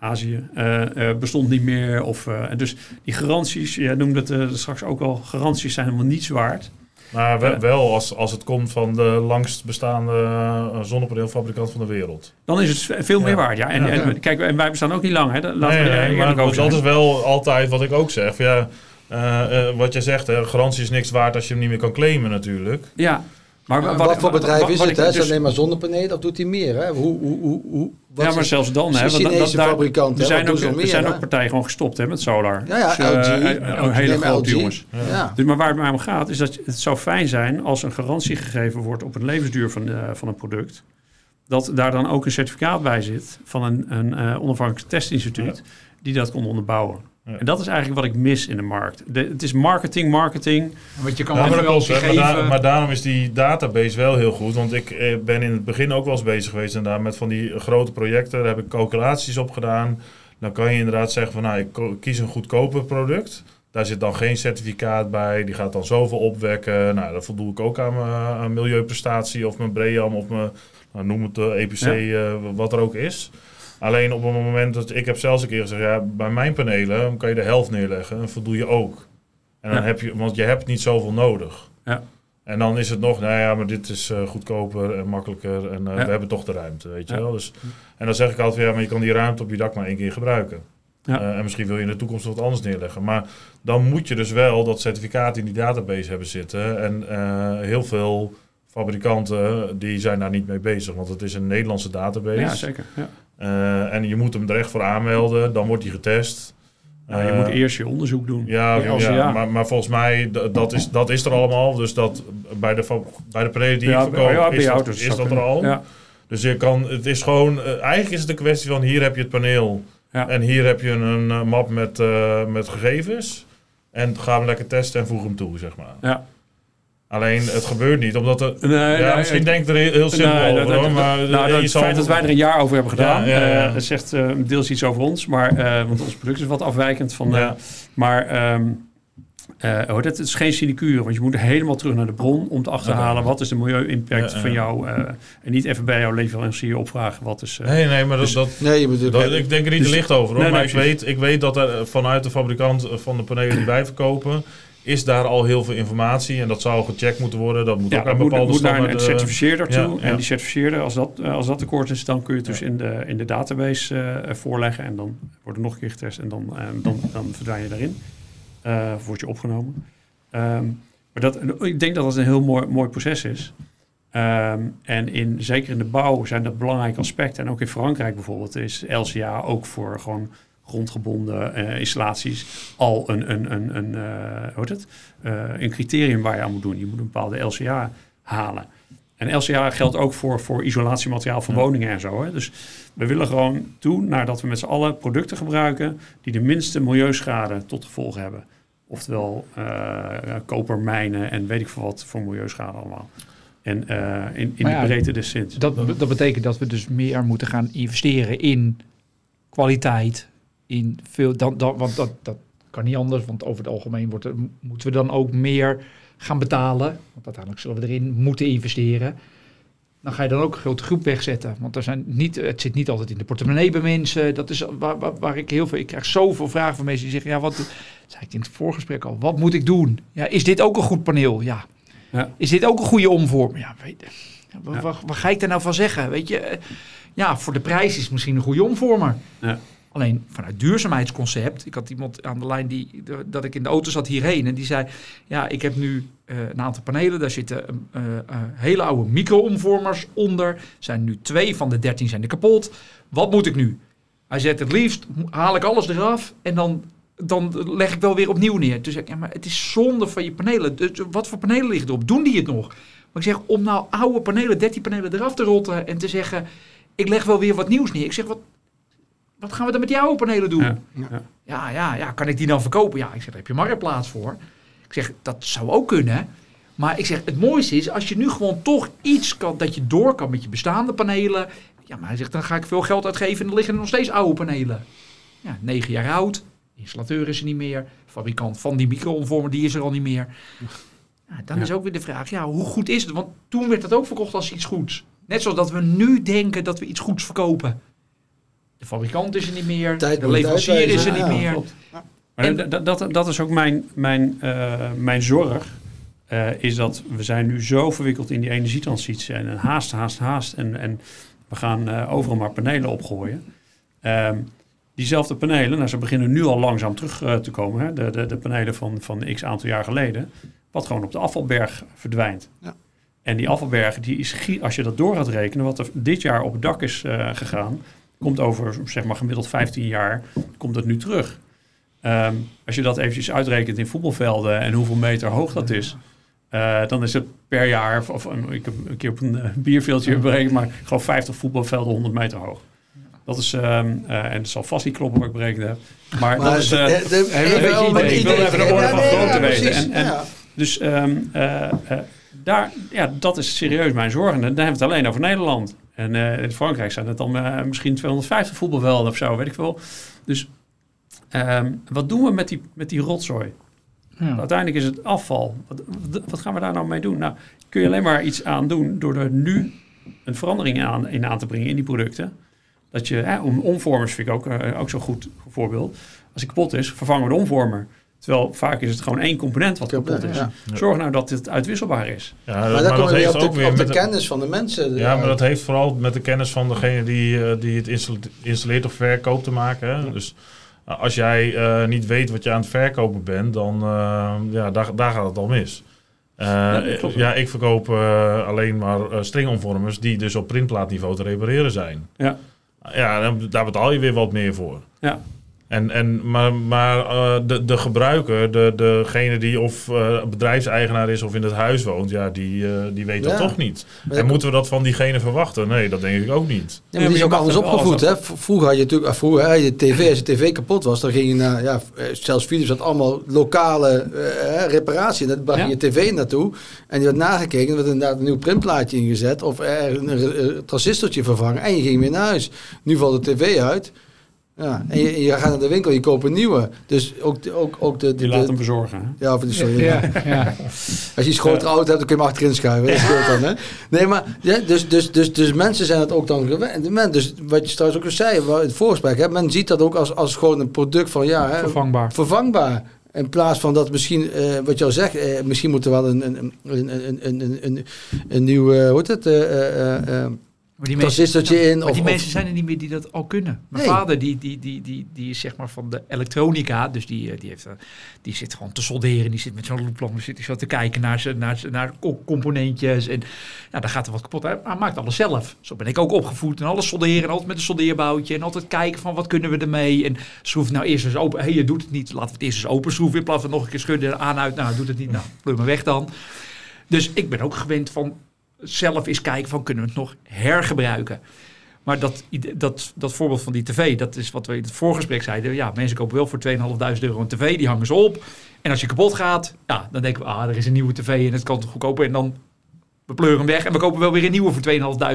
Azië, eh, eh, bestond niet meer. Of, eh, dus die garanties, jij noemde het eh, straks ook al, garanties zijn helemaal niets waard.
Maar wel, als, als het komt van de langst bestaande zonnepaneelfabrikant van de wereld.
Dan is het ve- veel meer
Ja.
waard. Ja. En,
Ja.
en, kijk, en wij bestaan ook niet lang. Hè. Laten
Nee,
we
nee,
er
maar dat
zijn.
is wel altijd wat ik ook zeg. Ja, eh, eh, wat je zegt, hè, garantie is niks waard als je hem niet meer kan claimen natuurlijk.
Ja, maar
Maar
wat,
wat, voor bedrijf
wat-
is
wat
het? Hè?
dus-
Is alleen maar zonnepanelen of doet hij meer? Hè? Hoe, hoe, hoe, hoe, wat
ja, maar zelfs dan, hè, want dat- daar-
fabrikanten,
er zijn, ook, er zijn ook partijen gewoon gestopt hè, met solar.
Ja, ja,
Dus, eh,
LG.
eh, hele grote jongens.
Ja.
Dus, maar waar het mij om gaat, is dat het zou fijn zijn als een garantie gegeven wordt op een levensduur van, eh, van een product. Dat daar dan ook een certificaat bij zit van een, een eh, onafhankelijk testinstituut die dat kon onderbouwen.
Ja.
En dat is eigenlijk wat ik mis in de markt. De, het is marketing, marketing.
Want je kan
Ja, maar, dat klopt, maar,
geven.
daar- maar daarom is die database wel heel goed. Want ik eh, ben in het begin ook wel eens bezig geweest inderdaad, met van die grote projecten. Daar heb ik calculaties op gedaan. Dan kan je inderdaad zeggen van nou, ik kies een goedkoper product. Daar zit dan geen certificaat bij. Die gaat dan zoveel opwekken. Nou, dan voldoe ik ook aan mijn aan milieuprestatie of mijn BREAM of mijn, nou, noem het de EPC, eh, wat er ook is. Alleen op het moment dat ik heb zelfs een keer gezegd, ja, bij mijn panelen kan je de helft neerleggen en voldoe je ook. En dan
Ja.
heb je, want je hebt niet zoveel nodig.
Ja.
En dan is het nog, nou ja, maar dit is eh, goedkoper en makkelijker en eh,
Ja.
we hebben toch de ruimte, weet je wel. Dus, en dan zeg ik altijd, ja, maar je kan die ruimte op je dak maar één keer gebruiken.
Ja.
Eh, en misschien wil je in de toekomst wat anders neerleggen. Maar dan moet je dus wel dat certificaat in die database hebben zitten. En heel veel fabrikanten die zijn daar niet mee bezig, want het is een Nederlandse database.
Ja, zeker. Ja.
Eh, en je moet hem er echt voor aanmelden, dan wordt hij getest.
Nou, je
Eh,
moet eerst je onderzoek doen.
ja,
Ja, als-
ja,
ja.
Maar, maar volgens mij, dat is, dat is er allemaal. Dus dat bij de, bij de die ik verkoop, is, dat, is
zou
dat er al. Dus je kan, het is gewoon, eh, eigenlijk is het een kwestie van hier heb je het paneel. En hier heb je een eh, map met, eh, met gegevens. En ga hem lekker testen en voeg hem toe, zeg maar.
Ja.
Alleen, het gebeurt niet, omdat het...
Nee,
ja,
nee,
misschien
ik-
denk ik er heel, simpel
Nee,
over,
dat- dat-
hoor, maar...
nou, dat, het feit dat wij er een jaar over hebben gedaan,
Ja, ja, ja.
eh, dat zegt eh, deels iets over ons, maar, eh, want ons product is wat afwijkend van.
Ja.
maar ehm, eh hoor, het is geen sinecure, want je moet helemaal terug naar de bron om te achterhalen wat is de milieu-impact
Ja, ja.
van jou. eh, en niet even bij jouw leverancier opvragen wat is. eh,
Nee, nee, maar dat,
Dus-
dat,
Nee, je moet
dat- ik denk er niet
Dus-
licht over hoor.
Nee, nee,
maar ik weet, ik weet dat er vanuit de fabrikant van de panelen die wij verkopen, is daar al heel veel informatie. En dat zou gecheckt moeten worden. Dat moet
ja,
ook aan
moet,
bepaalde
moet naar een
standaarden.
certificeerder toe.
ja.
En die certificeerder, als dat, eh, als dat tekort is, dan kun je het dus in, de, in de database eh, voorleggen. En dan wordt er nog een keer getest en dan, eh, dan, dan verdwijn je daarin. Eh word je opgenomen. Ehm, maar dat, ik denk dat dat een heel mooi, mooi proces is. Ehm, en in, zeker in de bouw zijn dat belangrijke aspecten. En ook in Frankrijk bijvoorbeeld is LCA ook voor gewoon grondgebonden eh, installaties al een, een, een, een, eh, hoe heet het? Eh, een criterium waar je aan moet doen. Je moet een bepaalde LCA halen. En LCA geldt ook voor, voor isolatiemateriaal voor
Ja.
woningen en zo. Hè? Dus we willen gewoon toe naar dat we met z'n allen producten gebruiken die de minste milieuschade tot gevolg hebben. Oftewel kopermijnen en weet ik veel wat voor milieuschade allemaal. En in, in de breedte des zins.
Dat, dat betekent dat we dus meer moeten gaan investeren in kwaliteit. In veel, dan, dan, want dat, dat kan niet anders, want over het algemeen wordt er, moeten we dan ook meer gaan betalen. Want uiteindelijk zullen we erin moeten investeren. Dan ga je dan ook een grote groep wegzetten. Want er zijn niet, het zit niet altijd in de portemonnee bij mensen. Dat is waar, waar, waar ik heel veel. Ik krijg zoveel vragen van mensen die zeggen: Ja, wat dat zei ik in het voorgesprek al. Wat moet ik doen? Ja, is dit ook een goed paneel? Ja.
Ja.
Is dit ook een goede omvorm? Ja, weet, ja, wat,
Ja.
Wat, wat ga ik daar nou van zeggen? Weet je, ja, voor de prijs is het misschien een goede omvormer.
Ja.
Alleen vanuit duurzaamheidsconcept. Ik had iemand aan de lijn die dat ik in de auto zat hierheen en die zei: Ja, ik heb nu eh, een aantal panelen. Daar zitten eh, eh, hele oude micro-omvormers onder. Zijn nu twee van de dertien zijn er kapot. Wat moet ik nu? Hij zegt: Het liefst haal ik alles eraf en dan. Dan leg ik wel weer opnieuw neer. Toen zei ik, ja, maar het is zonde van je panelen. Dus wat voor panelen liggen erop? Doen die het nog? Maar ik zeg, om nou oude panelen, 13 panelen eraf te rotten en te zeggen, ik leg wel weer wat nieuws neer. Ik zeg, wat, wat gaan we dan met die oude panelen doen?
Ja.
Ja. Ja, ja, ja, kan ik die dan verkopen? Ja, ik zeg, daar heb je marktplaats voor. Ik zeg, dat zou ook kunnen. Maar ik zeg, het mooiste is als je nu gewoon toch iets kan, dat je door kan met je bestaande panelen. Ja, maar hij zegt, dan ga ik veel geld uitgeven en dan liggen er nog steeds oude panelen. Ja, negen jaar oud. Installateur is er niet meer. Fabrikant van die micro-omvormer, die is er al niet meer. Ja, dan
Ja.
is ook weer de vraag, ja, hoe goed is het? Want toen werd dat ook verkocht als iets goeds. Net zoals dat we nu denken dat we iets goeds verkopen. De fabrikant is er niet meer.
Tijd
de leverancier is er niet
ja,
meer.
Maar
En-
dat, dat, dat is ook mijn, mijn, eh, mijn zorg. eh, is dat we zijn nu zo verwikkeld in die energietransitie. En haast, haast, haast. En, en we gaan eh, overal maar panelen opgooien. Ehm, diezelfde panelen, nou, ze beginnen nu al langzaam terug te komen. Hè? De, de, de panelen van, van x aantal jaar geleden. Wat gewoon op de afvalberg verdwijnt.
Ja.
En die afvalberg, die is, als je dat door gaat rekenen, wat er dit jaar op het dak is eh, gegaan, komt over zeg maar gemiddeld 15 jaar, komt het nu terug. Ehm, als je dat eventjes uitrekent in voetbalvelden en hoeveel meter hoog dat is, eh, dan is het per jaar, of, ik heb een keer op een eh, bierveeltje berekend, maar gewoon 50 voetbalvelden 100 meter hoog. Dat is, ehm, eh, en het zal vast niet kloppen wat ik berekend heb. Maar, dat is,
de- de-
Ik wil even de orde van grootte weten.
precies.
En- en-
Ja.
dus ehm, eh, eh, daar, ja, dat is serieus mijn zorg. En dan hebben we het alleen over Nederland. En eh, in Frankrijk zijn het dan eh, misschien 250 voetbalvelden of zo, weet ik veel. Dus ehm, wat doen we met die, met die rotzooi?
Ja.
Uiteindelijk is het afval. Wat, wat- gaan we daar nou mee doen? Nou, kun je alleen maar iets aan doen door er nu een verandering aan, in aan te brengen in die producten. Dat je, hè, om, omvormers vind ik ook, eh, ook zo'n goed voorbeeld. Als die kapot is, vervangen we de omvormer. Terwijl vaak is het gewoon één component wat kapot is.
Ja.
Zorg nou dat het uitwisselbaar is.
Ja,
Maar
dat heeft
op
ook
de,
weer
op de
met de-
kennis van de mensen.
Ja, maar dat heeft vooral met de kennis van degene die, eh, die het instal- installeert of verkoopt te maken. Hè? Dus uh, als jij eh, niet weet wat je aan het verkopen bent, dan uh, ja, daar, daar gaat het al mis. Uh,
Ja,
ja, ik verkoop uh, alleen maar uh, stringomvormers die dus op printplaatniveau te repareren zijn.
Ja.
Ja, dan, daar betaal je weer wat meer voor.
Ja.
En, en, maar maar uh, de, de gebruiker, de, degene die of uh, bedrijfseigenaar is of in het huis woont, ja, die, uh, die weet dat toch niet.
Maar
en moeten we dat van diegene verwachten? Nee, dat denk ik ook niet.
Ja, maar die is ook anders
er
opgevoed. Hè? Vroeger had je natuurlijk, vroeger had je tv, als je tv kapot was, dan ging je naar, ja, eh, zelfs Philips had allemaal lokale eh, eh, reparatie. Dan bracht je
Ja.
je tv naartoe en die werd nagekeken, er werd inderdaad een nieuw printplaatje ingezet of er een transistortje vervangen en je ging weer naar huis. Nu valt de tv uit. Ja, en je, gaat naar de winkel, je koopt een nieuwe. Dus ook, de- ook, ook de... de,
Je laat
de-
hem bezorgen. hè?
ja, of sorry.
Ja, ja.
Als je iets grotere auto hebt, dan kun je hem achterin schuiven. Dat scheelt dan, hè? Nee, maar ja, dus, dus, dus, dus mensen zijn het ook dan gewend. Men, dus wat je straks ook al zei, het voorgesprek, hè, men ziet dat ook als, als gewoon een product van, ja, hè,
Vervangbaar.
vervangbaar. In plaats van dat misschien, eh, wat je al zegt, eh, misschien moet er wel een, een, een, een, een, een, een, een nieuw, hoe heet het, eh, eh, eh, eh,
Maar die
transistortje in.
Maar
Of,
die mensen zijn er niet meer die dat al kunnen. Mijn vader, die, die, die, die, die is zeg maar van de elektronica. Dus die, eh, die, heeft, eh, die zit gewoon te solderen. Die zit met zo'n looplamp zit zo te kijken naar, zijn, naar, naar co- componentjes. En ja, dan gaat er wat kapot. Hij, hij maakt alles zelf. Zo ben ik ook opgevoed. En alles solderen. Altijd met een soldeerboutje. En altijd kijken van wat kunnen we ermee. En schroef nou eerst eens open. Hé, hey, je doet het niet. Laten we het eerst eens open schroeven. In plaats van nog een keer schudden. Aan, uit. Nou, doet het niet. Nou, pleur me weg dan. Dus ik ben ook gewend van zelf eens kijken van kunnen we het nog hergebruiken. Maar dat, dat, dat voorbeeld van die tv, dat is wat we in het voorgesprek zeiden. Ja, mensen kopen wel voor 2.500 euro een tv, die hangen ze op. En als je kapot gaat, ja, dan denken we, ah, er is een nieuwe tv en het kan toch goedkoper. En dan, we pleuren hem weg en we kopen wel weer een nieuwe voor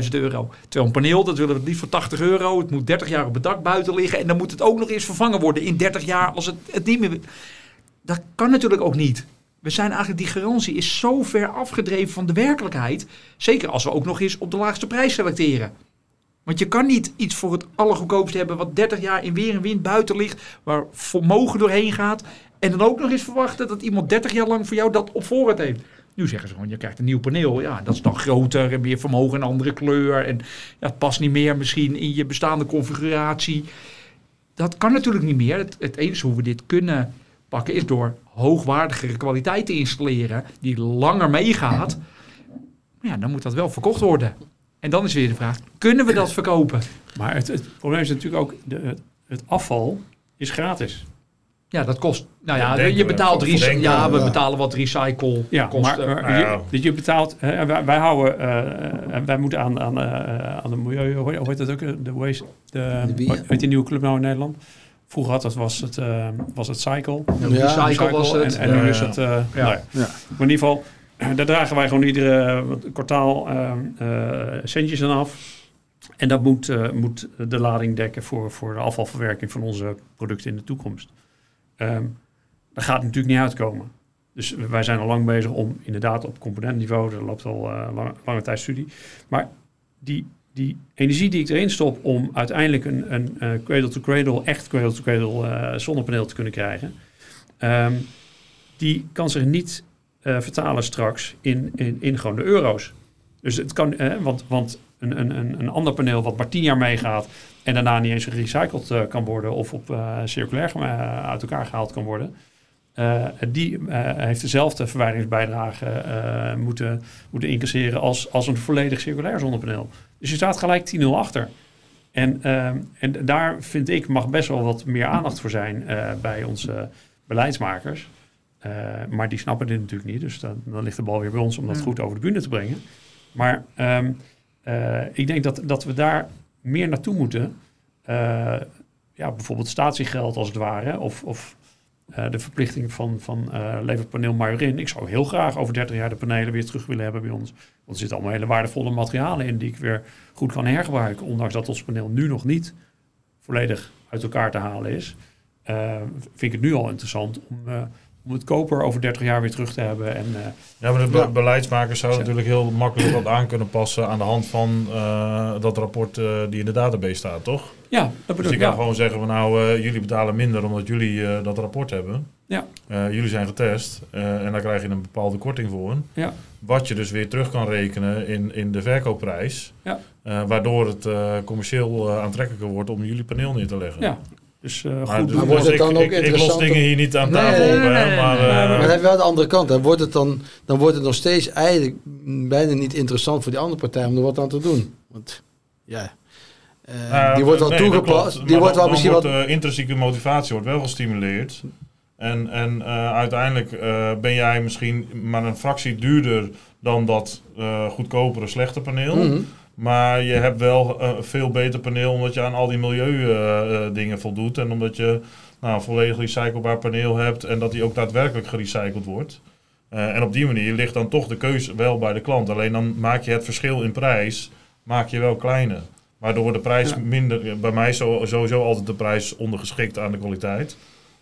2.500 euro. Terwijl een paneel, dat willen we liefst voor 80 euro. Het moet 30 jaar op het dak buiten liggen. En dan moet het ook nog eens vervangen worden in 30 jaar als het, het niet meer... Dat kan natuurlijk ook niet. We zijn eigenlijk, die garantie is zo ver afgedreven van de werkelijkheid. Zeker als we ook nog eens op de laagste prijs selecteren. Want je kan niet iets voor het allergoedkoopste hebben wat 30 jaar in weer en wind buiten ligt, waar vermogen doorheen gaat. En dan ook nog eens verwachten dat iemand 30 jaar lang voor jou dat op voorraad heeft. Nu zeggen ze gewoon, je krijgt een nieuw paneel. Ja, dat is dan groter en meer vermogen, een andere kleur. En ja, het past niet meer misschien in je bestaande configuratie. Dat kan natuurlijk niet meer. Het, het enige hoe we dit kunnen pakken is door hoogwaardigere kwaliteit te installeren die langer meegaat. Maar ja, dan moet dat wel verkocht worden. En dan is weer de vraag, kunnen we dat verkopen?
Maar het, het probleem is natuurlijk ook, de, het, afval is gratis.
Ja, dat kost. Nou ja,
denken
je
we.
betaalt
denken,
Ja, we
ja.
betalen wat recycle
Ja,
kosten.
maar, maar
Nou ja.
je, dat je betaalt, hè, wij, wij houden, eh, eh, wij moeten aan, aan, eh, aan de milieu, hoe heet dat ook, de waste, de,
De bier.
hoe heet die nieuwe club nou in Nederland? Vroeger had dat, was het, eh, was het Cycle.
Ja,
Ja,
recycle was het.
En, en nu
Ja,
is het, eh,
Ja.
nou ja.
Ja.
Maar in ieder geval, *clears throat* daar dragen wij gewoon iedere kwartaal eh, eh, centjes aan af. En dat moet, eh, moet de lading dekken voor, voor de afvalverwerking van onze producten in de toekomst. Ehm dat gaat natuurlijk niet uitkomen. Dus wij zijn al lang bezig om inderdaad op componentniveau, er loopt al eh, lange, lange tijd studie. Maar die, die energie die ik erin stop om uiteindelijk een, een eh, cradle-to-cradle, echt cradle-to-cradle eh, zonnepaneel te kunnen krijgen, ehm, die kan zich niet eh, vertalen straks in, in, in gewoon de euro's. Dus het kan, eh, want, want een, een, een, ander paneel wat maar tien jaar meegaat en daarna niet eens gerecycled eh, kan worden of op eh, circulair eh, uit elkaar gehaald kan worden, eh, die eh, heeft dezelfde verwijderingsbijdrage eh, moeten, moeten incasseren als, als een volledig circulair zonnepaneel. Dus je staat gelijk 10-0 achter. En, en daar vind ik mag best wel wat meer aandacht voor zijn bij onze beleidsmakers. Maar die snappen dit natuurlijk niet. Dus dan, dan ligt de bal weer bij ons om dat goed over de bühne te brengen. Maar ehm, eh, ik denk dat, dat we daar meer naartoe moeten. Ja, bijvoorbeeld statiegeld als het ware. Of, of eh, de verplichting van, van eh levert paneel maar in. Ik zou heel graag over 30 jaar de panelen weer terug willen hebben bij ons. Want er zitten allemaal hele waardevolle materialen in die ik weer goed kan hergebruiken. Ondanks dat ons paneel nu nog niet volledig uit elkaar te halen is. eh, vind ik het nu al interessant om, om het koper over 30 jaar weer terug te hebben. En, eh,
Ja, maar de be-
Ja.
beleidsmakers zouden
Zo.
natuurlijk heel makkelijk wat aan kunnen passen aan de hand van eh, dat rapport eh, die in de database staat, toch?
ja, dat
Dus
bedoel
je
ik.
kan
Ja.
gewoon zeggen van nou, jullie betalen minder omdat jullie dat rapport hebben.
Ja.
Jullie zijn getest en daar krijg je een bepaalde korting voor.
Ja.
Wat je dus weer terug kan rekenen in, in de verkoopprijs.
Ja.
Waardoor het commercieel aantrekkelijker wordt om jullie paneel neer te leggen.
Ja, dus eh,
Maar
goed
dus-
doen.
Wordt
dus
het dan
ik,
ook
ik, ik los
interessant
dingen
om-
hier niet aan
Nee,
tafel
nee,
op,
nee,
hè,
nee,
maar...
nee,
eh,
Maar dan heb je wel de andere kant. Dan wordt het dan, dan wordt het nog steeds eigenlijk bijna niet interessant voor die andere partij om er wat aan te doen. Want ja, eh, die wordt wel
nee,
toegepast. Die
Maar
wordt wel misschien wat.
intrinsieke motivatie wordt wel gestimuleerd. En, en eh, uiteindelijk eh, ben jij misschien maar een fractie duurder dan dat eh, goedkopere slechte paneel.
Mhm.
Maar je hebt wel eh, een veel beter paneel omdat je aan al die milieudingen voldoet. En omdat je nou, een volledig recyclebaar paneel hebt en dat die ook daadwerkelijk gerecycled wordt. Eh, en op die manier ligt dan toch de keuze wel bij de klant. Alleen dan maak je het verschil in prijs maak je wel kleiner. Waardoor de prijs
Ja.
minder... Bij mij sowieso altijd de prijs ondergeschikt aan de kwaliteit.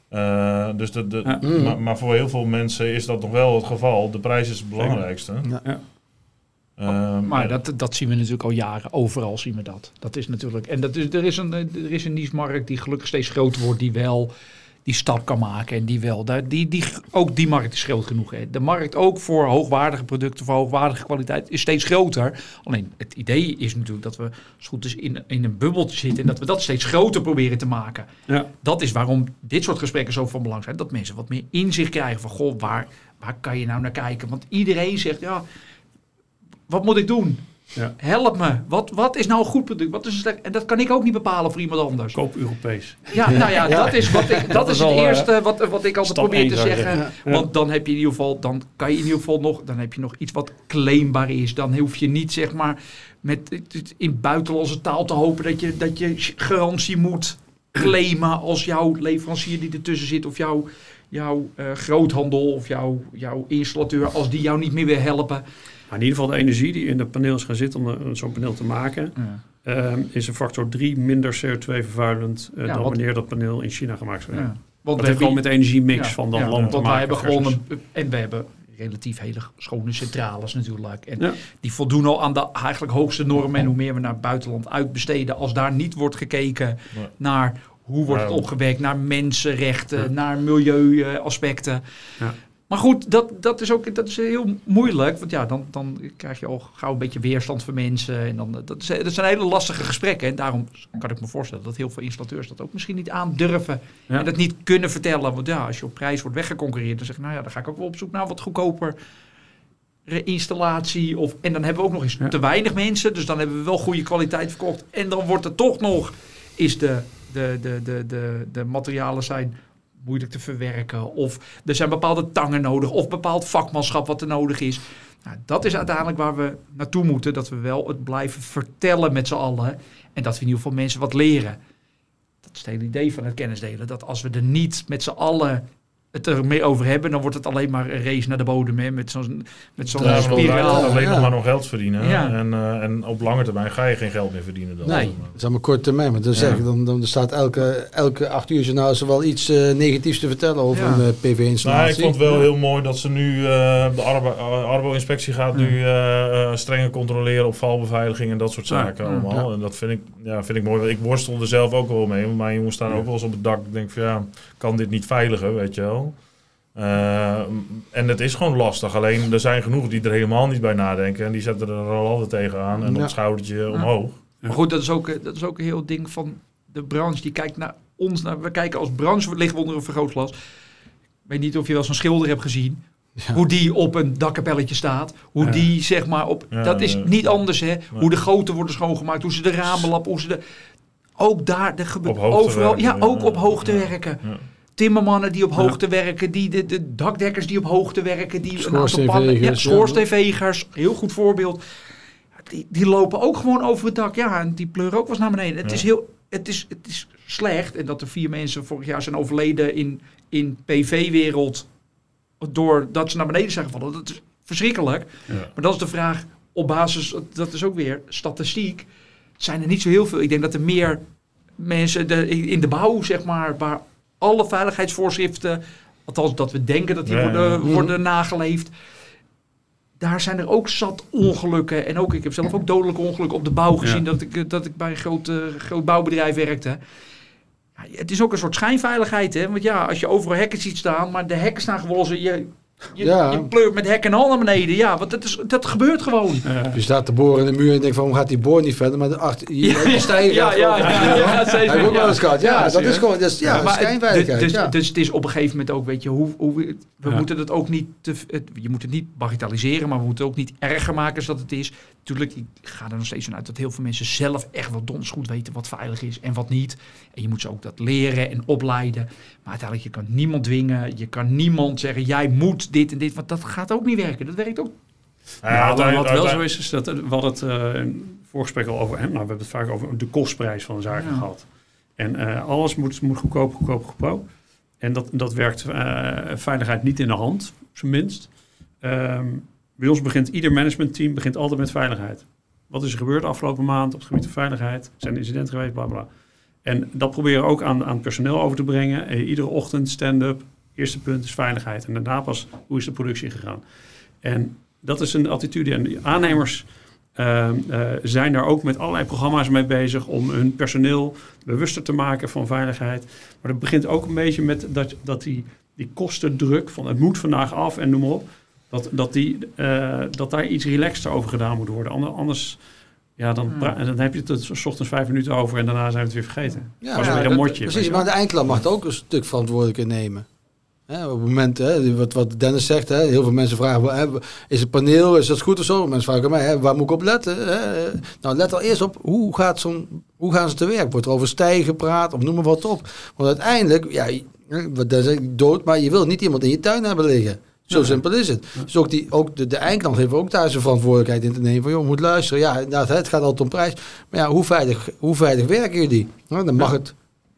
Eh, dus de, de,
Ja.
Maar, maar voor heel veel mensen is dat nog wel het geval. De prijs is het belangrijkste.
Ja.
Ja.
Ehm,
Maar dat, dat zien we natuurlijk al jaren. Overal zien we dat. Dat is natuurlijk. En dat is, er, is een, er is een niche-markt die gelukkig steeds groter wordt, die wel die stap kan maken. En die wel. daar- Die, die, ook die markt is groot genoeg. Hè. De markt ook voor hoogwaardige producten, voor hoogwaardige kwaliteit, is steeds groter. Alleen het idee is natuurlijk dat we, als het goed is, in, in een bubbeltje zitten en dat we dat steeds groter proberen te maken.
Ja.
Dat is waarom dit soort gesprekken zo van belang zijn. Dat mensen wat meer inzicht krijgen van, goh, waar, waar kan je nou naar kijken? Want iedereen zegt, ja, wat moet ik doen?
Ja.
Help me. Wat, wat is nou een goed product? Wat is een slecht? En dat kan ik ook niet bepalen voor iemand anders.
Koop Europees.
Ja, nou ja, *laughs* dat is, wat ik, dat
is
is het
al, eh,
eerste wat, wat ik altijd probeer te zeggen.
Ja.
Want dan heb je in ieder geval, dan kan je in ieder geval nog, dan heb je nog iets wat claimbaar is. Dan hoef je niet zeg maar met in buitenlandse taal te hopen dat je, dat je garantie moet claimen als jouw leverancier die ertussen zit of jouw, jouw eh, groothandel of jouw, jouw installateur, als die jou niet meer wil helpen.
Maar in ieder geval de energie die in de paneels gaat zitten om een- zo'n paneel te maken, ehm, is een factor 3 minder CO2-vervuilend
Ja,
dan wanneer dat paneel in China gemaakt zou
Ja.
zijn.
Want
Dat heeft gewoon met de energiemix
Ja,
van dat
ja,
land te
Want wij
maken.
hebben gewoon een, en we hebben relatief hele schone centrales natuurlijk. En
Ja.
die voldoen al aan de eigenlijk hoogste normen. En hoe meer we naar het buitenland uitbesteden, als daar niet wordt gekeken
Ja.
naar hoe wordt het
Ja.
opgewekt, naar mensenrechten,
Ja.
naar milieuaspecten.
Ja.
Maar goed, dat, dat is ook dat is heel moeilijk. Want ja, dan, dan krijg je al gauw een beetje weerstand van mensen. En dan, dat, is, dat zijn hele lastige gesprekken. En daarom kan ik me voorstellen dat heel veel installateurs dat ook misschien niet aandurven.
Ja.
En dat niet kunnen vertellen. Want ja, als je op prijs wordt weggeconcurreerd, dan zeg je, nou ja, dan ga ik ook wel op zoek naar wat goedkoper installatie. Of, en dan hebben we ook nog eens
Ja.
te weinig mensen. Dus dan hebben we wel goede kwaliteit verkocht. En dan wordt er toch nog, is de, de, de, de, de, de materialen zijn moeilijk te verwerken. Of er zijn bepaalde tangen nodig. Of bepaald vakmanschap wat er nodig is. Nou, dat is uiteindelijk waar we naartoe moeten. Dat we wel het blijven vertellen met z'n allen. En dat we in ieder geval mensen wat leren. Dat is het hele idee van het kennisdelen. Dat als we er niet met z'n allen het er mee over hebben, dan wordt het alleen maar een race naar de bodem. Hè, met zo'n met zo'n
Ja,
spiraal.
alleen
Ja.
nog maar nog geld verdienen.
Ja.
En, eh, en op lange termijn ga je geen geld meer verdienen. Dan,
Nee.
zeg maar.
Dat is allemaal kort termijn. Maar dan,
Ja.
zeg ik, dan, dan staat elke, elke acht uur journaal ze wel iets eh, negatiefs te vertellen over
Ja.
een eh,
Nou,
PV-installatie.
ik vond het wel heel mooi dat ze nu, eh, de Arbo- Arbo-inspectie gaat
Ja.
nu eh, eh, strenger controleren op valbeveiliging en dat soort zaken
Ja.
allemaal.
Ja.
En dat vind ik, ja, vind ik mooi. Ik worstel er zelf ook wel mee, want mijn jongens staan
Ja.
ook wel eens op het dak. Ik denk van ja, kan dit niet veiliger, weet je wel. Eh, en het is gewoon lastig. Alleen er zijn genoeg die er helemaal niet bij nadenken. En die zetten er al altijd tegenaan en
Ja.
een schoudertje omhoog.
Maar goed, dat is, ook, eh, dat is ook een heel ding van de branche. Die kijkt naar ons. Naar, we kijken als branche, liggen we onder een vergrootglas. Ik weet niet of je wel eens een schilder hebt gezien.
Ja.
Hoe die op een dakkapelletje staat. Hoe
Ja.
die zeg maar op...
Ja,
dat is niet anders hè. Hoe de goten worden schoongemaakt. Hoe ze de ramen lappen. Hoe ze de... Ook daar,
hoogte
overal...
werken,
ja, ook op hoogte
Ja.
werken. Timmermannen die op
Ja.
hoogte werken. Die, de, de dakdekkers die op hoogte werken. Die
Schoorsteenvegers,
Ja, schoorsteenvegers. Heel goed voorbeeld. Die, die lopen ook gewoon over het dak. Ja, en die pleuren ook wel eens naar beneden. Het, is heel, het, is, het is slecht. En dat er vier mensen vorig jaar zijn overleden in, in PV-wereld. Doordat ze naar beneden zijn gevallen. Dat is verschrikkelijk. Maar dat is de vraag op basis, dat is ook weer statistiek. Zijn er niet zo heel veel. Ik denk dat er meer mensen de, in de bouw, zeg maar, waar alle veiligheidsvoorschriften, althans dat we denken dat die
Ja,
worden,
ja.
worden nageleefd. Daar zijn er ook zat ongelukken. En ook, ik heb zelf ook dodelijke ongelukken op de bouw gezien. Dat, ik, dat ik bij een groot, eh, groot bouwbedrijf werkte. Ja, het is ook een soort schijnveiligheid. Hè? Want ja, als je overal hekken ziet staan, maar de hekken staan gewoon... zo- Je, je,
Ja.
je pleurt met hek en al naar beneden. Ja, want dat, is, dat gebeurt gewoon.
Je staat te boren in de muur en je denkt van, waarom gaat die boor niet verder? Maar de achter, je,
Ja, ja, ja, ja, ja, zeker,
Heb ik ook
ja.
wel eens gehad. Ja,
Ja,
dat is gewoon, dat is, ja, schijnveiligheid.
Dus,
ja.
dus het is op een gegeven moment ook, weet je, hoe, hoe we, moeten het ook niet, te, het, je moet het niet bagatelliseren, maar we moeten het ook niet erger maken dan het is. Natuurlijk, ik ga er nog steeds van uit dat heel veel mensen zelf echt wel donders goed weten wat veilig is en wat niet. En je moet ze ook dat leren en opleiden. Maar uiteindelijk, je kan niemand dwingen, je kan niemand zeggen, jij moet dit en dit, want dat gaat ook niet werken. Dat werkt ook.
Ja,
Ja, maar
uiteindelijk-
wat wel zo is, is dat we hadden het eh, het voorgesprek al over, hè, nou, we hebben het vaak over de kostprijs van zaken
Ja.
gehad. En eh, alles moet, moet goedkoop, goedkoop, goedkoop. En dat, dat werkt eh, veiligheid niet in de hand, op zijn minst. Ehm, bij ons begint ieder managementteam begint altijd met veiligheid. Wat is er gebeurd de afgelopen maand op het gebied van veiligheid? Zijn er incidenten geweest? Bla bla. En dat proberen we ook aan, aan personeel over te brengen. Eh, iedere ochtend stand-up. Eerste punt is veiligheid. En daarna pas hoe is de productie gegaan. En dat is een attitude. En aannemers uh, uh, zijn daar ook met allerlei programma's mee bezig om hun personeel bewuster te maken van veiligheid. Maar dat begint ook een beetje met dat, dat die, die kostendruk van het moet vandaag af en noem maar op. Dat, dat, die, uh, dat daar iets relaxter over gedaan moet worden. Anders, ja, dan,
Hmm.
dan heb je het er s ochtends vijf minuten over en daarna zijn we het weer vergeten.
Ja,
was
ja,
weer een motje.
Precies, maar de eindklant mag ook een stuk verantwoordelijkheid nemen. Hè, op het moment, hè, wat, wat Dennis zegt, hè, heel veel mensen vragen, hè, is het paneel, is dat goed of zo? Mensen vragen mij, hè, waar moet ik op letten? Hè? Nou, let al eerst op, hoe, gaat zo'n, hoe gaan ze te werk? Wordt er over stijgen gepraat of noem maar wat op? Want uiteindelijk, ja, wat Dennis zegt, dood, maar je wil niet iemand in je tuin hebben liggen. Zo
Ja.
simpel is het. Dus ook, die, ook de, de eindklant heeft ook daar zijn verantwoordelijkheid in te nemen. Van, joh, moet luisteren. Ja, inderdaad, het gaat altijd om prijs. Maar ja, hoe veilig, hoe veilig werken jullie? Nou, dan mag het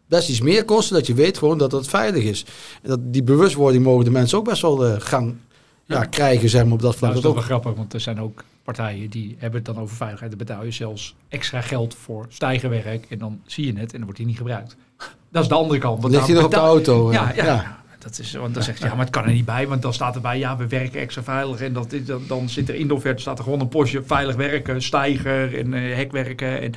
best iets meer kosten, dat je weet gewoon dat het veilig is. En dat, die bewustwording mogen de mensen ook best wel eh, gaan ja, krijgen, zeg maar, op dat vlak.
Nou, dat is toch wel
ook,
grappig, want er zijn ook partijen die hebben het dan over veiligheid. Dan betaal je zelfs extra geld voor stijgerwerk en dan zie je het en dan wordt die niet gebruikt. Dat is de andere kant. Want
ligt hij nog op de auto? eh,
Ja, ja. Dat is, want dan zegt ze, ja, maar het kan er niet bij, want dan staat erbij, ja, we werken extra veilig. En dat is, dan, dan zit er in de offerte staat er gewoon een postje veilig werken, stijger en eh, hekwerken. En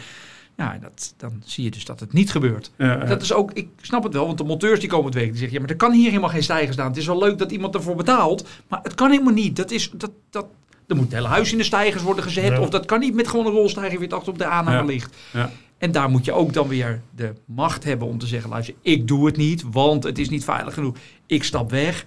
ja, dat, dan zie je dus dat het niet gebeurt.
Ja.
Dat is ook, ik snap het wel, want de monteurs die komen het weten, die zeggen, ja, maar er kan hier helemaal geen stijger staan. Het is wel leuk dat iemand ervoor betaalt, maar het kan helemaal niet. Dat is, dat, dat, er moet het hele huis in de stijgers worden gezet,
Ja.
of dat kan niet met gewoon een rolstijger weer achter op de aanname
Ja.
ligt.
Ja.
En daar moet je ook dan weer de macht hebben om te zeggen, luister, ik doe het niet, want het is niet veilig genoeg. Ik stap weg.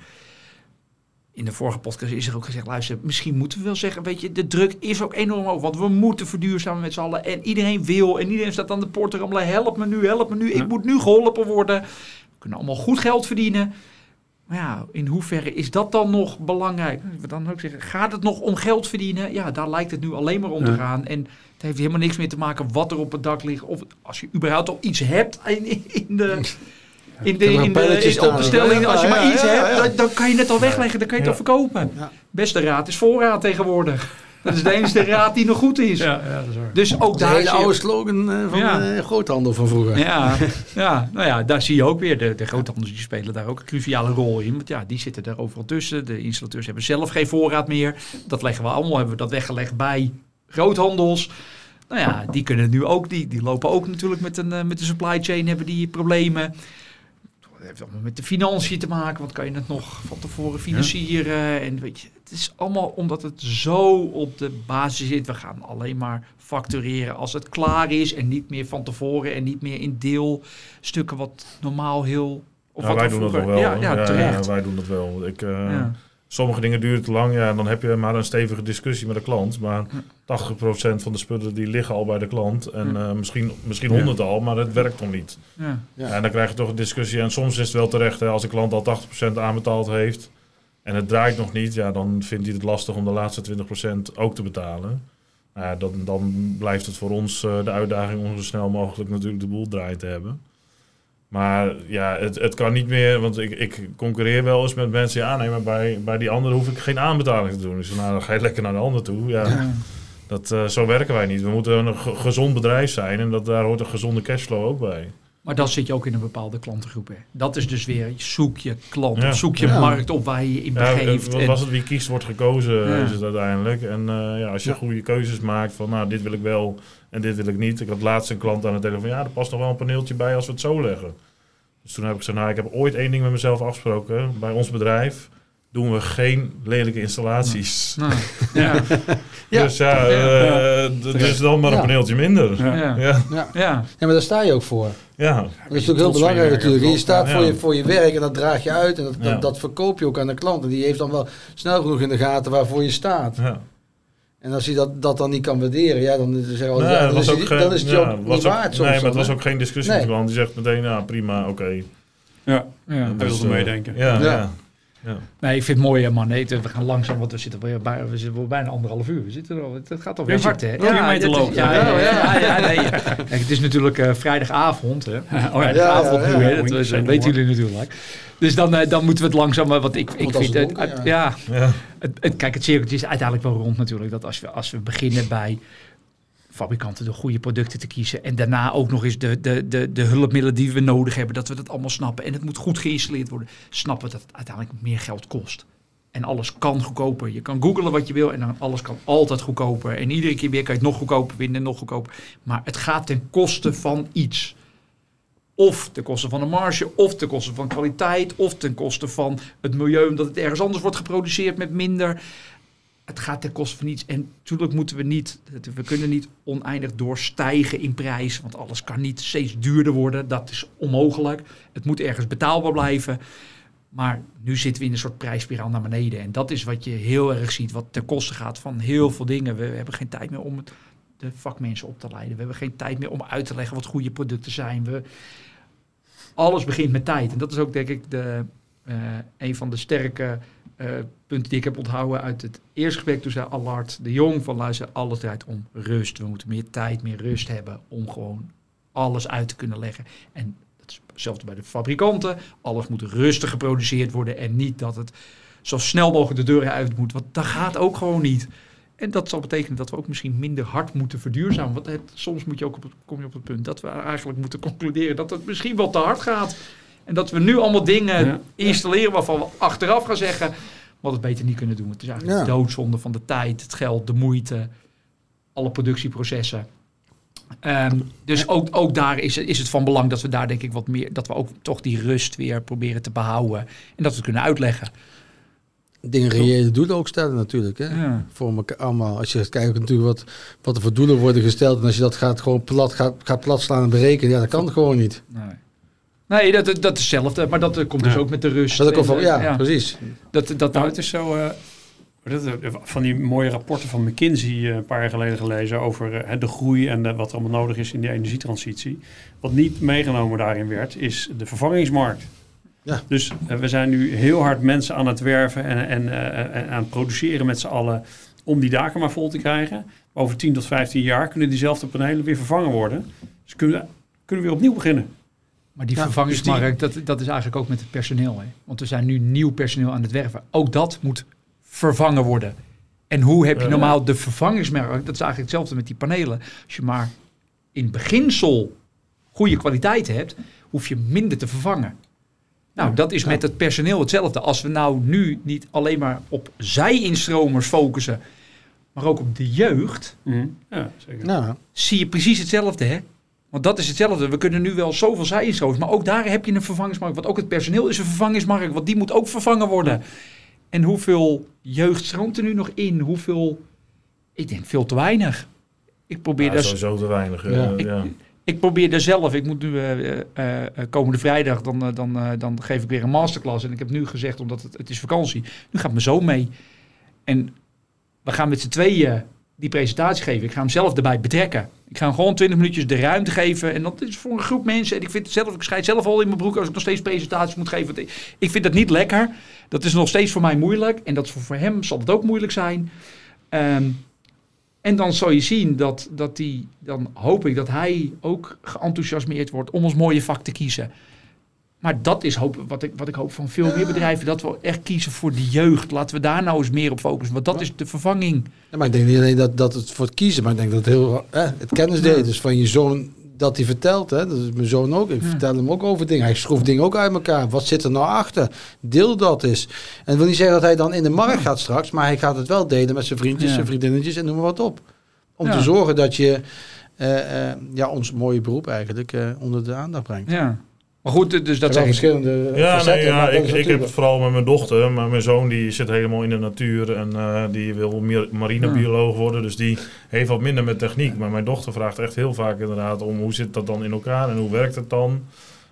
In de vorige podcast is er ook gezegd, luister, misschien moeten we wel zeggen, weet je, de druk is ook enorm hoog, want we moeten verduurzamen met z'n allen. En iedereen wil, en iedereen staat aan de poort te rammelen, help me nu, help me nu,
Ja.
ik moet nu geholpen worden. We kunnen allemaal goed geld verdienen. Maar ja, in hoeverre is dat dan nog belangrijk? We dan ook zeggen, gaat het nog om geld verdienen? Ja, daar lijkt het nu alleen maar om te gaan. En het heeft helemaal niks meer te maken wat er op het dak ligt. Of als je überhaupt al iets hebt in, in de... *laughs* In de,
een
in de, in, de
staan.
stelling, als je maar iets hebt. Dan, dan kan je het al wegleggen, dan kan je het al verkopen. Beste raad is voorraad tegenwoordig. Dat is de enige raad die nog goed is.
ja, ja, dat is waar.
Dus ook
de
daar
oude slogan eh, van
Ja.
eh, groothandel van vroeger.
ja, *laughs* ja, nou ja, daar zie je ook weer. De, de groothandels die spelen daar ook een cruciale rol in. Want ja, die zitten daar overal tussen. De installateurs hebben zelf geen voorraad meer. Dat leggen we allemaal, hebben we dat weggelegd bij groothandels. Nou ja, die kunnen nu ook, die, die lopen ook natuurlijk met een, eh, met de supply chain, hebben die problemen. Heeft allemaal met de financiën te maken. Want kan je het nog van tevoren financieren? En weet je, het is allemaal omdat het zo op de basis zit. We gaan alleen maar factureren als het klaar is. En niet meer van tevoren. En niet meer in deelstukken wat normaal heel... Of
Ja,
wat
wij doen dat wel.
Ja, ja, terecht.
wij doen dat wel. Ik,
Ja.
Sommige dingen duren te lang, ja, en dan heb je maar een stevige discussie met de klant. Maar 80% van de spullen die liggen al bij de klant. En eh, misschien, misschien
Ja.
100 al, maar het werkt nog niet.
Ja.
Ja.
En dan krijg je toch een discussie. En soms is het wel terecht, hè, als de klant al 80% aanbetaald heeft en het draait nog niet, ja, dan vindt hij het lastig om de laatste 20% ook te betalen. Ja, dan, dan blijft het voor ons eh, de uitdaging om zo snel mogelijk natuurlijk de boel draait te hebben. Maar ja, het, het kan niet meer, want ik, ik concurreer wel eens met mensen die aannemen. Bij, bij die andere hoef ik geen aanbetaling te doen. Dus nou, dan ga je lekker naar de ander toe. Ja,
Ja.
Dat, eh, zo werken wij niet. We moeten een ge- gezond bedrijf zijn en dat, daar hoort een gezonde cashflow ook bij.
Maar dan zit je ook in een bepaalde klantengroep. Hè. Dat is dus weer, zoek je klant,
Ja.
zoek je
Ja.
markt op waar je je in
Ja,
begeeft.
wat
En-
was het? Wie kiest wordt gekozen,
Ja.
is het uiteindelijk. En eh, ja, als je
Ja.
goede keuzes maakt van, nou, dit wil ik wel en dit wil ik niet. Ik had laatst een klant aan de telefoon, ja, er past nog wel een paneeltje bij als we het zo leggen. Dus toen heb ik gezegd, nou, ik heb ooit één ding met mezelf afgesproken. Bij ons bedrijf doen we geen lelijke installaties.
Nou, *laughs* ja,
Ja.
Dus ja,
Ja.
eh, dus dan maar een
Ja.
paneeltje minder.
Ja.
ja,
Ja,
maar daar sta je ook voor.
ja.
Dat is natuurlijk heel
je
belangrijk natuurlijk. Je staat
Ja.
voor, je, voor je werk en dat draag je uit. En dat,
Ja.
dat, dat verkoop je ook aan de klant. En die heeft dan wel snel genoeg in de gaten waarvoor je staat.
ja.
En als hij dat, dat dan niet kan waarderen, ja, dan, zeggen we,
Nee,
ja,
dat
dan,
was
is,
ook
het-
geen-
dan is het je
ja,
ook
was
niet
ook-
waard soms.
Nee, maar
dan,
het was ook geen discussie
Nee.
klant. Die zegt meteen, ja, prima, oké.
Ja,
ja.
hij
Dus,
wilde
eh,
meedenken.
Ja,
Ja.
Nee, ik vind het mooi, hè, man. Nee, we gaan langzaam, want we zitten, weer bij, we zitten bijna anderhalf uur. We zitten al, het gaat alweer hard, hè? dit is-
lopen.
Ja, ja, ja, ja, nee. *laughs* Kijk, het is natuurlijk eh, vrijdagavond, hè?
Oh ja,
Vrijdagavond nu, hè? Dat, weten jullie natuurlijk. Dus dan, eh, dan moeten we het langzaam, eh, want ik, ik vind
het donker, ja.
ja,
ja.
het, het- kijk, het cirkeltje is uiteindelijk wel rond natuurlijk. Dat als we, als we beginnen bij fabrikanten de goede producten te kiezen. En daarna ook nog eens de, de, de, de hulpmiddelen die we nodig hebben, dat we dat allemaal snappen. En het moet goed geïnstalleerd worden. Snappen dat het uiteindelijk meer geld kost. En alles kan goedkoper. Je kan googlen wat je wil en dan alles kan altijd goedkoper. En iedere keer weer kan je het nog goedkoper vinden en nog goedkoper. Maar het gaat ten koste van iets. Of ten koste van de marge, of ten koste van kwaliteit, of ten koste van het milieu, omdat het ergens anders wordt geproduceerd met minder. Het gaat ten koste van iets. En natuurlijk moeten we niet, we kunnen niet oneindig doorstijgen in prijs, want alles kan niet steeds duurder worden. Dat is onmogelijk. Het moet ergens betaalbaar blijven. Maar nu zitten we in een soort prijsspiraal naar beneden. En dat is wat je heel erg ziet, wat ten koste gaat van heel veel dingen. We hebben geen tijd meer om de vakmensen op te leiden. We hebben geen tijd meer om uit te leggen wat goede producten zijn. We, alles begint met tijd. En dat is ook denk ik de, uh, een van de sterke uh, punten die ik heb onthouden uit het eerste gesprek. Toen zei Allard de Jong van luister, alles draait om rust. We moeten meer tijd, meer rust hebben om gewoon alles uit te kunnen leggen. En hetzelfde bij de fabrikanten. Alles moet rustig geproduceerd worden en niet dat het zo snel mogelijk de deuren uit moet. Want dat gaat ook gewoon niet. En dat zal betekenen dat we ook misschien minder hard moeten verduurzamen. Want het, soms moet je ook kom je op het punt dat we eigenlijk moeten concluderen dat het misschien wel te hard gaat. En dat we nu allemaal dingen installeren waarvan we achteraf gaan zeggen wat het beter niet kunnen doen. Het is eigenlijk ja. doodzonde van de tijd, het geld, de moeite, alle productieprocessen. Um, dus ook, ook daar is, is het van belang dat we daar denk ik wat meer, dat we ook toch die rust weer proberen te behouden. En dat we het kunnen uitleggen.
Dingen reële doelen ook stellen natuurlijk. Hè? Ja. Voor elkaar allemaal. Als je kijkt natuurlijk wat, wat er voor doelen worden gesteld. En als je dat gaat gewoon plat, gaat, gaat plat slaan en berekenen. Ja, dat kan gewoon niet.
Nee. Nee, dat, dat is hetzelfde. Maar dat komt dus ook met de rust.
Dat komt van, ja, ja, precies.
Dat, dat, nou, het is zo... Uh, van die mooie rapporten van McKinsey eh, een paar jaar geleden gelezen over eh, de groei en wat er allemaal nodig is in die energietransitie. Wat niet meegenomen daarin werd, is de vervangingsmarkt. Ja. Dus we zijn nu heel hard mensen aan het werven en, en aan het produceren met z'n allen om die daken maar vol te krijgen. Over 10 tot 15 jaar kunnen diezelfde panelen weer vervangen worden. Dus kunnen, kunnen we weer opnieuw beginnen.
Maar die ja, vervangingsmarkt, dus dat, dat is eigenlijk ook met het personeel. Hè? Want we zijn nu nieuw personeel aan het werven. Ook dat moet vervangen worden. En hoe heb je normaal de vervangingsmerk? Dat is eigenlijk hetzelfde met die panelen. Als je maar in beginsel goede kwaliteit hebt, hoef je minder te vervangen. Nou, dat is met het personeel hetzelfde. Als we nou nu niet alleen maar op zij-instromers focussen, maar ook op de jeugd,
mm. ja, zeker.
Nou. zie je precies hetzelfde. Hè? Want dat is hetzelfde. We kunnen nu wel zoveel zij-instromers, maar ook daar heb je een vervangingsmarkt. Want ook het personeel is een vervangingsmarkt, want die moet ook vervangen worden. En hoeveel jeugd stroomt er nu nog in? Hoeveel? Ik denk veel te weinig. Ik probeer ja,
dat sowieso te weinig. Ja.
Ik,
ja.
ik, probeer er zelf. Ik moet nu uh, uh, komende vrijdag dan, dan, dan geef ik weer een masterclass. En ik heb nu gezegd, omdat het, het is vakantie, nu gaat mijn zoon mee. En we gaan met z'n tweeën die presentatie geven. Ik ga hem zelf erbij betrekken. Ik ga hem gewoon 20 minuutjes de ruimte geven. En dat is voor een groep mensen. En ik vind zelf, ik schijt zelf al in mijn broek als ik nog steeds presentaties moet geven. Ik vind dat niet lekker. Dat is nog steeds voor mij moeilijk. En dat voor, hem zal het ook moeilijk zijn. Um, en dan zal je zien dat, dat die, dan hoop ik dat hij ook geenthousiasmeerd wordt om ons mooie vak te kiezen. Maar dat is hoop, wat, ik, wat ik hoop van veel meer bedrijven. Dat we echt kiezen voor de jeugd. Laten we daar nou eens meer op focussen. Want dat is de vervanging.
Ja, maar ik denk niet alleen dat, dat het voor het kiezen. Maar ik denk dat het heel eh, het kennisdelen is van je zoon. Dat hij vertelt. Hè, dat is mijn zoon ook. Ik vertel hem ook over dingen. Hij schroeft dingen ook uit elkaar. Wat zit er nou achter? Deel dat eens. En dat wil niet zeggen dat hij dan in de markt gaat straks. Maar hij gaat het wel delen met zijn vriendjes, zijn vriendinnetjes en noem maar wat op. Om te zorgen dat je uh, uh, ja, ons mooie beroep eigenlijk uh, onder de aandacht brengt.
Ja. Maar goed, dus dat
zijn verschillende
ja, facetten, nee, ja, ik, ik heb het vooral met mijn dochter. Maar mijn zoon die zit helemaal in de natuur en uh, die wil marinebioloog worden. Dus die heeft wat minder met techniek. Maar mijn dochter vraagt echt heel vaak inderdaad om hoe zit dat dan in elkaar en hoe werkt het dan?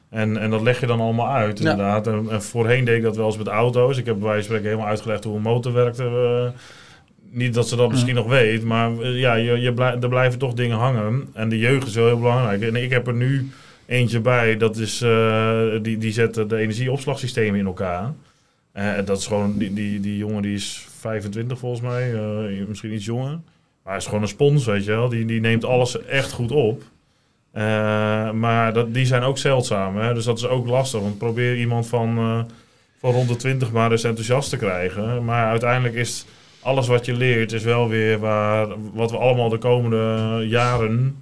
En, en dat leg je dan allemaal uit, inderdaad. En, en, voorheen deed ik dat wel eens met auto's. Ik heb bij wijze van spreken helemaal uitgelegd hoe een motor werkte. Uh, niet dat ze dat misschien nog weet, maar uh, ja, je, je blij, er blijven toch dingen hangen. En de jeugd is wel heel belangrijk. En ik heb er nu eentje bij, dat is, uh, die, die zet de energieopslagsystemen in elkaar. Uh, dat is gewoon, die, die, die jongen die is 25 volgens mij, uh, misschien iets jonger. Maar is gewoon een spons, weet je wel. Die, die neemt alles echt goed op. maar dat, die zijn ook zeldzaam, hè? dus dat is ook lastig. Want probeer iemand van, van rond de 20 maar eens enthousiast te krijgen. Maar uiteindelijk is alles wat je leert is wel weer waar, wat we allemaal de komende jaren,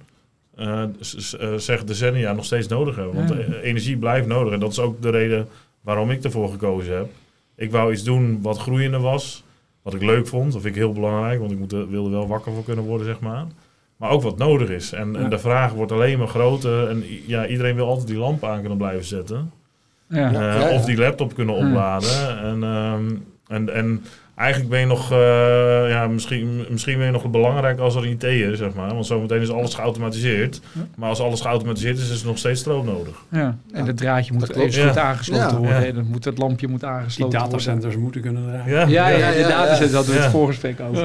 eh, s- s- eh, zeg decennia, nog steeds nodig hebben. Want
Ja.
eh, energie blijft nodig. En dat is ook de reden waarom ik ervoor gekozen heb. Ik wou iets doen wat groeiender was, wat ik leuk vond. Dat vind ik heel belangrijk, want ik moet, er- wilde wel wakker voor kunnen worden, zeg maar. Maar ook wat nodig is. En,
Ja.
en de vraag wordt alleen maar groter. En ja, iedereen wil altijd die lamp aan kunnen blijven zetten.
Ja.
Eh,
Ja, ja, ja.
Of die laptop kunnen
Ja.
opladen. En, ehm, en, en eigenlijk ben je nog, eh, ja, misschien, misschien ben je nog belangrijk als er een IT is, zeg maar. Want zometeen is alles geautomatiseerd.
Ja.
Maar als alles geautomatiseerd is, is er nog steeds stroom nodig.
Ja. En het draadje moet
dat
even goed
Ja.
aangesloten
Ja.
worden.
Ja.
En dan moet het lampje moet
Die
aangesloten worden.
datacenters moeten kunnen draaien.
Ja,
Ja, ja,
Ja,
de
ja,
datacenters
ja.
hadden we het
Ja.
voorgesprek over.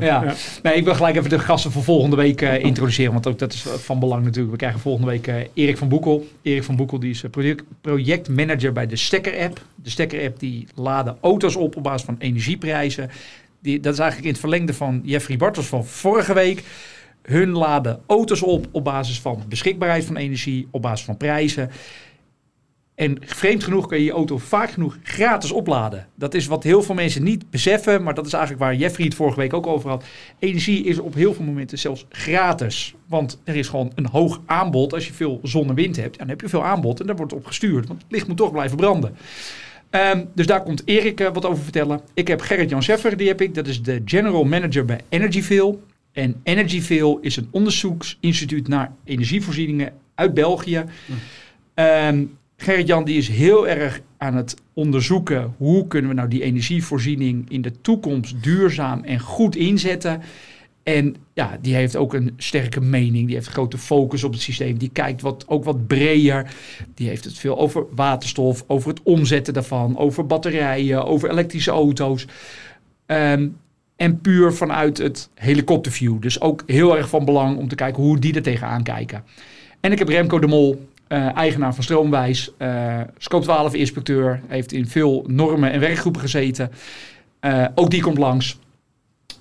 Ja.
Ja. Nee, ik wil gelijk even de gasten voor volgende week eh, introduceren. Want ook dat is van belang natuurlijk. We krijgen volgende week eh, Erik van Boekel. Erik van Boekel die is project, projectmanager bij de Stekker-app. De Stekker-app die laden auto's op op basis van energieprijzen. Die, dat is eigenlijk in het verlengde van Jeffrey Bartels van vorige week. Hun laden auto's op op basis van beschikbaarheid van energie, op basis van prijzen. En vreemd genoeg kun je je auto vaak genoeg gratis opladen. Dat is wat heel veel mensen niet beseffen, maar dat is eigenlijk waar Jeffrey het vorige week ook over had. Energie is op heel veel momenten zelfs gratis. Want er is gewoon een hoog aanbod. Als je veel zon en wind hebt, dan heb je veel aanbod en daar wordt op gestuurd. Want het licht moet toch blijven branden. Ehm, dus daar komt Erik eh, wat over vertellen. Ik heb Gerrit-Jan Scheffer, die heb ik. Dat is de general manager bij Energyville. En Energyville is een onderzoeksinstituut naar energievoorzieningen uit België. Ehm, Gerrit-Jan die is heel erg aan het onderzoeken hoe kunnen we nou die energievoorziening in de toekomst duurzaam en goed inzetten. En ja, die heeft ook een sterke mening. Die heeft grote focus op het systeem. Die kijkt wat, ook wat breder. Die heeft het veel over waterstof, over het omzetten daarvan, over batterijen, over elektrische auto's. Ehm, en puur vanuit het helikopterview. Dus ook heel erg van belang om te kijken hoe die er tegenaan kijken. En ik heb Remco de Mol, eh, eigenaar van Stroomwijs, eh Scope 12 inspecteur, heeft in veel normen en werkgroepen gezeten. Eh, ook die komt langs.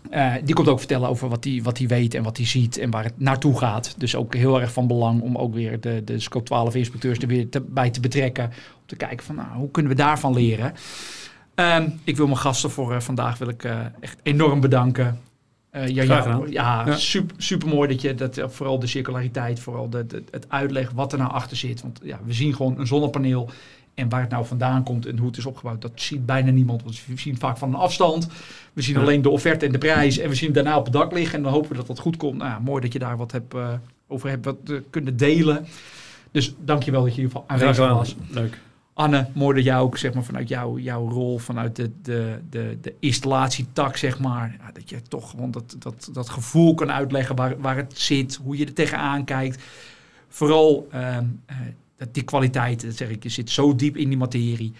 Eh, die komt ook vertellen over wat hij wat weet en wat hij ziet en waar het naartoe gaat. Dus ook heel erg van belang om ook weer de, de Scope 12 inspecteurs er weer te, bij te betrekken. Om te kijken van nou, hoe kunnen we daarvan leren. Ehm, ik wil mijn gasten voor eh, vandaag wil ik, eh, echt enorm bedanken. Eh, ja, ja, ja. Super, super mooi dat je dat, vooral de circulariteit, vooral de, de- het uitleg wat er nou achter zit. Want ja, we zien gewoon een zonnepaneel en waar het nou vandaan komt en hoe het is opgebouwd, dat ziet bijna niemand. Want we zien vaak van een afstand. We zien alleen de offerte en de prijs en we zien hem daarna op het dak liggen en dan hopen we dat dat goed komt. Nou, mooi dat je daar wat hebt, eh, over hebt wat, eh, kunnen delen. Dus dankjewel dat je in ieder geval aanwezig was.
Leuk.
Anne, mooi dat jij ook zeg maar, vanuit jou, jouw rol, vanuit de, de, de, de installatietak, zeg maar, dat je toch gewoon dat, dat, dat gevoel kan uitleggen waar, waar het zit, hoe je er tegenaan kijkt. Vooral eh, dat die kwaliteit, dat zeg ik, je zit zo diep in die materie.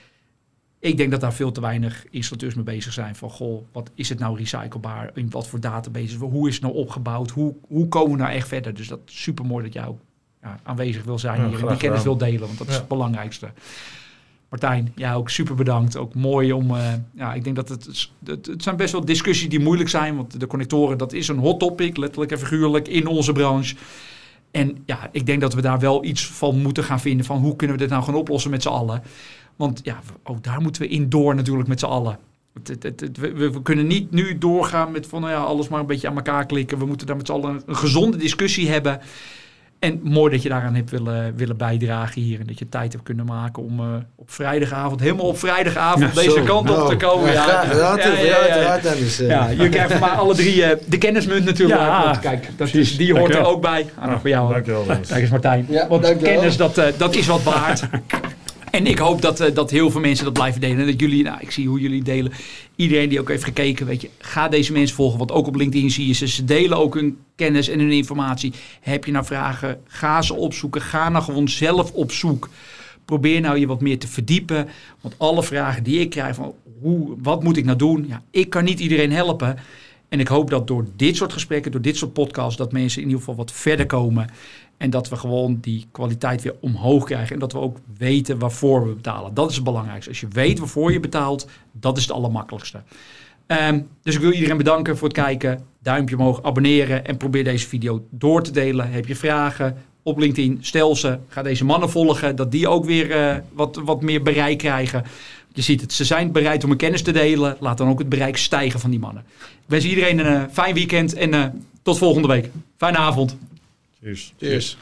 Ik denk dat daar veel te weinig installateurs mee bezig zijn. Van goh, wat is het nou recyclebaar? In wat voor databases? Hoe is het nou opgebouwd? Hoe, hoe komen we nou echt verder? Dus dat is super mooi dat jij ook ja, aanwezig wil zijn
Ja,
hier en die kennis wil delen, want dat is het belangrijkste. Martijn, ja, ook super bedankt. Ook mooi om, eh, ja, ik denk dat het, het, het zijn best wel discussies die moeilijk zijn, want de connectoren, dat is een hot topic, letterlijk en figuurlijk, in onze branche. En ja, ik denk dat we daar wel iets van moeten gaan vinden, van hoe kunnen we dit nou gaan oplossen met z'n allen. Want ja, ook daar moeten we in door natuurlijk met z'n allen. We, kunnen niet nu doorgaan met van nou ja, alles maar een beetje aan elkaar klikken. We moeten daar met z'n allen een gezonde discussie hebben. En mooi dat je daaraan hebt willen, willen bijdragen hier. En dat je tijd hebt kunnen maken om eh, op vrijdagavond, helemaal op vrijdagavond
Ja,
deze
Zo,
kant op te komen.
Ja, graag gedaan,
Ja, ja, je krijgt van mij alle drie eh, de kennismunt natuurlijk.
Ja,
kijk, dat is,
precies.
die hoort er ook bij. Ah, nog voor jou.
Dankjewel.
Kijk eens Martijn.
Ja,
Want
dankjewel.
kennis, dat, eh, dat is wat waard. *laughs* En ik hoop dat, eh, dat heel veel mensen dat blijven delen. En dat jullie, nou, ik zie hoe jullie delen. Iedereen die ook heeft gekeken, weet je, ga deze mensen volgen. Want ook op LinkedIn zie je ze. Ze delen ook hun kennis en hun informatie. Heb je nou vragen, ga ze opzoeken. Ga nou gewoon zelf op zoek. Probeer nou je wat meer te verdiepen. Want alle vragen die ik krijg van hoe, wat moet ik nou doen? Ja, ik kan niet iedereen helpen. En ik hoop dat door dit soort gesprekken, door dit soort podcasts, dat mensen in ieder geval wat verder komen. En dat we gewoon die kwaliteit weer omhoog krijgen. En dat we ook weten waarvoor we betalen. Dat is het belangrijkste. Als je weet waarvoor je betaalt, dat is het allermakkelijkste. Ehm, dus ik wil iedereen bedanken voor het kijken. Duimpje omhoog, abonneren en probeer deze video door te delen. Heb je vragen op LinkedIn, stel ze. Ga deze mannen volgen, dat die ook weer eh, wat, wat meer bereik krijgen. Je ziet het, ze zijn bereid om hun kennis te delen. Laat dan ook het bereik stijgen van die mannen. Ik wens iedereen een eh, fijn weekend en eh, tot volgende week. Fijne avond.
Cheers.
Cheers.